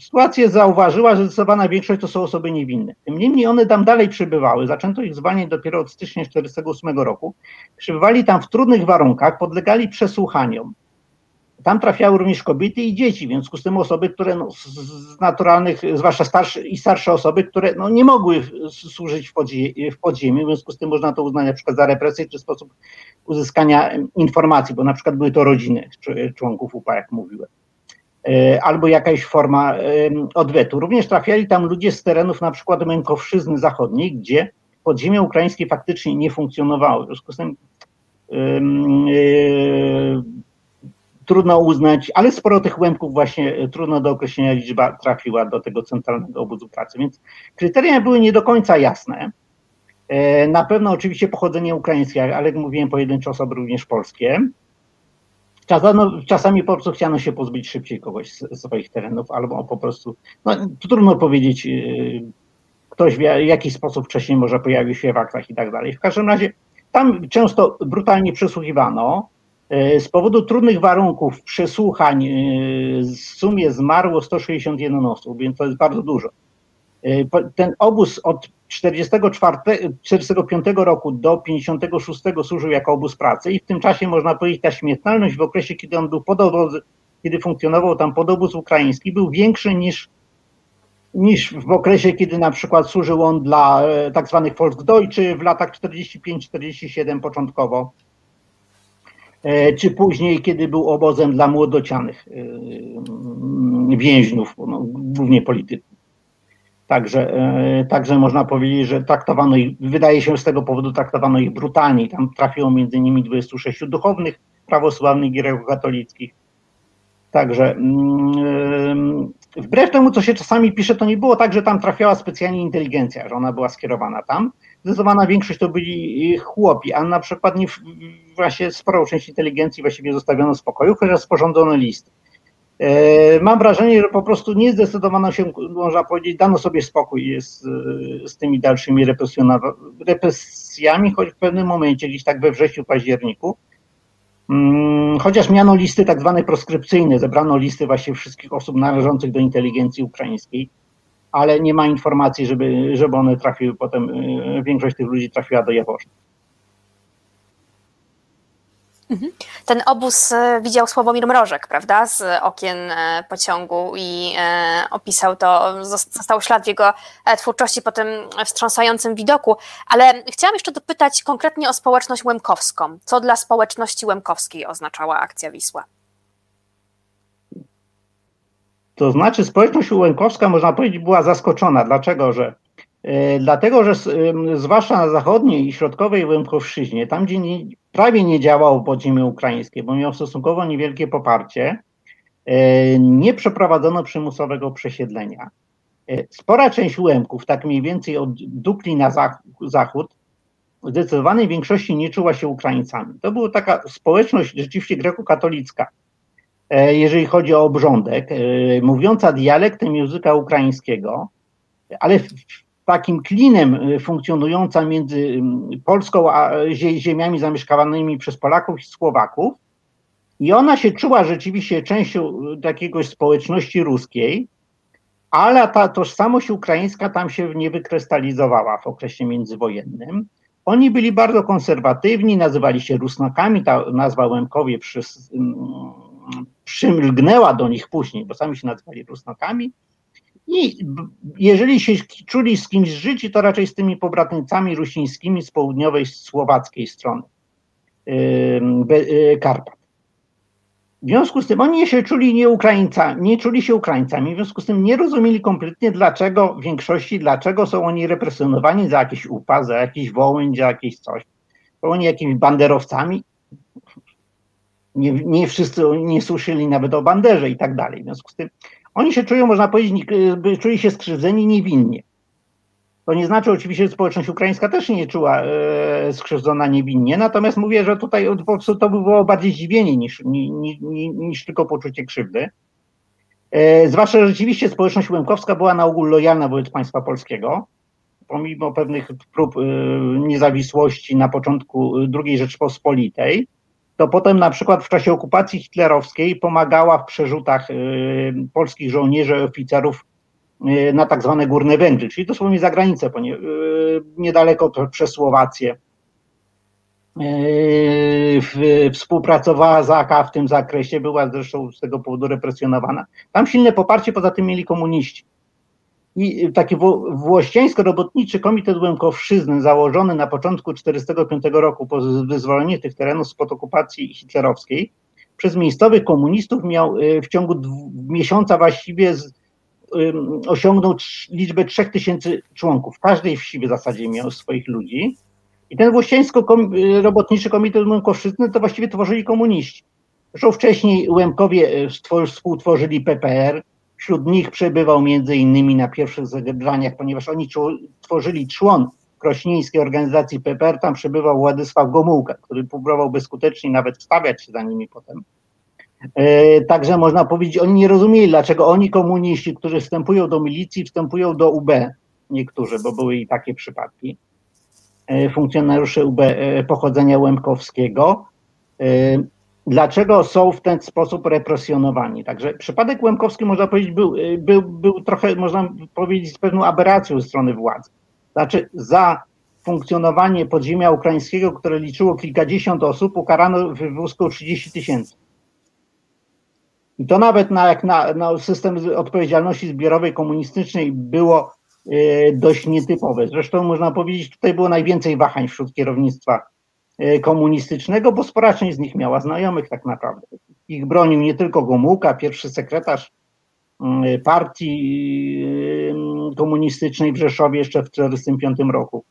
sytuację, zauważyła, że zdecydowana większość to są osoby niewinne. Tym niemniej one tam dalej przybywały. Zaczęto ich zwalniać dopiero od stycznia 1948 roku. Przybywali tam w trudnych warunkach, podlegali przesłuchaniom. Tam trafiały również kobiety i dzieci, w związku z tym osoby, które no, z naturalnych, zwłaszcza starsze i starsze osoby, które no, nie mogły służyć w, podzie w podziemiu, w związku z tym można to uznać na przykład za represję czy sposób uzyskania informacji, bo na przykład były to rodziny członków UPA, jak mówiłem e, albo jakaś forma odwetu. Również trafiali tam ludzie z terenów na przykład Mękowszczyzny Zachodniej, gdzie podziemie ukraińskie faktycznie nie funkcjonowało. W związku z tym trudno uznać, ale sporo tych łemków właśnie e, trudno do określenia liczba trafiła do tego centralnego obozu pracy, więc kryteria były nie do końca jasne. E, na pewno oczywiście pochodzenie ukraińskie, ale jak mówiłem, pojedyncze osoby również polskie. czasami po prostu chciano się pozbyć szybciej kogoś z swoich terenów, albo po prostu, no trudno powiedzieć, e, ktoś w jakiś sposób wcześniej może pojawił się w aktach i tak dalej. W każdym razie tam często brutalnie przesłuchiwano, z powodu trudnych warunków przesłuchań e, w sumie zmarło 161 osób, więc to jest bardzo dużo. E, ten obóz od 1945 roku do 56 służył jako obóz pracy i w tym czasie można powiedzieć ta śmiertelność w okresie, kiedy on był pod kiedy funkcjonował tam podobóz ukraiński, był większy niż, niż w okresie, kiedy na przykład służył on dla tak zwanych Volksdeutsche w latach 45-47 początkowo E, czy później, kiedy był obozem dla młodocianych e, więźniów, no, głównie polityków. Także, e, także można powiedzieć, że traktowano ich, wydaje się z tego powodu traktowano ich brutalnie. Tam trafiło między innymi 26 duchownych prawosławnych i katolickich. Także mm, wbrew temu, co się czasami pisze, to nie było tak, że tam trafiała specjalnie inteligencja, że ona była skierowana tam. Zdecydowana większość to byli chłopi, a na przykład nie, właśnie sporą część inteligencji właściwie zostawiono w spokoju, chociaż sporządzono listy. Mam wrażenie, że po prostu nie zdecydowano się, można powiedzieć, dano sobie spokój z, z tymi dalszymi represjami, choć w pewnym momencie, gdzieś tak we wrześniu, październiku, mm, chociaż miano listy tak zwane proskrypcyjne, zebrano listy właśnie wszystkich osób należących do inteligencji ukraińskiej, ale nie ma informacji, żeby, żeby one trafiły potem, większość tych ludzi trafiła do Jaworzna. Mhm. Ten obóz e, widział Sławomir Mrożek, prawda, z okien e, pociągu i e, opisał to, został ślad w jego twórczości po tym wstrząsającym widoku, ale chciałam jeszcze dopytać konkretnie o społeczność łemkowską. Co dla społeczności łemkowskiej oznaczała akcja Wisła? To znaczy społeczność łemkowska, można powiedzieć, była zaskoczona. Dlaczego? Że E, dlatego, że zwłaszcza na zachodniej i środkowej Łemkowszczyźnie, tam gdzie nie, prawie nie działało podziemie ukraińskie, bo miał stosunkowo niewielkie poparcie, e, nie przeprowadzono przymusowego przesiedlenia. E, spora część Łemków, tak mniej więcej od Dukli na zachód, w zdecydowanej większości nie czuła się Ukraińcami. To była taka społeczność rzeczywiście grekokatolicka, jeżeli chodzi o obrządek, mówiąca dialektem języka ukraińskiego, ale takim klinem y, funkcjonująca między Polską a ziemiami zamieszkanymi przez Polaków i Słowaków. I ona się czuła rzeczywiście częścią jakiegoś społeczności ruskiej, ale ta tożsamość ukraińska tam się nie wykrystalizowała w okresie międzywojennym. Oni byli bardzo konserwatywni, nazywali się Rusnakami, ta nazwa Łemkowie przy, mm, przymlgnęła do nich później, bo sami się nazywali Rusnakami. I jeżeli się czuli z kimś życi, to raczej z tymi pobratnicami rusińskimi z południowej słowackiej strony y, Karpat. W związku z tym oni się czuli nie Ukraińcami, nie czuli się Ukraińcami, w związku z tym nie rozumieli kompletnie dlaczego w większości, dlaczego są oni represjonowani za jakiś upas, za jakiś wołyń, za jakieś coś. Są oni jakimiś banderowcami. Nie, nie wszyscy nie słyszeli nawet o banderze i tak dalej. W związku z tym oni się czują, można powiedzieć, czuli się skrzywdzeni niewinnie. To nie znaczy oczywiście, że społeczność ukraińska też nie czuła e, skrzywdzona niewinnie, natomiast mówię, że tutaj po prostu to by było bardziej zdziwienie niż, niż, tylko poczucie krzywdy. E, zwłaszcza, że rzeczywiście społeczność łemkowska była na ogół lojalna wobec państwa polskiego, pomimo pewnych prób e, niezawisłości na początku II Rzeczpospolitej to potem na przykład w czasie okupacji hitlerowskiej pomagała w przerzutach y, polskich żołnierzy i oficerów y, na tak zwane Górne Węgry, czyli dosłownie za granicę, y, niedaleko przez Słowację. Współpracowała z AK w tym zakresie, była zresztą z tego powodu represjonowana. Tam silne poparcie poza tym mieli komuniści. I taki włościańsko-robotniczy komitet Łemkowszczyzny założony na początku 1945 roku po wyzwoleniu tych terenów spod okupacji hitlerowskiej przez miejscowych komunistów miał y, w ciągu miesiąca właściwie z, um, osiągnął liczbę 3000 członków. Każdej wsi w zasadzie miał swoich ludzi. I ten włościańsko-robotniczy komitet Łemkowszczyzny to właściwie tworzyli komuniści. Zresztą wcześniej Łemkowie y, współtworzyli PPR, Wśród nich przebywał między innymi na pierwszych zebraniach, ponieważ oni tworzyli człon krośnieńskiej organizacji PPR, tam przebywał Władysław Gomułka, który próbował bezskutecznie nawet wstawiać się za nimi potem. E, także można powiedzieć, oni nie rozumieli, dlaczego oni komuniści, którzy wstępują do milicji, wstępują do UB, niektórzy, bo były i takie przypadki, e, funkcjonariusze UB e, pochodzenia łemkowskiego, dlaczego są w ten sposób represjonowani. Także przypadek Łemkowski, można powiedzieć, był, był, był trochę, można powiedzieć, pewną aberracją ze strony władzy. Znaczy, za funkcjonowanie podziemia ukraińskiego, które liczyło kilkadziesiąt osób, ukarano wywózką 30 tysięcy. I to nawet na, jak na, na system odpowiedzialności zbiorowej komunistycznej było y, dość nietypowe. Zresztą można powiedzieć, tutaj było najwięcej wahań wśród kierownictwa komunistycznego, bo spora część z nich miała znajomych tak naprawdę. Ich bronił nie tylko Gomułka, pierwszy sekretarz mm, partii mm, komunistycznej w Rzeszowie jeszcze w 1945 roku.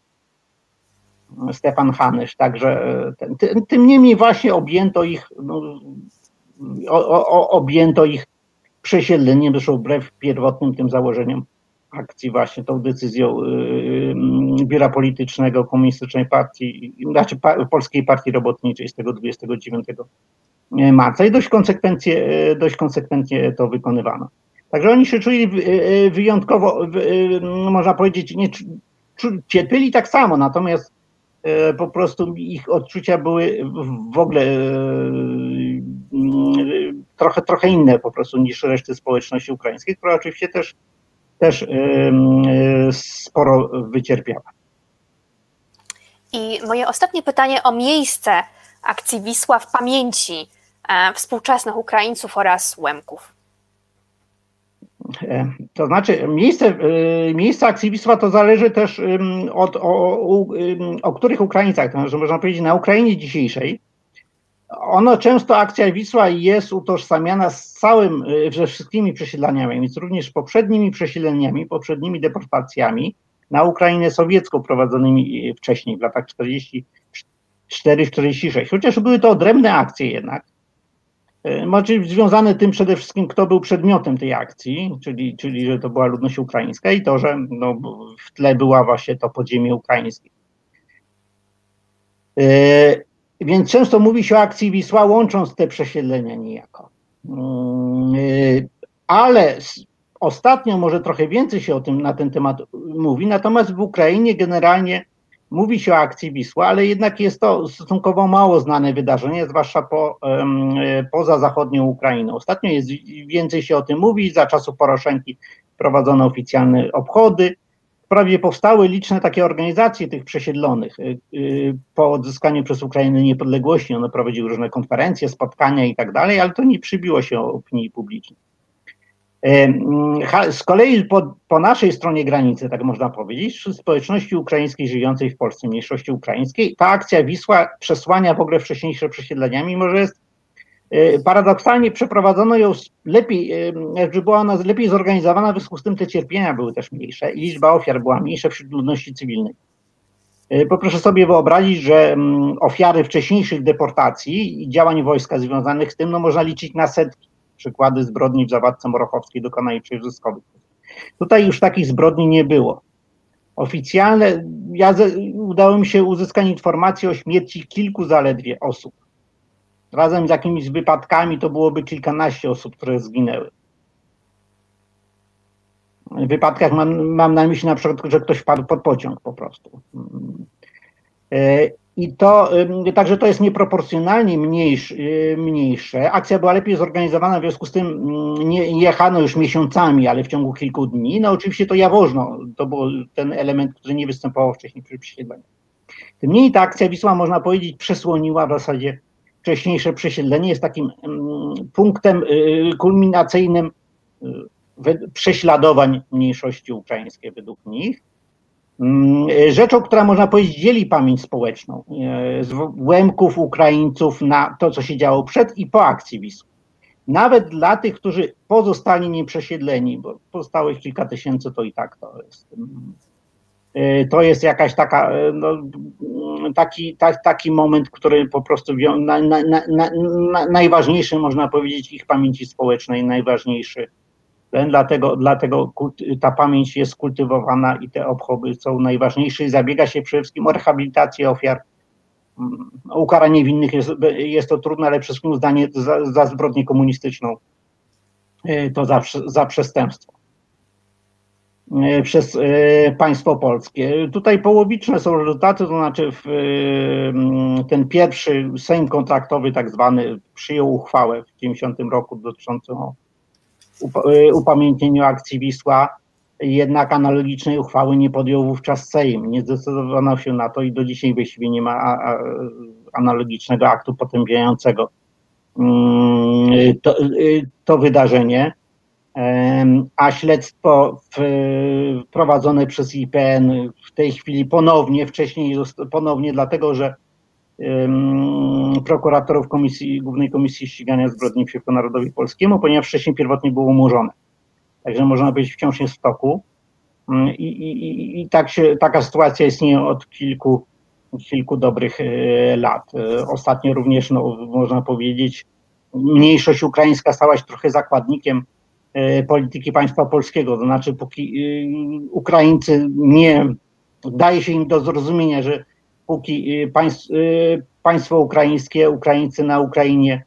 Stefan Hanysz, także e, ten, tym niemniej właśnie objęto ich, no, o, o, objęto ich przesiedleniem, zresztą wbrew pierwotnym tym założeniom akcji właśnie tą decyzją y, y, biura politycznego Komunistycznej Partii, znaczy Polskiej Partii Robotniczej z tego 29 marca i dość konsekwentnie, dość konsekwentnie to wykonywano. Także oni się czuli wyjątkowo, można powiedzieć, nie, cierpieli tak samo, natomiast po prostu ich odczucia były w ogóle trochę, trochę inne po prostu niż reszty społeczności ukraińskiej, która oczywiście też, też sporo wycierpiała. I moje ostatnie pytanie o miejsce akcji Wisła w pamięci e, współczesnych Ukraińców oraz Łemków. E, to znaczy, miejsce, e, miejsce akcji Wisła to zależy też od o, o, o których Ukraińcach, to znaczy można powiedzieć na Ukrainie dzisiejszej. Ono często akcja Wisła jest utożsamiana z całym, ze wszystkimi przesiedleniami, więc również poprzednimi przesiedleniami, poprzednimi deportacjami, na Ukrainę sowiecką prowadzonymi wcześniej, w latach 44-46. Chociaż były to odrębne akcje jednak, znaczy związane tym przede wszystkim, kto był przedmiotem tej akcji, czyli, czyli że to była ludność ukraińska i to, że no, w tle była właśnie to podziemie ukraińskie. Więc często mówi się o akcji Wisła, łącząc te przesiedlenia niejako. Mm, e, ale Ostatnio może trochę więcej się o tym na ten temat mówi, natomiast w Ukrainie generalnie mówi się o akcji Wisła, ale jednak jest to stosunkowo mało znane wydarzenie, zwłaszcza po, poza zachodnią Ukrainą. Ostatnio jest więcej się o tym mówi, za czasów Poroszenki prowadzono oficjalne obchody. Prawie powstały liczne takie organizacje tych przesiedlonych. Y, y, po odzyskaniu przez Ukrainę niepodległości one prowadziły różne konferencje, spotkania i tak dalej, ale to nie przybiło się opinii publicznej. Z kolei po, po, naszej stronie granicy, tak można powiedzieć, społeczności ukraińskiej żyjącej w Polsce, mniejszości ukraińskiej, ta akcja Wisła przesłania w ogóle wcześniejsze przesiedlenia, mimo że jest paradoksalnie przeprowadzono ją lepiej, jakby była ona lepiej zorganizowana, w związku z tym te cierpienia były też mniejsze i liczba ofiar była mniejsza wśród ludności cywilnej. E, poproszę sobie wyobrazić, że ofiary wcześniejszych deportacji i działań wojska związanych z tym, no można liczyć na setki przykłady zbrodni w Zawadce Morochowskiej dokonanej przez Zyskowych. Tutaj już takich zbrodni nie było. Oficjalne, ja udało mi się uzyskać informacje o śmierci kilku zaledwie osób. Razem z jakimiś wypadkami to byłoby kilkanaście osób, które zginęły. W wypadkach mam, mam na myśli na przykład, że ktoś wpadł pod pociąg po prostu. E, i to, także to jest nieproporcjonalnie mniejsze, mniejsze. Akcja była lepiej zorganizowana, w związku z tym mm, nie jechano już miesiącami, ale w ciągu kilku dni. No oczywiście to Jawożno, to był ten element, który nie występował wcześniej przy przesiedleniu. Tym niemniej ta akcja Wisła, można powiedzieć, przesłoniła w zasadzie wcześniejsze przesiedlenie. Jest takim punktem y, kulminacyjnym y, prześladowań mniejszości ukraińskiej według nich. Mm, rzeczą, która można powiedzieć dzieli pamięć społeczną e, z Łemków, Ukraińców na to, co się działo przed i po akcji Wisły. Nawet dla tych, którzy pozostali nieprzesiedleni, bo pozostałych kilka tysięcy, to i tak to jest. E, to jest jakaś taka, e, no, taki, tak, taki moment, który po prostu na, na, na, najważniejszy, można powiedzieć, ich pamięci społecznej, najważniejszy Dlatego, dlatego ta pamięć jest kultywowana i te obchody są najważniejsze. Zabiega się przede wszystkim o rehabilitację ofiar. Mm, ukaranie winnych jest, jest to trudne, ale przede wszystkim uznanie za, za zbrodnię komunistyczną y, to za, za przestępstwo y, przez y, państwo polskie. Tutaj połowiczne są rezultaty, to znaczy w, ten pierwszy Sejm kontraktowy tak zwany przyjął uchwałę w 90 roku dotyczącą upamiętnieniu akcji Wisła, jednak analogicznej uchwały nie podjął wówczas Sejm. Nie zdecydowano się na to i do dzisiaj właściwie nie ma analogicznego aktu potępiającego mm, to, to wydarzenie. A śledztwo prowadzone przez IPN w tej chwili ponownie, wcześniej ponownie, dlatego że prokuratorów Komisji, Głównej Komisji Ścigania Zbrodni przeciwko Narodowi Polskiemu, ponieważ wcześniej pierwotnie było umorzone. Także można powiedzieć, wciąż jest w toku. Mm, I, i, i tak się, taka sytuacja istnieje od kilku, kilku dobrych e, lat. E, ostatnio również, no, można powiedzieć, mniejszość ukraińska stała się trochę zakładnikiem polityki państwa polskiego. To znaczy, póki Ukraińcy nie daje się im do zrozumienia, że póki y, państwo ukraińskie, Ukraińcy na Ukrainie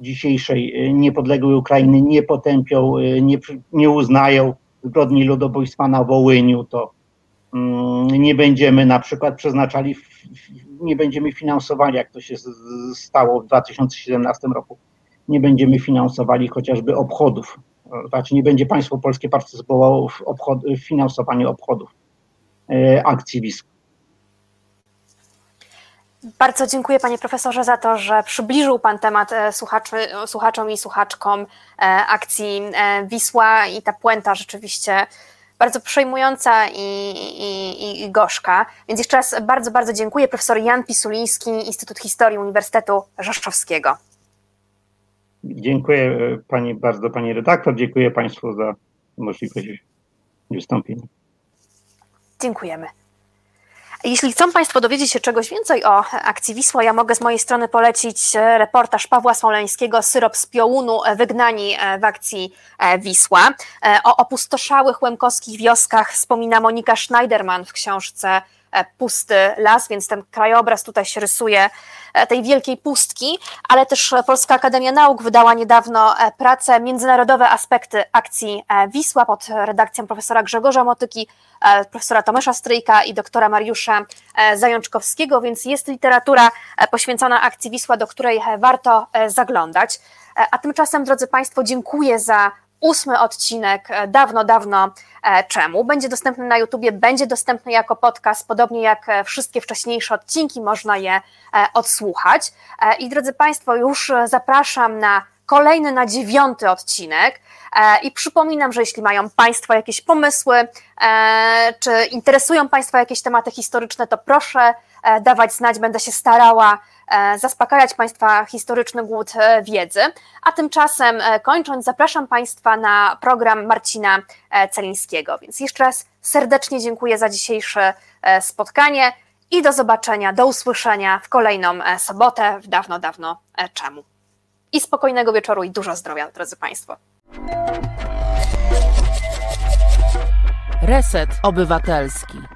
dzisiejszej niepodległej Ukrainy nie potępią, nie, nie uznają zbrodni ludobójstwa na Wołyniu, to mm, nie będziemy na przykład przeznaczali, nie będziemy finansowali, jak to się stało w 2017 roku, nie będziemy finansowali chociażby obchodów. Znaczy nie będzie państwo polskie partycypowało w, obchod, w finansowaniu obchodów akcji WISP. Bardzo dziękuję panie profesorze za to, że przybliżył pan temat e, słuchaczy, słuchaczom i słuchaczkom e, akcji e, Wisła i ta puenta rzeczywiście bardzo przejmująca i, i, i, gorzka. Więc jeszcze raz bardzo, bardzo dziękuję. Profesor Jan Pisuliński, Instytut Historii Uniwersytetu Rzeszowskiego. Dziękuję pani bardzo, pani redaktor. Dziękuję państwu za możliwość wystąpienia. Dziękujemy. Jeśli chcą Państwo dowiedzieć się czegoś więcej o akcji Wisła, ja mogę z mojej strony polecić e, reportaż Pawła Smoleńskiego Syrop z Piołunu, e, wygnani e, w akcji Wisła. O opustoszałych łemkowskich wioskach wspomina Monika Schneiderman w książce E, pusty las, więc ten krajobraz tutaj się rysuje e, tej wielkiej pustki, ale też Polska Akademia Nauk wydała niedawno e, pracę Międzynarodowe aspekty akcji Wisła pod redakcją profesora Grzegorza Motyki, profesora Tomasza Stryjka i doktora Mariusza Zajączkowskiego, więc jest literatura poświęcona akcji Wisła, do której warto zaglądać. A tymczasem, drodzy Państwo, dziękuję za ósmy odcinek e, dawno, dawno e, czemu. Będzie dostępny na YouTubie, będzie dostępny jako podcast, podobnie jak e, wszystkie wcześniejsze odcinki, można je odsłuchać. I drodzy Państwo, już zapraszam na kolejny, na dziewiąty odcinek. I przypominam, że jeśli mają Państwo jakieś pomysły, czy interesują Państwa jakieś tematy historyczne, to proszę dawać znać, będę się starała E, zaspokajać Państwa historyczny głód e, wiedzy. A tymczasem e, kończąc, zapraszam Państwa na program Marcina Celińskiego. Więc jeszcze raz serdecznie dziękuję za dzisiejsze spotkanie i do zobaczenia, do usłyszenia w kolejną sobotę w dawno, dawno czemu. I spokojnego wieczoru i dużo zdrowia, drodzy Państwo. Reset Obywatelski.